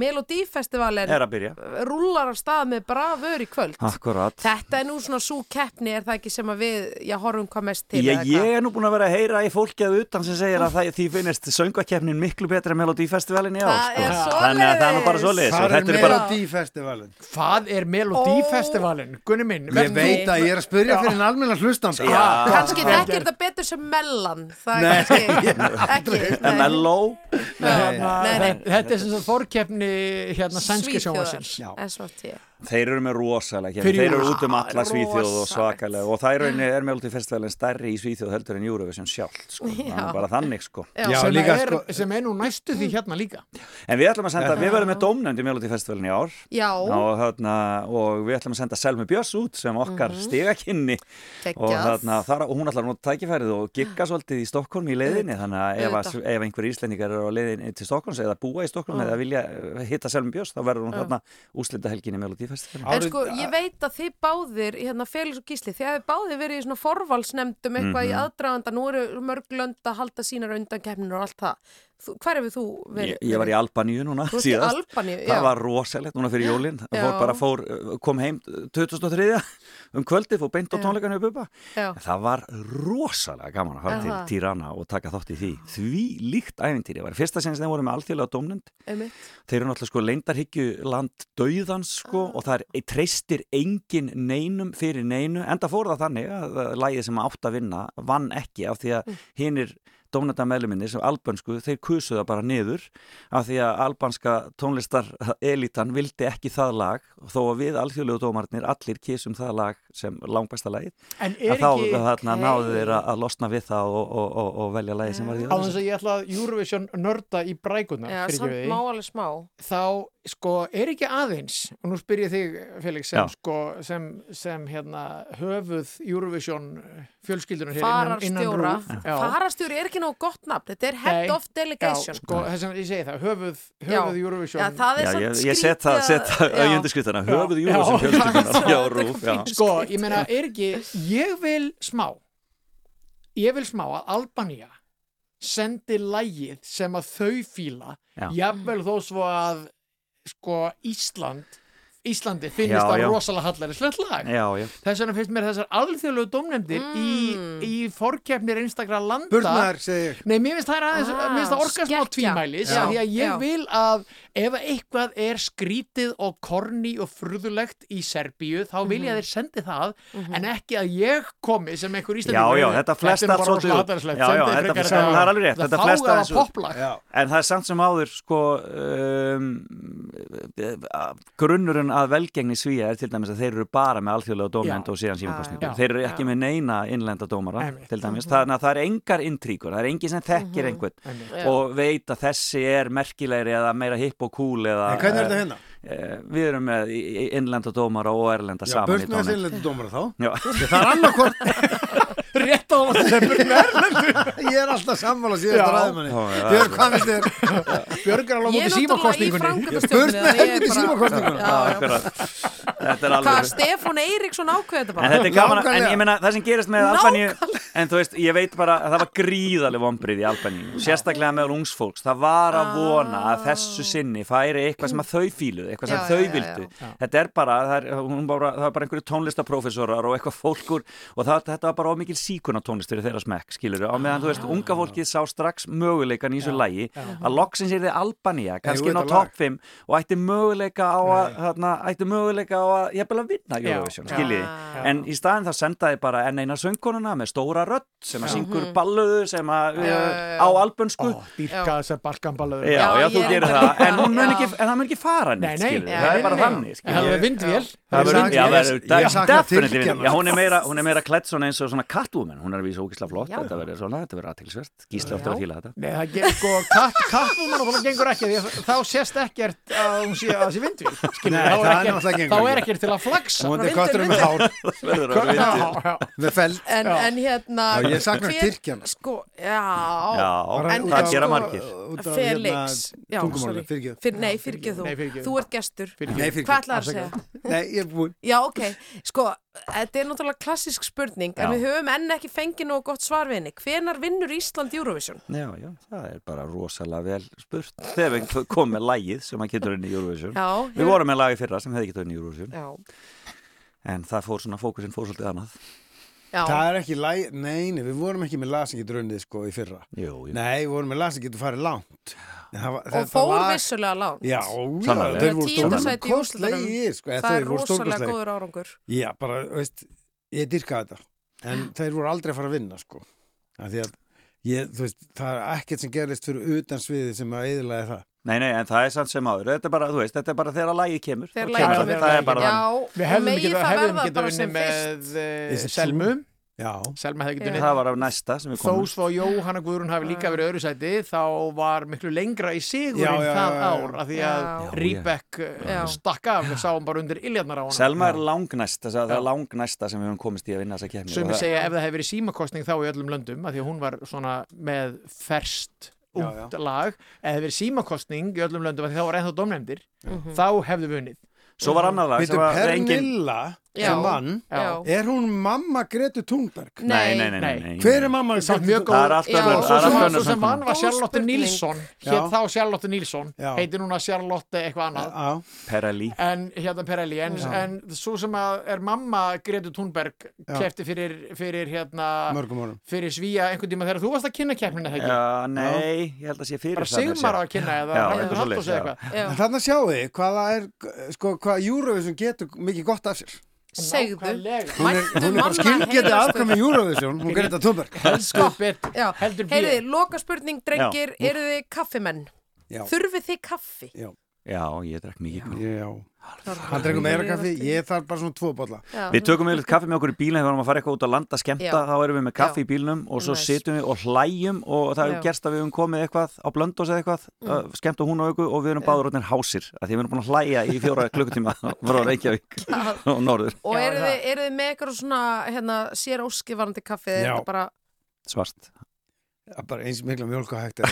Er byrja. rúlar af stað með bravör í kvöld. Akkurat. Þetta er nú svona svo keppni er það ekki sem að við, já, horfum hvað mest til Ég, eða ég er nú búin að vera að heyra í fólki að utan sem segir að það, því finnist söngvakeppnin miklu betra en Melodífestivalin í ár Það sko. er Þannig að það er nú bara Það er þetta er bara Melodífestivalin. Hvað er Melodífestivalin? Gunni minn Ég veit að ég er að spyrja fyrir en almenna hlustanda. Já. Kannski þekkir þetta betur sem mellan. Það er ekki nei. Þetta er sem sagt fórkeppni hérna sænski sjónvarsins Svíþjóðar, SVT Þeir eru með rosalega keppni, Fyrir- þeir eru út um alla Svíþjóð og svakalega. Og það er, rauninni- er Melodífestivalin stærri í Svíþjóð heldur en Eurovision sjálf sko. það Já. er bara þannig sko. Já, sem, líka, er, sko- sem er nú næstu því hérna líka. En við ætlum að senda, við verðum með dómnefnd í Melodífestivalin í ár. Já, og, þarna, og við ætlum að senda Selmu Björns út sem okkar mm stigakynni og, geggjað. þarna, þar, og hún ætlar að nota tækifærið og gigga svolítið í Stokkólm í leiðinni. Þannig að ef, ef einhver íslendingar eru á leiðinni til Stokkólms eða búa í Stokkólm eða vilja hitta Selmu Björns þá verður hún þarna úslita helginni Melodífestivalin En sko, ég veit að þið báðir, hérna Felix og Gísli, þið hefði báðir verið í svona forvalsnefndum eitthvað í Mhm. aðdraganda, nú eru mörg lönd að halda sínar undankeppnir og allt það. Þú, hver hefur þú verið? Ég, ég var í Albaníu núna Þú varst í síðast. Albaníu, já. Það var rosalegt núna fyrir jólinn fór bara fór uh, kom heim 2003 um kvöldið og beint á Já. tónleikarnu upp uppa það var rosalega gaman að fara til. Tirana og taka þátt í því. Því líkt æfintýri, það var fyrsta sinns þeim voru með alþjóðlega dómnend Einmitt. þeir eru náttúrulega sko leindarhyggju land dauðans sko og það er treystir engin neinum fyrir neinu. Enda fór það þannig að lagið sem átt að vinna vann ekki af því að hinir dómnenda meðluminni sem albönsku, þeir kusuða bara niður af því að albanska tónlistar elitan vildi ekki það lag þó að við alþjóðlegu dómarnir allir kísum það lag sem langbæsta lagið. En að þá ekki- þarna náðu þeir að losna við það og, og, og, og velja lagið sem var í á þess að ég ætla að Eurovision nörda í brækuna Já, samt má alveg smá. Þá sko er ekki aðeins og nú spyr ég þig Felix sem, sko, sem, sem hérna, höfuð Eurovision fjölskyldunar Fararstjóra. Fararstjóri er ekki nóg gott nafn Þetta er Head Nei. of Delegation Já, sko, þess að ég segi það, höfuð, Já. höfuð Eurovision Já, það Já, ég, ég set það, set það auðjundiskriftana, Já. höfuð sem fjölskyldunar, já, rúf, sko, ég meina, er ekki ég vil smá ég vil smá að Albanía sendi lægið sem að þau fíla Já. jafnvel þó svo að sko Ísland Íslandi finnist Já, það já. rosalega hallæri slett lag Já, já. þess vegna finnst mér þessar alþjóðlegu dómnefndir Mm. í, í fórkeppnir einstakra landa ég. Nei, mér finnst það er aðeins, Ah, mér finnst það orka smá skekkja. tvímælis Já. því að ég Já. vil að ef eitthvað er skrítið og korni og furðulegt í Serbíu þá vil ég að þeir sendi það en ekki að ég komi sem einhver Já, íslendingur já, þetta flest er svolítið Já, já, þetta- það er alveg rétt, það þetta fáið flest að aðeins út. poplag Já. En það er samt sem áður, sko, um, grunnurinn að velgengni svíja er til dæmis að þeir eru bara með alþjóðlega dómnend Já. og síðan símakostningu. Já. Þeir eru ekki Já. með neina innlenda dómara, til dæmis. Þannig að það er engar intríkur, það er engin sem þekkir einhvern Einmitt. Já. og veit að þessi er merkilegri eða meira hipp og cool eða... En hvernig er þetta hérna? eh, Við erum með innlenda dómara og erlenda Já, saman í Burtmaður dómnefnd. sinlega dómara þá. Já. Það er annarkvort, rétt á að það er Björg ég er alltaf sammála. Já, já, Björg, hvað finnst þér? Björg er alveg er í símakostningunni framkvæmdastjórninni Burt með þannig ég hendur í bara- símakosninguna. Já, Já, já. akkurat. Þetta er Hvað, alveg... Stefán Eiríksson ákveði þetta En bara? er en ég meina það sem gerist með Albaníu en þú veist, ég veit bara að það var gríðaleg vombrið í Albaníu, sérstaklega með ungs fólks, það var að vona að þessu sinni færi eitthvað sem að þau fíluðu eitthvað sem þau vildu þetta er bara, það er, hún bara, það er bara einhverju tónlistaprófessorar og eitthvað fólkur og það, þetta var bara ómikil síkun á tónlist fyrir þeirra smekk, skilur á meðan þú veist, unga fólkið sá strax möguleikan í þessu lægi, að loksins er þið Albanía kannski ná topp 5 og ætti möguleika á að þarna, ætti möguleika á að, ég að vinna. Eurovision, skiljiði en í staðin það sendaði bara enn eina söngkonuna með stóra rödd sem að syngur balluðu sem að já. á albönsku. Ó, dýrka þessar balkanballuður Já, Já, já, þú gerir það, en það mun ekki fara skilur, Já, það er bara þannig, En það er verður- verður- ég- sakna vinur. Já, hún er meira, hún er meira klætt svona eins og svona Catwoman, hún er að vísa ógislega flott, Já. þetta verður svona, þetta verður aðtilsvert, gísli ofta að fíla þetta. Nei, það gerir sko, kattbúman og það gengur ekki því þá sést ekkert að hún sé að það sé vindvél skilur, Nei, þá, það er er ekkert, gengur þá er ekkert til að flagsa Móndi vindur, katturinn með hár, með feld. En, hérna Já, ég sakna Tyrkjana. Sko, já, Já, En- það gera margir. af, Felix. Já, tungumáli, sorry. Nei, fyrirgeð þú. Þú ert gestur. Hvað ætlaði að segja? Ég er búinn. Já, ok, sko, þetta er náttúrulega klassisk spurning en Já. við höfum enn ekki fengið nóg gott svar við henni Hvenar vinnur Ísland Eurovision? Já, já, það er bara rosalega vel spurt. Þegar við komum með lagið sem að getur inn í Eurovision. Já, Við vorum með lagið fyrra sem hefði getur inn í Eurovision, Já, en það fór svona, fókusinn fór svolítið annað. já, Það er ekki læg, nei, nei, við vorum ekki með lag sem getur unnið sko í fyrra. Jú, jú. Nei, við með það og þetta fór lag- vissulega langt Já, já, Sannarlega. þeir voru í stórkostlegir, sko, Það er rosalega góður árangur Já, bara, veist, ég dyrka þetta en þeir voru aldrei að fara að vinna sko. að því að ég, þú veist, það er ekkert sem gerist fyrir utan sviði sem að eðilega það Nei, nei, en það er samt sem áður. Þetta er bara, þú veist, þetta er bara þegar lagið kemur. Þegar lagið kemur það. Það er bara þannig. Já, Við hefðum ekki það hefðum verða bara sem með fyrst uh, Is it Selmu Já, Selma hefði getið Já. unni Það var af næsta sem við Þó komum. svo Jóhanna Guðrún hafi líka verið öðru sæti þá var miklu lengra í sigurinn Já, já, það ár af því að Já. Ríbek Já. stakk af við sáum bara undir iljarnar á hana Selma er langnæst, þess að það er langnæsta sem við höfum komist í að vinna þessa kemni. Sumi segja ef það hefði verið símakostning þá í öllum löndum af því að hún var svona með ferst ungt lag ef það hefði verið símakostning í öllum löndum af því þá var ennþá domnefndir Mhm. þá hefðu við unnið Svo var annar lag sem var engin sem mann er hún mamma Gretu Thunberg? Nei, nei, nei Hver er mamma Gretu Thunberg? Svo sem mann var Charlotte Nilsson. Hér þá Charlotte Nilsson. Heitir núna Charlotte eitthvað annað? Perelli hérna, en svo sem er mamma Gretu Thunberg kefti fyrir fyrir hérna, svíja einhvern díma þegar þú varst að kynna kemina þegar Já, nei, ég held að sé fyrir það Sigmar að kynna eða Þannig að sjáu þið hvaða er sko, hvaða júruvisum getur mikið gott af sér. Segðu. Er, Mættu manna skilgetið heyrast afkvæmi Eurovision, hún Greta Thunberg. heldur betur. heldur betur loka spurning, drengir, eru þið kaffimenn? Já. Þurfið þið kaffi? Já, Já, ég drekk mikið kaffi. já. Hann drengur meira kaffi, ég þarf bara svona tvo bolla. Já. Við tökum yfirleitt kaffi með okkur í bílinn þegar við varum að fara eitthvað út að landa skemmta, Já. þá erum við með kaffi Já. í bílnum og svo situm við og hlæjum og það hefur gerst að við höfum komið eitthvað á blöndós eða eitthvað, mm. skemmt og hún á ykkur og við erum báður rótnir hásir, að því við erum búin að hlæja í fjóra klukkutíma frá Reykjavík og norður, Og eru þið með eitthvað svona hérna, bara eins mikla mjölk og hægt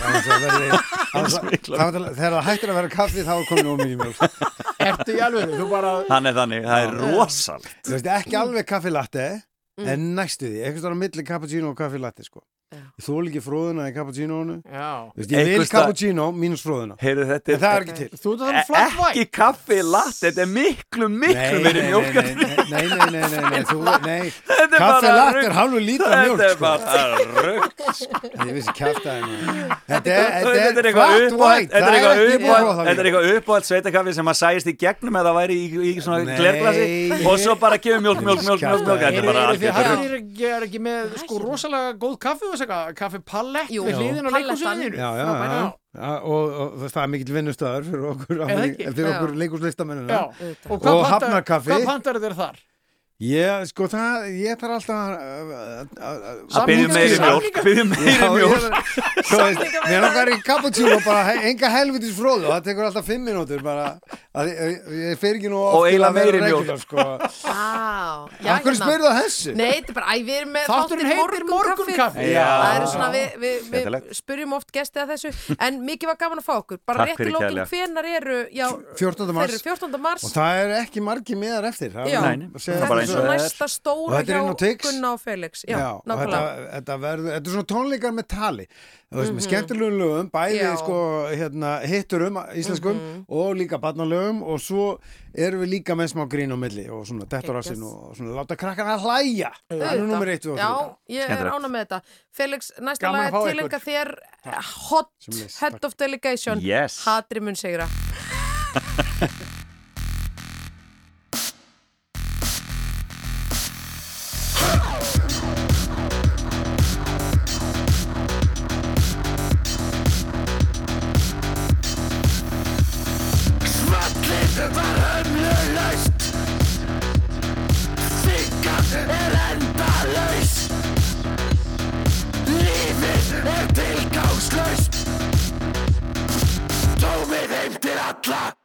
þegar það hægt er að vera kaffi þá er komin of mikið mjölk Ertu í alveg, þú bara Þannig, þannig, það er rosalt Þú veist, ekki alveg kaffilatte mm. en næstu því, eitthvað á milli cappuccino og kaffilatte sko. Þú vil ekki fróðuna í cappuccinoinu. Ég vil cappuccino mínus fróðuna. Heyru, þetta, Það er ekki til. Þú ert að það um er flatt væg Ekki kaffi latte, þetta er miklu miklu verið mjölk Nei, nei, nei Kaffi latte er halvu lítra mjölk Þetta er sko. bara rögt Ég vissi kæftæðinu Þetta er flatt væg Þetta er eitthvað uppáhald sveitakaffi sem að sæst í gegnum eða væri í svona glerglasi. Og svo bara gefur mjölk, mjölk, mjölk Þetta er ekki með sko rosalega góð kaffi og þess afsaka, kaffi Pallett Jú, við hliðin og leikúsviðinu og, og það er mikill vinnustöðar fyrir okkur, fyrir okkur leikúslistamennin og, og hafnarkaffi Hvað pantar þér þar? Ég, sko, það, ég þarf alltaf að- Að byggjum meiri mjólk, byggjum Já, meiri er- Svo veist, mér langar í cappuccino bara enga helvitis fróðu, það tekur alltaf fimm minútur bara, að ég, fer ekki nú Og vera meiri mjólk. regular, sko. Akkur spyrðu að þessu? Nei, þetta er bara, æ, við erum með Þátturinn þáttinn heitir morgunkaffi. Það eru svona, við, við, við Skemmtilegt. spyrjum oft gesti að þessu En mikið var gaman að fá okkur Bara rétt í fyrir lókin, kærlega. hvenar eru Já, 14. þeir mars. eru 14. mars Og það er ekki margi miðar eftir. það er er svona næsta stóra hjá Gunna og Felix. Já, já, og þetta, þetta, verð, þetta er svona tónleikar með tali. Mm -hmm. með mhm. skemmtilegum lögum, bæði sko, hérna, hitturum íslenskum mm -hmm. og líka barnalögum og svo erum við líka með smá grín á milli og svona dettorassin og svona láta krakkan að hlæja. Það er nummer eitt Já, ég er ána með þetta. Felix, næsta lag er tilenga þér Hot Head of Delegation. Hadri mun segra heim til alla.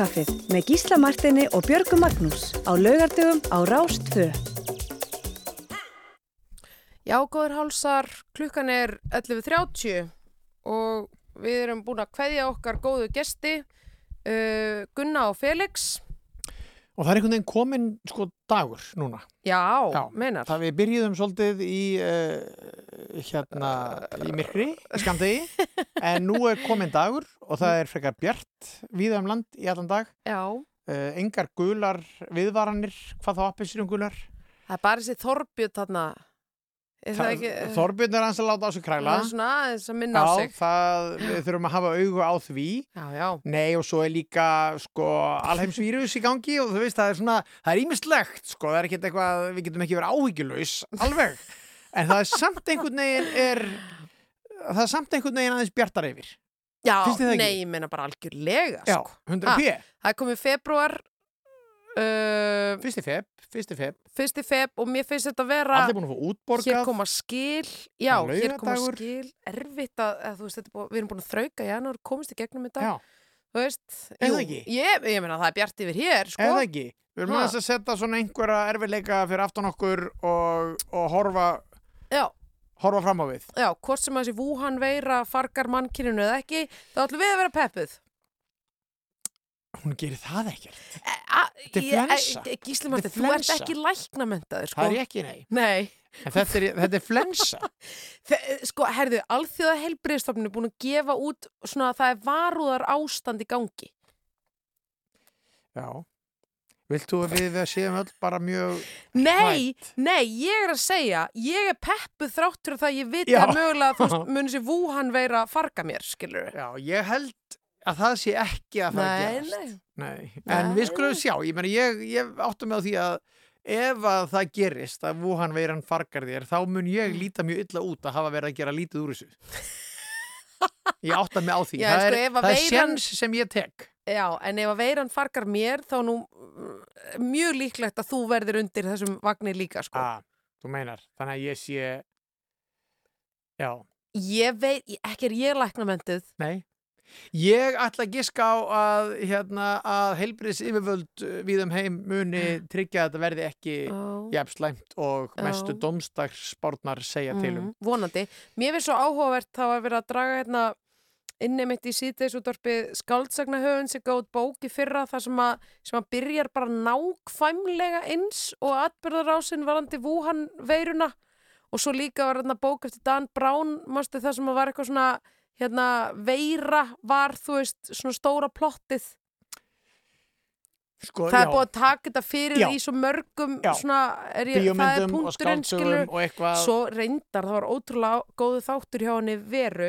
Morgunkaffið með Gísla Martini og Björgu Magnús á laugardögum á Rást 2. Já, góður hálsar, klukkan er 11.30 og við erum búin að kveðja okkar góðu gesti, uh, Gunna og Felix. Og það er einhvern veginn komin sko dagur núna. Já, Já, meinar. Það við byrjuðum svolítið í uh, hérna í myrkri, í skamdegi, en nú er komin dagur og það er frekar bjart víða um land í allan dag. Já, Uh, engar gular viðvaranir, hvað þá appisýrum gular. það er bara þessi Þorbjörn þarna. Þorbjörn er hans að láta á sig kræla. Það er svona minna á Já, sig. það, við þurfum að hafa augu á því. Já, já. Nei, og svo er líka, sko, alheimsvírus í gangi og þú veist, það er svona, það er ímislegt, sko, það er ekkert eitthvað, við getum ekki verið áhyggjulaus, alveg. En það er samt einhvern veginn er, það er samt einhvern veginn aðeins bjartar yfir. Já, nei, ég meina bara algjörlega, Já, sko. 100 p. Það er komið februar, uh, Fyrsti feb, fyrsti feb, fyrsti feb og mér finnst þetta að vera... að fá útborgað. Hér koma skil, já, hér koma skil, erfitt að, að þú veist, er búið, við erum búin að þrauka í janúar, komist í gegnum þetta, Já, þú veist, jú? Ég, ég meina það er bjart yfir hér, sko. eða ekki. Við erum að setja svona einhverja erfiðleika fyrir aftan okkur og, og horfa, Já, horfa fram á við. já, hvort sem að þessi Wuhan veira fargar mannkyninu eða ekki, þá ætlum við að vera peppuð. Hún gerir það ekkert. Þetta er flensa. Gísli Marti, Þetta er þú ert flensa. ekki læknamentaður, sko. Það er ekki, nei. Nei. En þetta er, þetta er flensa. Þe- Sko, herðu, alþjóða helbriðstofnun er búin að gefa út svona að það er varúðar ástand í gangi. Já. Vilt þú að við séum öll bara mjög... Nei, nei, ég er að segja, ég er peppuð þráttur að það ég viti að mögulega þú veist, mun þessi Wuhan veira farga mér, skilur Já, ég held að það sé ekki að fara að Nei, gerast. nei. Nei. En við skulum sjá, ég meni, ég, ég áttum með á því að ef að það gerist að Wuhan veiran fargar þér, þá mun ég líta mjög illa út að hafa verið að gera lítið úr þessu. Ég átta mig á því. Já, það sko, er, að það er veiran- sjens sem ég tek. Já, en ef að veiran fargar mér, þá nú mm, mjög líklegt að þú verður undir þessum vagnir líka, sko. Ah, þú meinar. Þannig að ég sé... Já. Ég veit, ekki er ég læknamentuð. Nei. Ég ætla að giska á að, hérna, að heilbriðs yfirvöld við um heim muni tryggja að þetta verði ekki Já. jafn slæmt og mestu domstagsspárnar segja til um. Mm, vonandi. Mér finnst svo áhugavert þá að vera að draga hérna inni mitt í síðdeisútvarpi skáldsagna sem gáð bók í fyrra þar sem að, sem að byrjar bara nákvæmlega eins og atbyrðarásinn varandi Wuhan veiruna og svo líka var hérna bók eftir Dan Brown mástu það sem að var eitthvað svona hérna veira var þú veist svona stóra plottið Sko, það er já. búið að taka þetta fyrir Já. í svo mörgum svona, er ég, það er og punkturinn og eitthvað. svo reyndar, það var ótrúlega góðu þáttur hjá henni veru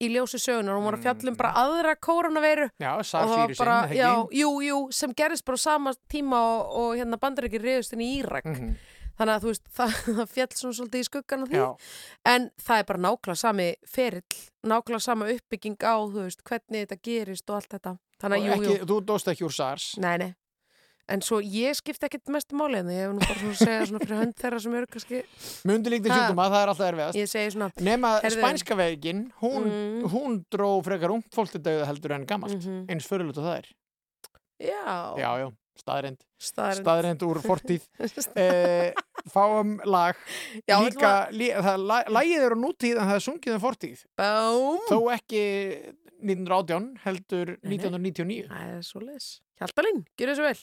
í ljósi sögunar, hún var að fjalla um bara aðra koronaveiru Já, og það var bara, já, jú, jú, sem gerist bara á sama tíma og, og hérna bandar ekki reyðust inn í Írak Mhm. þannig að þú veist, það, það fjall svona svolítið í skuggan á því, Já. en það er bara nákvæmlega sami ferill, nákvæmlega sama uppbygging á, þú veist, hvernig þetta gerist og allt þetta, þannig Og að jú, ekki, jú þú dóst ekki úr SARS. Nei, nei. En svo ég skipti ekkert mestu máli en ég hef nú bara svona að segja svona fyrir hönd þeirra sem eru kannski... Mundi líkt í Ha. sjúkdóma, það er alltaf erfiðast. Ég segi svona... Nema Heyrðu- spænska veginn, hún, Mm. hún dró frekar ungt fólk til dauða heldur en gammalt. Mhm. Eins fyrirlut og það er. Já. Já, já, staðreind. Staðreynd. Staðreind úr fortíð. eh, fáum lag. Já, Líka, lí, það, la- lagið er á nútíð en það er sungið um fortíð. Bám. Þó ekki 1918 heldur Nei, nei. 1999. Það er svo leis. Hjaltalín, gjör þessu vel.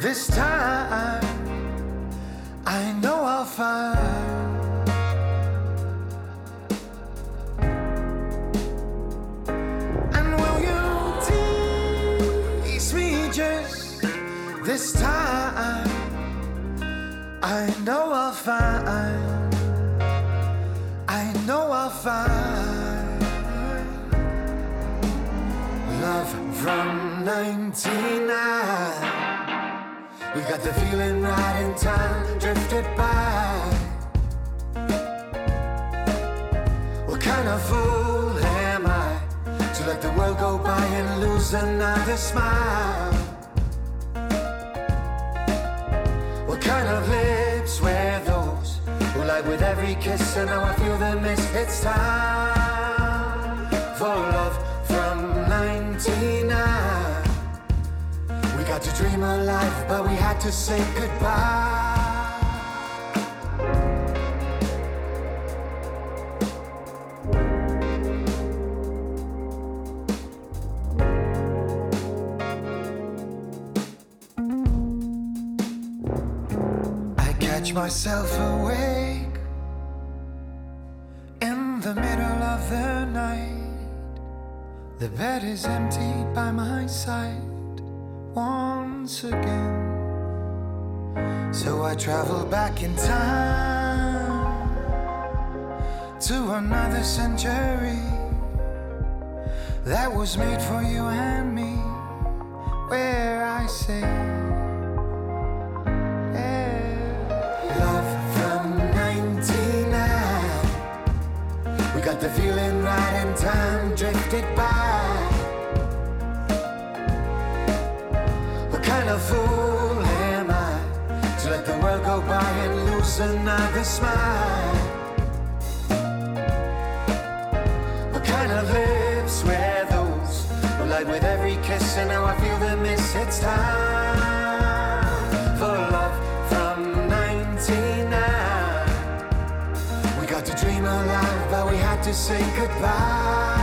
This time I know I'll find. And will you tease me just this time? I know I'll find. I know I'll find love from 99. We got the feeling right in time, drifted by. What kind of fool am I to let the world go by and lose another smile? What kind of lips were those who lie with every kiss and now I feel the miss? It's time To dream a life, but we had to say goodbye. I catch myself awake in the middle of the night. The bed is empty by my side once again. So I travel back in time to another century that was made for you and me, where I say. Love from 99. We got the feeling right and time another smile? What kind of lips wear those who light with every kiss and now I feel the miss? It's time for love from 99. We got to dream alive, but we had to say goodbye.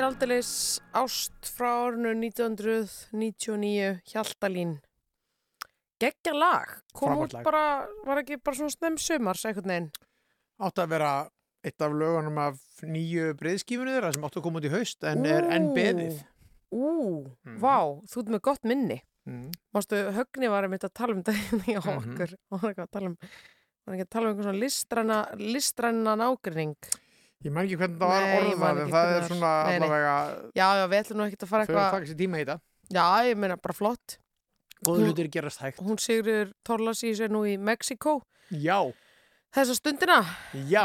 Er aldeilis ást frá árinu 1999, Hjaltalín. Geggja lag. Kom Frábært út lag. bara, var ekki bara svona snem sumars, einhvern veginn. Átti að vera eitt af lögunum af nýju breyðskífunni þeirra sem átti að koma út í haust en er enn beðið. Ú, vá, þú ert með gott minni. Mm. Mástu, Högni var einmitt að tala um þetta hjá Mhm. okkur. Og hann var ekki að tala um, hann var ekki að tala um einhvern svona listræna, listræna nágrinning. Ég man ekki hvernig það var orðað en það er svona. Nei, nei. allavega Já, já, við ætlum nú ekkert að fara þau eitthvað. taka sér tíma í þetta. Já, ég meina bara flott. Góðu Hún- hlutir gerast hægt. Hún Sigriður Torlas í sér nú í Mexiko. Já, Þessa stundina, já,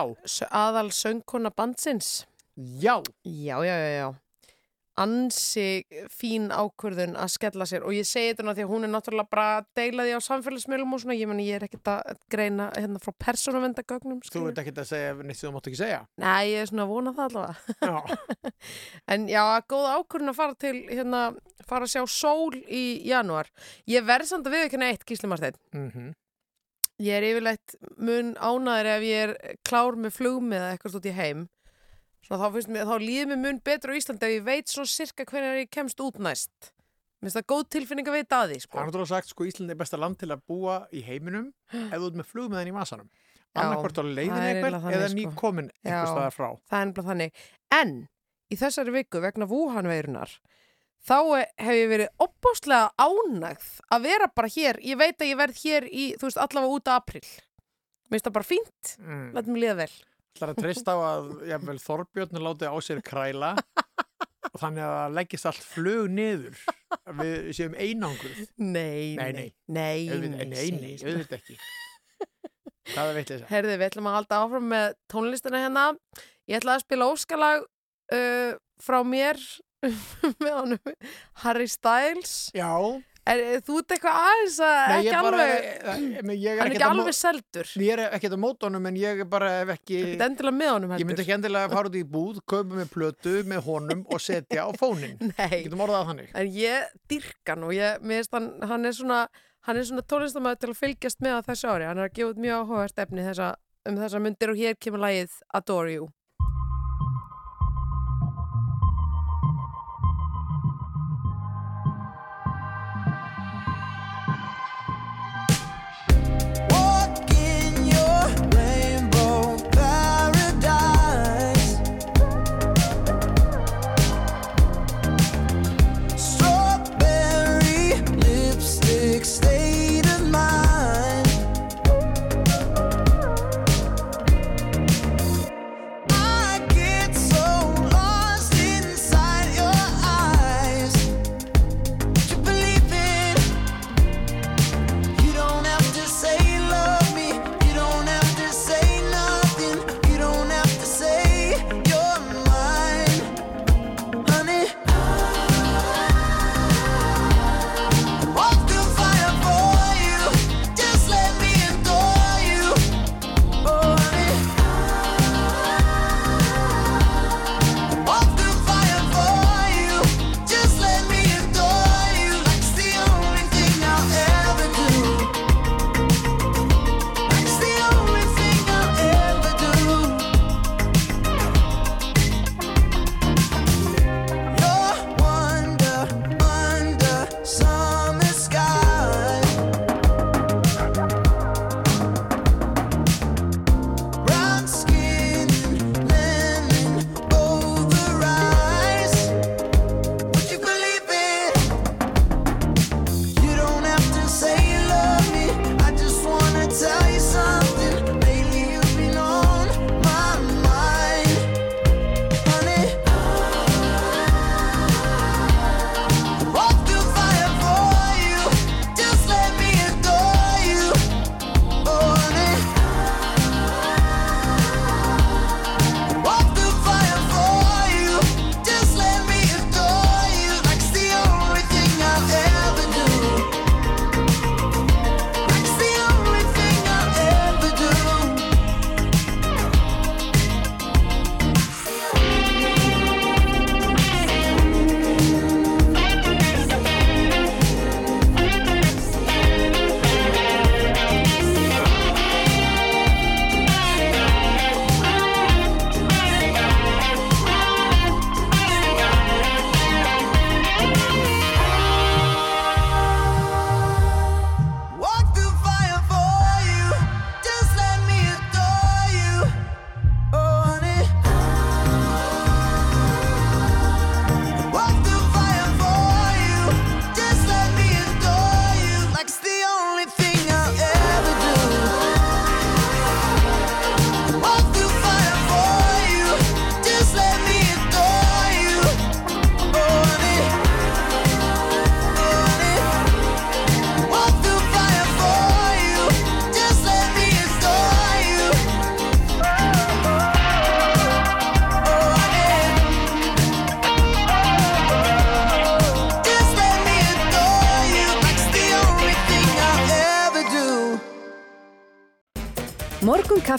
aðal söngkona bandsins. já. Já, já, já, já. Ansi fín ákvörðun að skella sér og ég segi þetta því að hún er náttúrulega bara að deila því á samfélagsmiðlum og svona, ég meni ég er ekkert að greina hérna frá persónuvendagögnum. Þú ert ekkert að segja neitt sem þú mátt ekki segja. Nei, ég er svona að vona það allavega. Já, En já, góð ákvörðun að fara til, hérna, fara að sjá sól í janúar. Ég verð samt að viðkynna eitt, Gísli Marsteinn. mm Ég er yfirleitt mun ánæður ef ég er klár með flugmið eða eitthvað stótt í heim. Svona, þá, mér, þá líður mér mun betur á Íslandi ef ég veit svo sirka hvernig ég kemst út næst. Mér finnst það góð tilfinning að veita að því, Það sko. er náttúrulega sagt, sko, Ísland er besta land til að búa í heiminum þú ert með flugmiðan í vasanum. Já, Annarkvort á leiðin það eitthvað eða sko. komin einhvers Já. staðar frá. Það er nefnilega þannig. En í þessari viku vegna Wuhan-veirunar þá hef ég verið opbáslega ánægð að vera bara hér. Ég veit að ég verð hér í, þú veist, allavega út af april. Mér finnst það bara fínt, Mm. Er að treysta á að jafnvel, Þorbjörn láti á sér kræla og þannig að það leggist allt flug niður að við séum einangruð. Nei, Nei, nei, nei. nei, nei, auðvitað ekki. Það er veitleysa. Herði, við ætlum að halda áfram með tónlistina hérna. Ég ætla að spila óskalag uh, frá mér með honum Harry Styles. Já. Er, þú ert eitthvað aðeins að Nei, ekki bara, alveg, ég, er ekki alveg seldur. Ég er ekkert á mótónum en ég er bara ef ekki... Ekkert endilega með honum Ég myndi ekki endilega fara út í búð, kaupa með plötu með honum og setja á fónin. Getum orðað þannig. En ég dyrka og ég, hann, hann er svona, hann er svona tónlistamæður til að fylgjast með á þessu ári. Hann er að gefa út mjög áhugavert efni þessa, um þessa myndir og hér kemur lagið Adore You.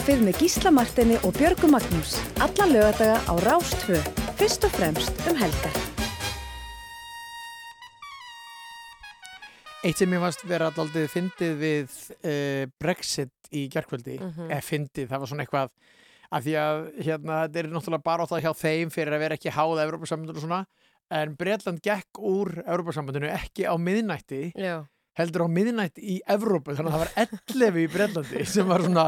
Kaffið með Gísla Martini og Björgu Magnús. Alla lögadaga á Rástvö. Fyrst og fremst um helgar. Eitt sem ég fannst vera alltaf fyndið við uh, Brexit í gerkvöldi, Mhm. eða fyndið, það var svona eitthvað af því að hérna, þetta er náttúrulega bara á það hjá þeim fyrir að vera ekki háð Evrópasambandinu og svona, en Bretland gekk úr Evrópasambandinu ekki á miðnætti, Já. heldur á miðnætti í Evrópu, þannig að það var 11 í Bretlandi sem var svona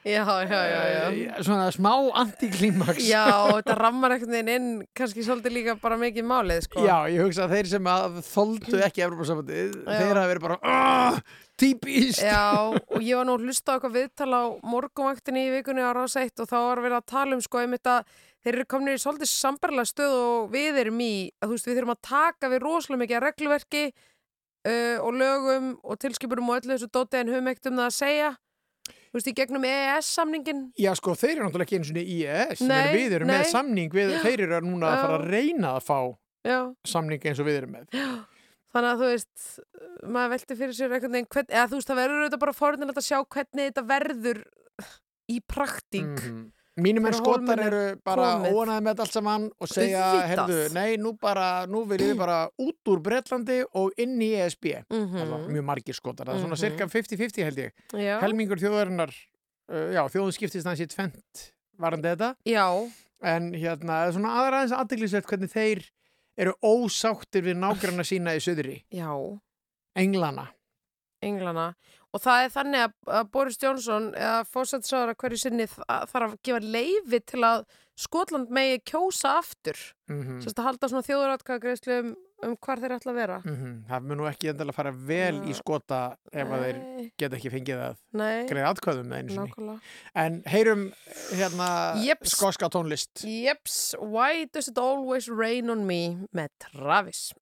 Já, já, já. Eh, svona smá antiklimaks Já, og þetta rammar einhvern veginn inn kannski svolítið líka bara mikið málið, sko. Já, ég hugsa að þeir sem að þoldu ekki Evropasambandið, Já. þeir hafa verið bara "Ah, típist Já, og ég var nú að hlusta á eitthvað viðtal á morgunvaktinni í vikunni á Rás 1 og þá var verið að tala um sko einmitt að þeir eru komin í svolítið sambarlega stöð og við erum í, að þú veist, við þurfum að taka við rosalega mikið að regluverki uh, og lögum og tilskipurum og öllu þessu dóti en höfum ekkert um það að segja þú veist, í gegnum EES-samningin Já, sko, þeir eru náttúrulega ekki eins og í EES Nei, Nei, við erum nei. með samning við, Já. þeir eru núna að Já. fara að reyna að fá Já, samning eins og við erum með þannig að þú veist maður velti fyrir sér hvern, eða þú veist, það verður auðvitað bara forðinlega að sjá hvernig þetta verður í praktík Mhm. Mínum en skotar er eru bara óanaði með allt saman og segja, herðu, nei, nú bara, nú viljum við bara út úr Bretlandi og inn í ESB. Það var mjög margir skotar, það er svona Mhm. cirka 50-50 held ég. Já. Helmingur þjóðarinnar, uh, já, þjóðun skiptist hans í tvent varandi þetta. Já. En hérna, er svona aðra aðeins aðdeglisvert hvernig þeir eru ósáttir við nágranna sína í söðri. Já. Englana. Englana og það er þannig að, að Boris Johnson eða fósætsára hverju sinni þa- þarf að gefa leifi til að Skotland megi kjósa aftur Mhm. sérst að halda svona þjóðuratkvæðagreislu um, um hvar þeir ætla að vera Mhm, Það mun nú ekki endilega fara vel í skota ef að þeir Nei. geta ekki fengið að Nei. greið atkvæðum með einu sinni. Nákvæmlega. En heyrum hérna Jeps. skoska tónlist. Jeps, Why Does It Always Rain On Me með Travis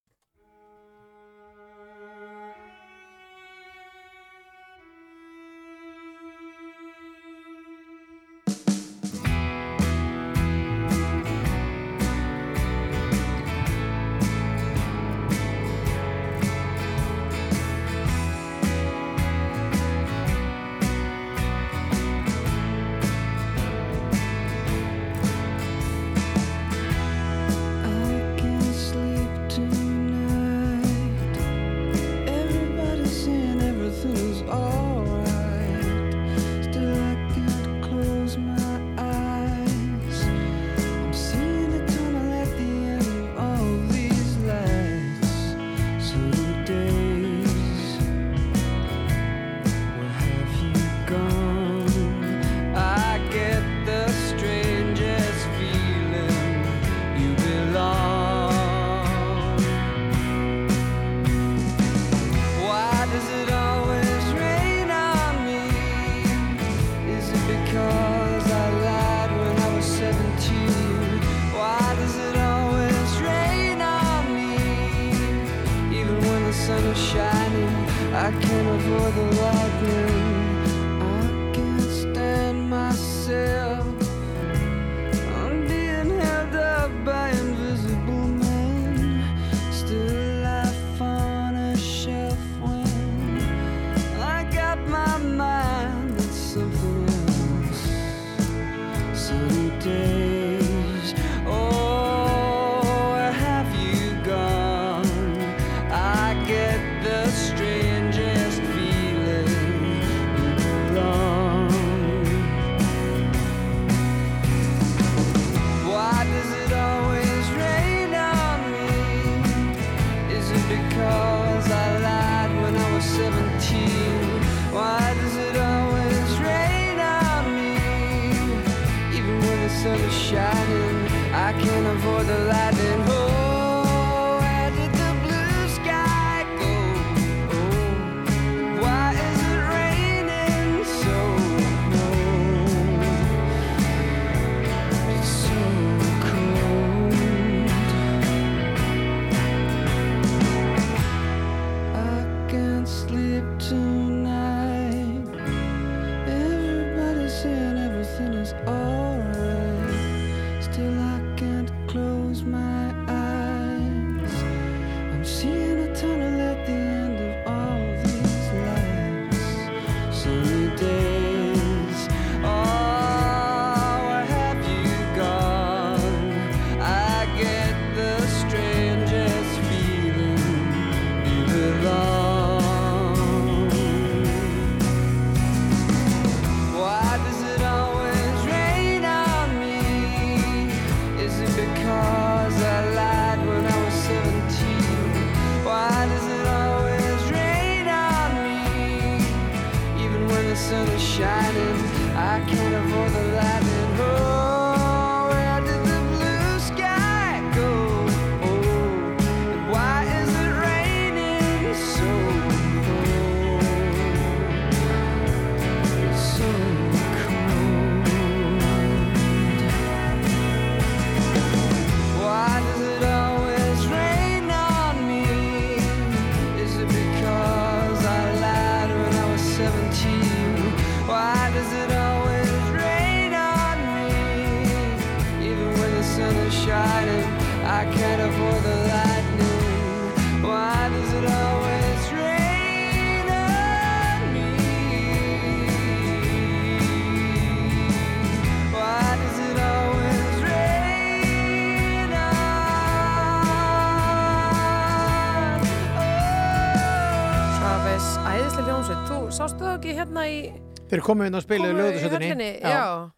Þeir komu inn og í lögutasöldinni höllinni? Já,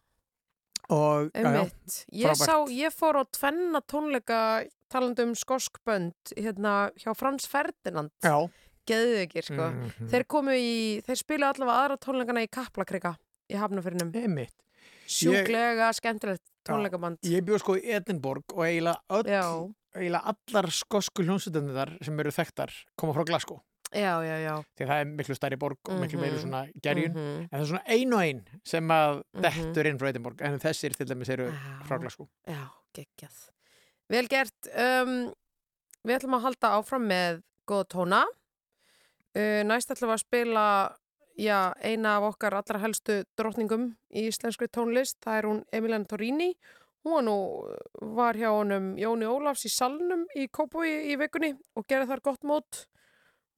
og já, já, einmitt. Ég sá, ég fór á tvenna tónleika talandi um skoskbönd hérna hjá Frans Ferdinand. Já. Geðveikir, sko. Mhm. Þeir komu í, þeir spilu allavega aðra tónleikana í Kaplakrika í Hafnafyrinum Einmitt. Sjúklega skemmtilegt tónleikaband. Ég bjóð sko í Edinborg og eiginlega, öll, Já. eiginlega allar skosku hljómsveitarnir þar sem eru þekktar koma frá Glasgow Já, já, já því að það er miklu stærri borg og miklu meiri Mhm. svona gerjun Mhm. en það er svona ein og ein sem að Mhm. dettur inn frá Edinborg en þessir til dæmis eru frá Glasgow Já, geggjað. Vel gert. Um, við ætlum að halda áfram með góða tóna. Uh, næst ætlum við að spila já, eina af okkar allra helstu drottningum í íslenskri tónlist. Það er hún Emiliana Torini. Hún var nú, var hjá honum Jóni Ólafs í salnum í Kópói í vikunni og gerði þar gott mót.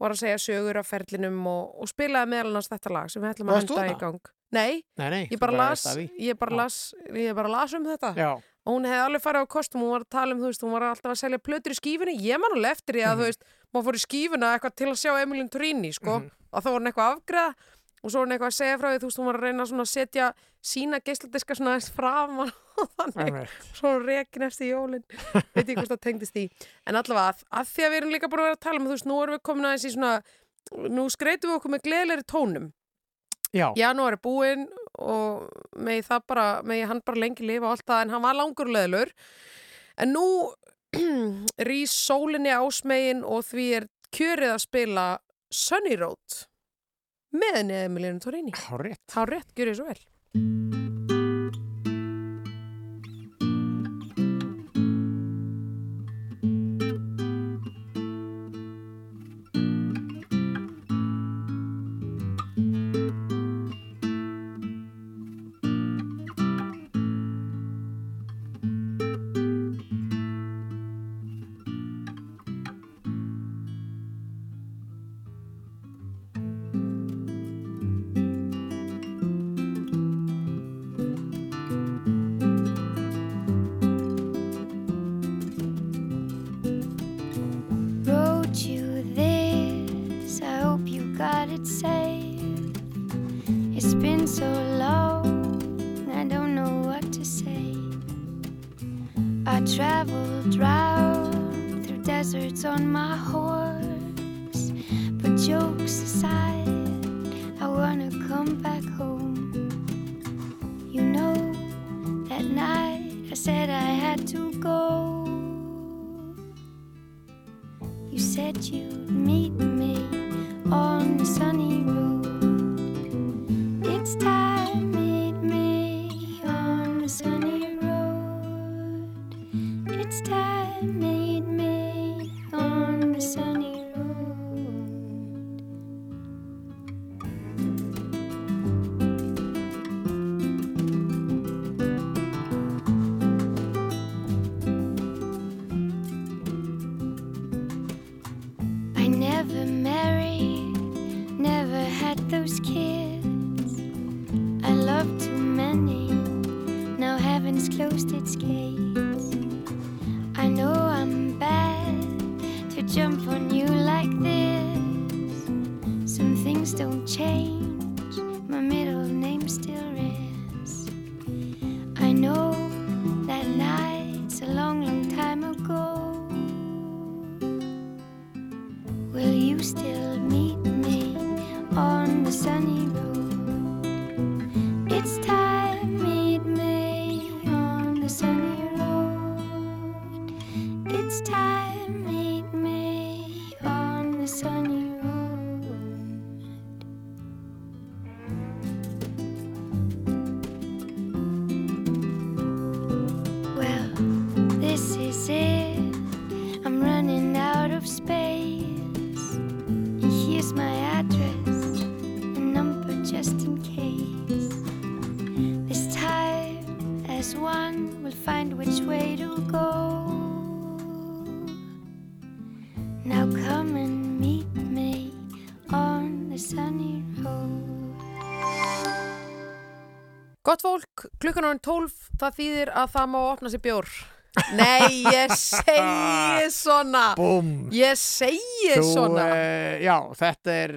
Var að segja sögur af ferlinum og, og spilaði meðal annars þetta lag sem við ætlum að henda í gang. Nei, Nei, nei, ég bara las, ég bara las, ég bara las um þetta Já. og hún hefði alveg farið á kostum, hún var að tala um, þú veist, hún var alltaf að selja plötur í skífunni, ég man alveg eftir því að, Mhm. þú veist, maður fór í skífuna eitthvað til að sjá Emilin Torini, sko, Mhm. og þá var hann eitthvað afgreða og svo var hann eitthvað að segja frá því, þú veist, hún var að reyna að setja sína geisladiska svona aðeins fram og þannig, Einmitt. svo rekin eftir jólin, veit ég hvort það tengdist því, en allavega að, að því að við erum líka búin að vera að tala um, þú veist, nú erum við komin aðeins í svona, nú skreitum við okkur með gleðilegri tónum, Já. janúar er búinn og megi það bara, megi hann bara lengi lifa og allt það en hann var langur leðlur en nú rís sólinni ásmegin og því er kjörið að spila Sunny Road með henni Emilínu Torini Há rétt. Há rétt, gjörið svo vel Gott fólk, klukkan á 12, það þýðir að það má opna sér bjór. Nei, ég segi svona. Búm. Ég segi Þú, svona. eh, já, þetta er,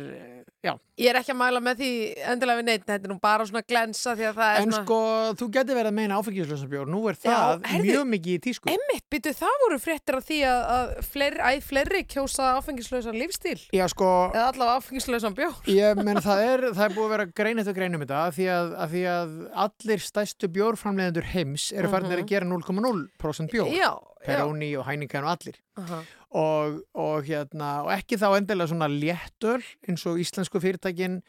já. Ég er ekki að mæla með því endilega við neitt, þetta er nú bara svona glensa því að það er En svona... sko, þú getur verið að meina áfengislösa bjór, nú er það heyrðu, mjög mikið í tísku. Emmitt, byttu það voru fréttir af því að, að fleiri, æ, fleiri kjósa áfengislausan lífstíl. Já, sko, Eða allavega áfengislausan bjór. ég menn það er, það er búið að vera grein eftir greinum þetta, af því að, af því að allir stæstu bjórframleiðendur heims eru farinir Mhm. að gera 0,0% bjór. Já, já. Peroni og Heineken og allir. Aha. Og, og, hérna, og ekki þá endilega svona léttöl eins og íslensku fyrirtækin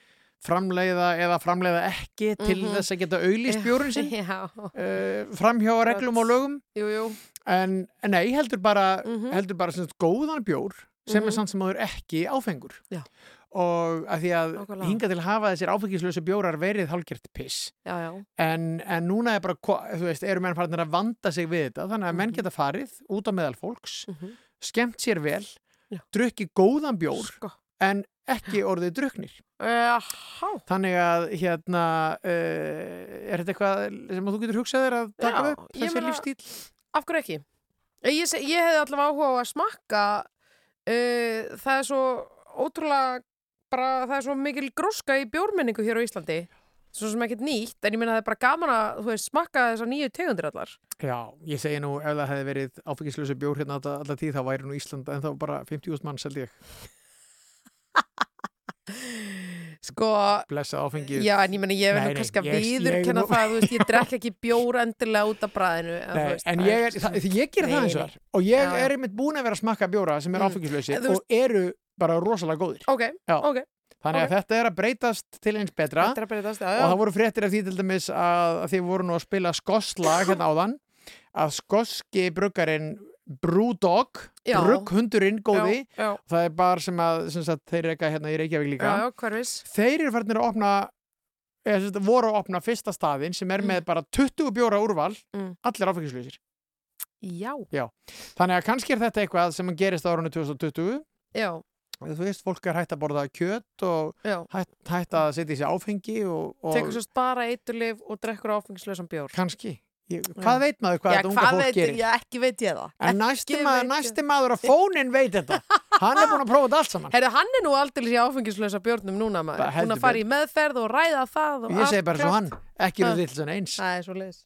framleiða eða framleiða ekki til Mhm. þess að geta auðlýst bjórin sinn Já. uh, framhjá reglum og lögum Jú, jú. en, en nei, heldur bara, Mhm. heldur bara sagt, góðan bjór sem Mhm. er samt sem áður ekki áfengur Já. og að því að Nákvæmlega. hinga til að hafa þessir áfengislösu bjórar verið hálfgert piss Já, já. en, en núna er bara, þú veist, eru menn farnir að vanda sig við þetta, þannig að menn geta farið út á meðal fólks, Mhm. Skemmt sér vel Já. drukki góðan bjór Sko. en ekki orðið druknir Jaha. þannig að hérna uh, er þetta eitthvað sem þú getur hugsað þér að taka Já, upp ég þessi meina- lífstíl Af hverju ekki? Ég, se- ég hefði allavega áhuga á að smakka uh, það er svo ótrúlega bara, það er svo mikil gróska í bjórmenningu hér á Íslandi svo sem ekkert nýtt, en ég meina það er bara gaman að þú veist, smakka þessar nýju tegundir allar. Já, ég segi nú ef það hefði verið áfengislösu bjór hérna alla, alla tíð þá væri nú Ísland en þá bara 50.000 manns held ég. Sko, blessa áfengið. já, en ég meina ég verður nei, kannski að viðurkenna nú- það, þú veist, ég drekk ekki bjór endilega út af bræðinu en, Nei, veist, en ég, er, það, ég ger það eins og þar og ég Já, er einmitt búin að vera að smakka bjóra sem er Mm. áfengislösi og eru bara rosalega góðir. Ok, Já. Þannig að ok. þetta er að breytast til eins betra breytast, já, og já. það voru fréttir af því til dæmis að, að þið voru nú að spila skosslag hérna áðan að skoski bruggarinn Brewdog, Já. brugghundurinn góði, Já, það er bara sem að sem sagt, þeir reyka hérna í Reykjavík líka þeir eru færnir að opna eða voru að opna fyrsta staðinn sem er með bara 20 bjóra úrval Mm. allir áfengislausir Já, Já. þannig að kannski er þetta eitthvað sem gerist á árunni 2020 já, þú veist, fólk er hægt að borða kjöt og hægt, hægt að setja í sig áfengi og, og Tekur svo bara eiturlif og drekkur áfengslösan bjór kannski ég, hvað veit maður hvað Já, þetta unga fólk veit, gerir Já, ekki veit ég það en næsti maður, næsti maður á fónin veit þetta hann er búin að prófa þetta allt saman Herru, hann er nú aldrei í áfengislösa bjórnum núna maður heldur að fara í meðferð og ræða það og ég segi bara svo hann, ekki eru þill svona eins Það er svo leiðis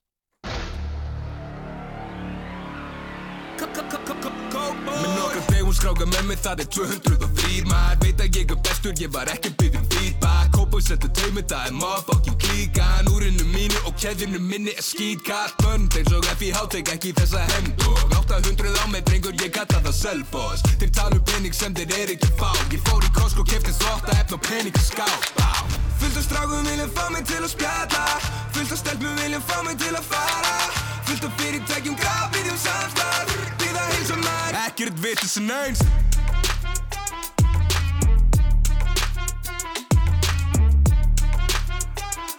Með skráka með mig það er 203 Maður veit að ég er bestur, ég var ekki byggðum feedback Kópau setur taumi, það er motherfucking klíkan Úrinu mínu og keðinu minni er skýtkart Bönd eins og FIH tek ekki þessa hemd. Og 800 á mig drengur, ég kalla það self-boss Þeir tala um pening sem þeir er ekki fá. Ég fór í Costco, kefti þvótta efn og pening í skáp. Fullt af strákum viljum fá mig til að spjalla. Fullt af stelpum viljum fá mig til að fara. Fullt af fyrirtækjum grafið um samstarf Býða heilsa maður Ekkert vitið sem eins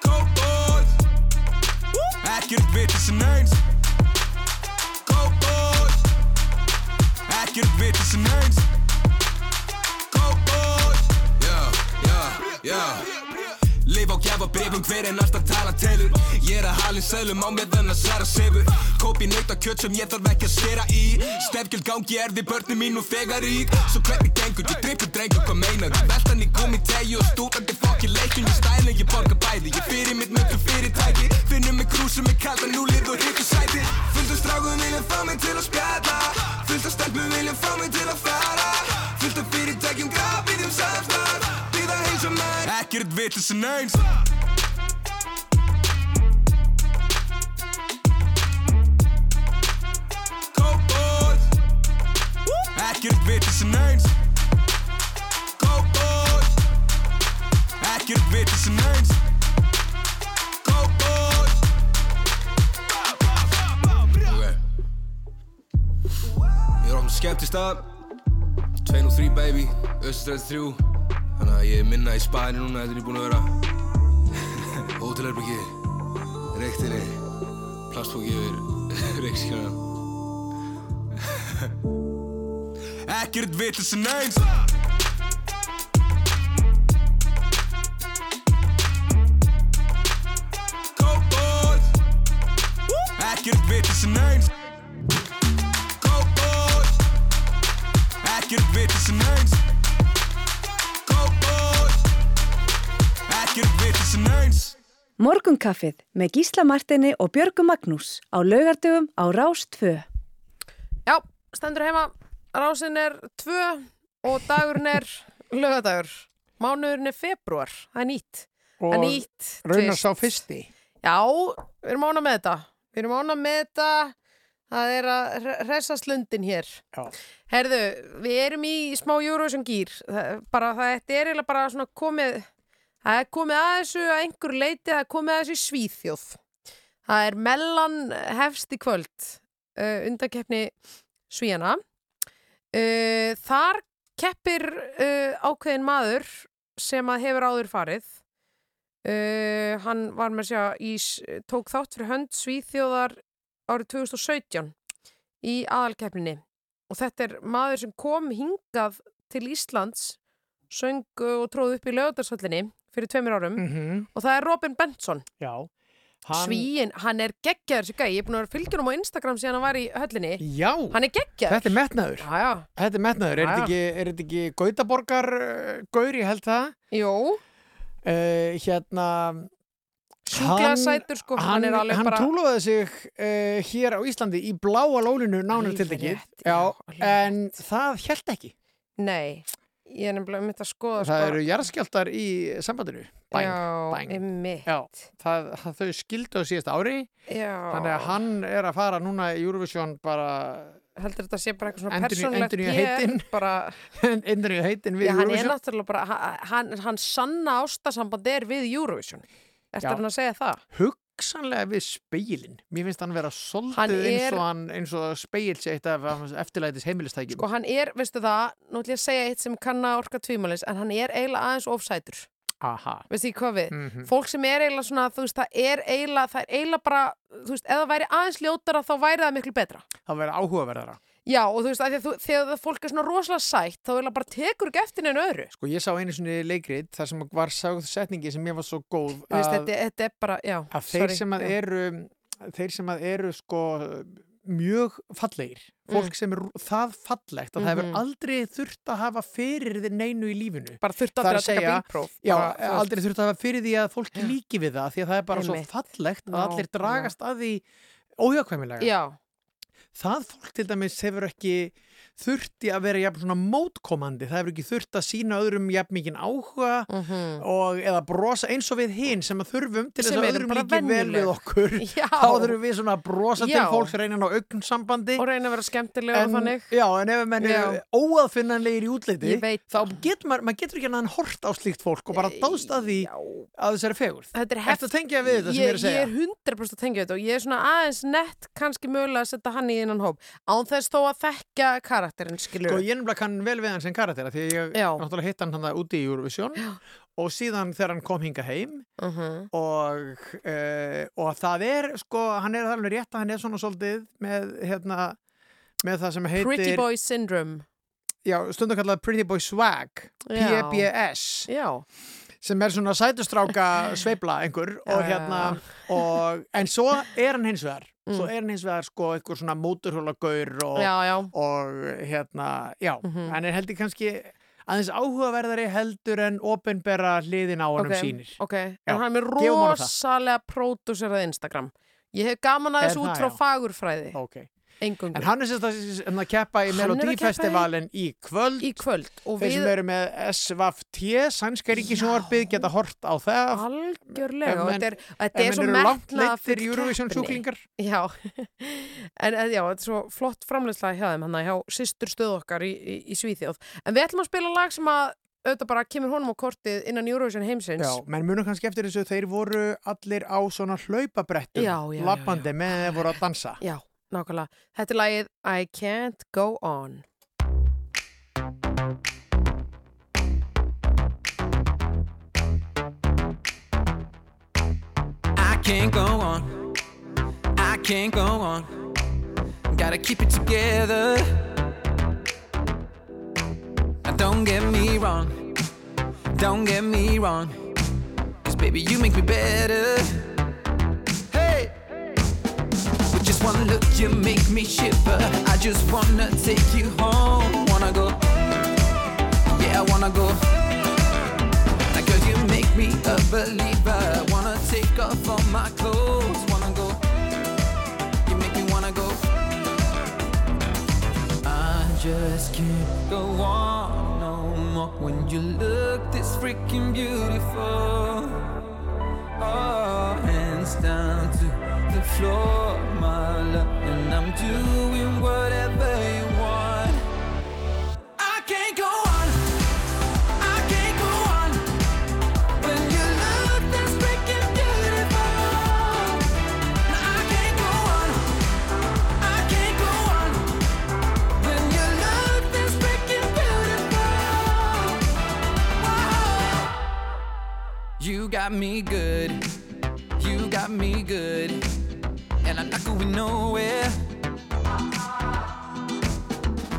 Cowboys Ekkert vitið sem eins Cowboys Ekkert vitið sem eins Cowboys Já, já, já Leif á gjafa brefum hver en alltaf tala telur. Ég er að halin sælum á meðan að Sara sefur. Kópi nauta kjött sem ég þarf ekki að skera í. Stefgjald gangi er því börnum mín og þegar rík. Svo hvernig gengur, ég drippur drengur, hvað meinar? Þú? Veltan í gumi tegi og stútandi fokki leikjum Ég stæla, ég borga bæði, ég fyrir mitt mögum fyrirtæki Finnum mig krú sem er kallt að núlið og hittu sæti. Fullt af strákum viljum fá mig til að spjalla. Fullt af stelpum viljum fá mig til að fara. Fullt af fyrirtækjum grafið um samstarf Ekkert vitið sem eins Cowboys Ekkert vitið sem eins Cowboys Ekkert vitið sem eins Cowboys Ok Ég er ofn skemmt í stað 203 baby Össustræði 3 Þannig að ég er minna í spæni núna Þetta er ég búin að vera. Hótelherbyggi Reyktinni Plastbóki yfir Reykskjana Ekkert vitlis en eins Go boys. Ekkert vitlis en eins Go boys. Ekkert vitlis en eins Ekkert vitlis en eins Morgunkaffið með Gísla Martini og Björgu Magnús á laugardöfum á Rás 2. Já, stendur heima, rásin er tvö og dagurinn er lögadagur. Mánuðurinn er februar, það er nýtt. Það er Og twist. sá fyrsti. Já, við erum ána með þetta. Við erum ána með þetta. Það er að hre- hressast lundin hér. Já. Herðu, við erum í smá Eurovision gýr. Bara það þetta er eiginlega bara svona komið, það er komið að þessu að einhver leiti, það er komið að þessu Svíþjóð. Það er mellan hefst í kvöld, uh, undankeppni Svíjana. Uh, þar keppir uh, ákveðin maður sem að hefur áður farið. Uh, hann var með sér s- tók þátt fyrir hönd Svíþjóðar árið 2017 í aðalkeppninni og þetta er maður sem kom hingað til Íslands söng og tróð upp í lögadarsvöllinni fyrir tveimur árum Mhm. og það er Robin Benson Já. hann... Svíin, hann er geggjaður þessi gæi, ég er búin að vera fylgjur um á Instagram síðan hann var í höllinni Já. hann er geggjaður Þetta er metnaður. Já, já. Þetta er metnaður. Er þetta ekki, er þetta ekki Gautaborgar uh, gaur, ég held það? Jó. Uh, hérna... Sjúklega hann- sætur, sko, hann Hann, er alveg hann bara- trúlofaði sig uh, hér á Íslandi í bláa lólinu nánar til ekki. Já, en það held ekki. Nei, ég er nefnilega myndi að skoða Það sko. eru jarðskjaldar í sambandinu. Bang, Já, bang. einmitt. Já, það, það, þau skildu á síðast ári. Já. Þannig að hann er að fara núna í Eurovision bara heldur þetta sé bara eitthvað svona persónlegt PR, heitin. bara, endur í heitin við já, hann er Eurovision. náttúrulega bara ha- hann, hann sanna ástasamband er við Eurovision Já. hann að segja það? Hugsanlega við speilin. Mér finnst hann vera svolítið eins og hann eins og speil sé eitt af eftirlætis heimilistækjum. Sko hann er, veistu það, nú ætlum ég að segja eitt sem kann að orka tvímælis, en hann er eiginlega aðeins ofsætur. Aha. Veistu ekki hvað við? Mhm. Fólk sem er eiginlega svona, þú veist, það er eiginlega, það er eiginlega bara, þú veist, það væri aðeins ljótara þá væri það miklu betra. Það verður áhugaverðara. Já, og þú veist, að þú, þegar það fólk er svona rosalega sætt, þá bara tekur ekki eftir neina öðru. Sko ég sá einu svona leikrit þar sem var sagð setningi sem ég var svo góð Þú veist, að, þetta, þetta er bara, já, að þeir sorry, sem að já. eru þeir sem að eru sko mjög fallegir fólk Mm. sem er það fallegt að það hefur Mhm. aldrei þurft að hafa fyrir þið neinu í lífinu bara þurft aldrei er að taka bílpróf Já, bara, aldrei þurft að hafa fyrir því að fólki líki við það því að það er bara Einmitt. svo fallegt að allir Nákvæmlega. dragast að því óhjákvæmilega Já. Það fólk til dæmis hefur ekki þurfti að vera jafn svona mótkomandi það hefur ekki þurft að sína öðrum jafn mikinn áhuga Mhm. og, eða brosa eins og við hinn sem að þurfum til þess að öðrum líki vel við okkur Já. þá þurfum við svona að brosa til Já. fólks reyna á augn sambandi og reyna að vera skemmtilega en, já, en ef menn Já. eru óaðfinnanlegir í útliti þá getur maður, maður getur ekki en hort á slíkt fólk og bara dáðst að því að fegurð Þetta er Ertu að tengja við þetta sem ég er að segja? Ég er 100% að tengja þetta og ég er svona aðeins nett kannski mögulega að setja hann í innan hóp án þess þó að þekka karakterinn skilur Sko, ég nefnilega kann vel við hann sem karaktera því ég Já. náttúrulega hitt hann hann úti í Eurovision og síðan þegar hann kom hinga heim Mhm. og, uh, og það er, sko, hann er alveg rétt að hann er svona svolítið með, hérna, með það sem heitir Pretty Boy Syndrome Já, stundum kallað Pretty Boy Swag. PBS Já. sem er svona sætustráka sveifla einhver og hérna og, en svo er hann hins vegar svo Mm. er hann hins vegar sko eitthvað svona móturhjólagaur og, og hérna, já, Mhm. hann er heldur kannski aðeins áhugaverðari heldur en opinbera hliðin á honum Ok, sínir ok, Já, en hann er rosalega pródúserað Instagram Ég hef gaman Er aðeins út frá já? fagurfræði Ok. Engungu En hann er sérst að, að keppa í að keppa í- í kvöld. Í kvöld. Og Þeir sem við- eru með SVT, Sænska ríkisjónvarpið geta hort á það. Algjörlega og menn- þetta er, svo metnaðarfull leiddir Eurovision sjúklingar. Já, en en já, þetta er svo flott framleiðslega hjá þeim, hann hjá systur stöð okkar í, í, í Svíþjóð. En við ætlum að spila lag sem að auðvitað bara kemur honum á kortið innan Eurovision heimsins. Já, menn munum kannski eftir þessu þeir voru allir á svona hlaupabrettum lappandi með þeir voru að dansa. Já, Nákvæmlega. Þetta er I Can't Go On. I can't go on. I can't go on. Gotta keep it together. Don't get me wrong. Don't get me wrong. Cause baby you make me better. One look, you make me shiver. I just wanna take you home. Wanna go? Yeah, I wanna go. Now, you make me a believer. Wanna take off all my clothes. Wanna go? You make me wanna go. I just can't go on no more when you look this freaking beautiful. Oh, hands down to floor, my love, and I'm doing whatever you want. I can't go on. I can't go on when you look this freaking beautiful. I can't go on. I can't go on when you look this freaking beautiful. Whoa. You got me good. You got me good. Not going nowhere.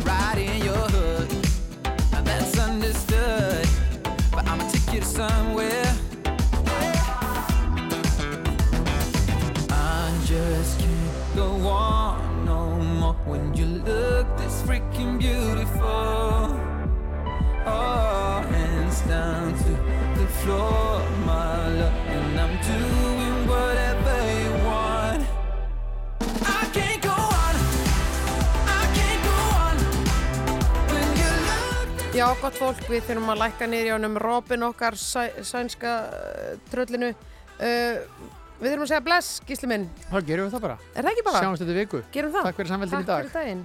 Right in your hood. Now that's understood. But I'ma take you to somewhere. I just can't go on no more when you look this freaking beautiful. Oh, hands down to the floor, Já, gott fólk, við þurfum að lækka niður í honum Robin okkar sæ, sænska uh, tröllinu. Uh, við þurfum að segja bless, gísli minn. þá gerum við það bara Er það ekki bara? sjáumst þetta viku Gerum það. takk fyrir samveldin í Takk dag fyrir daginn.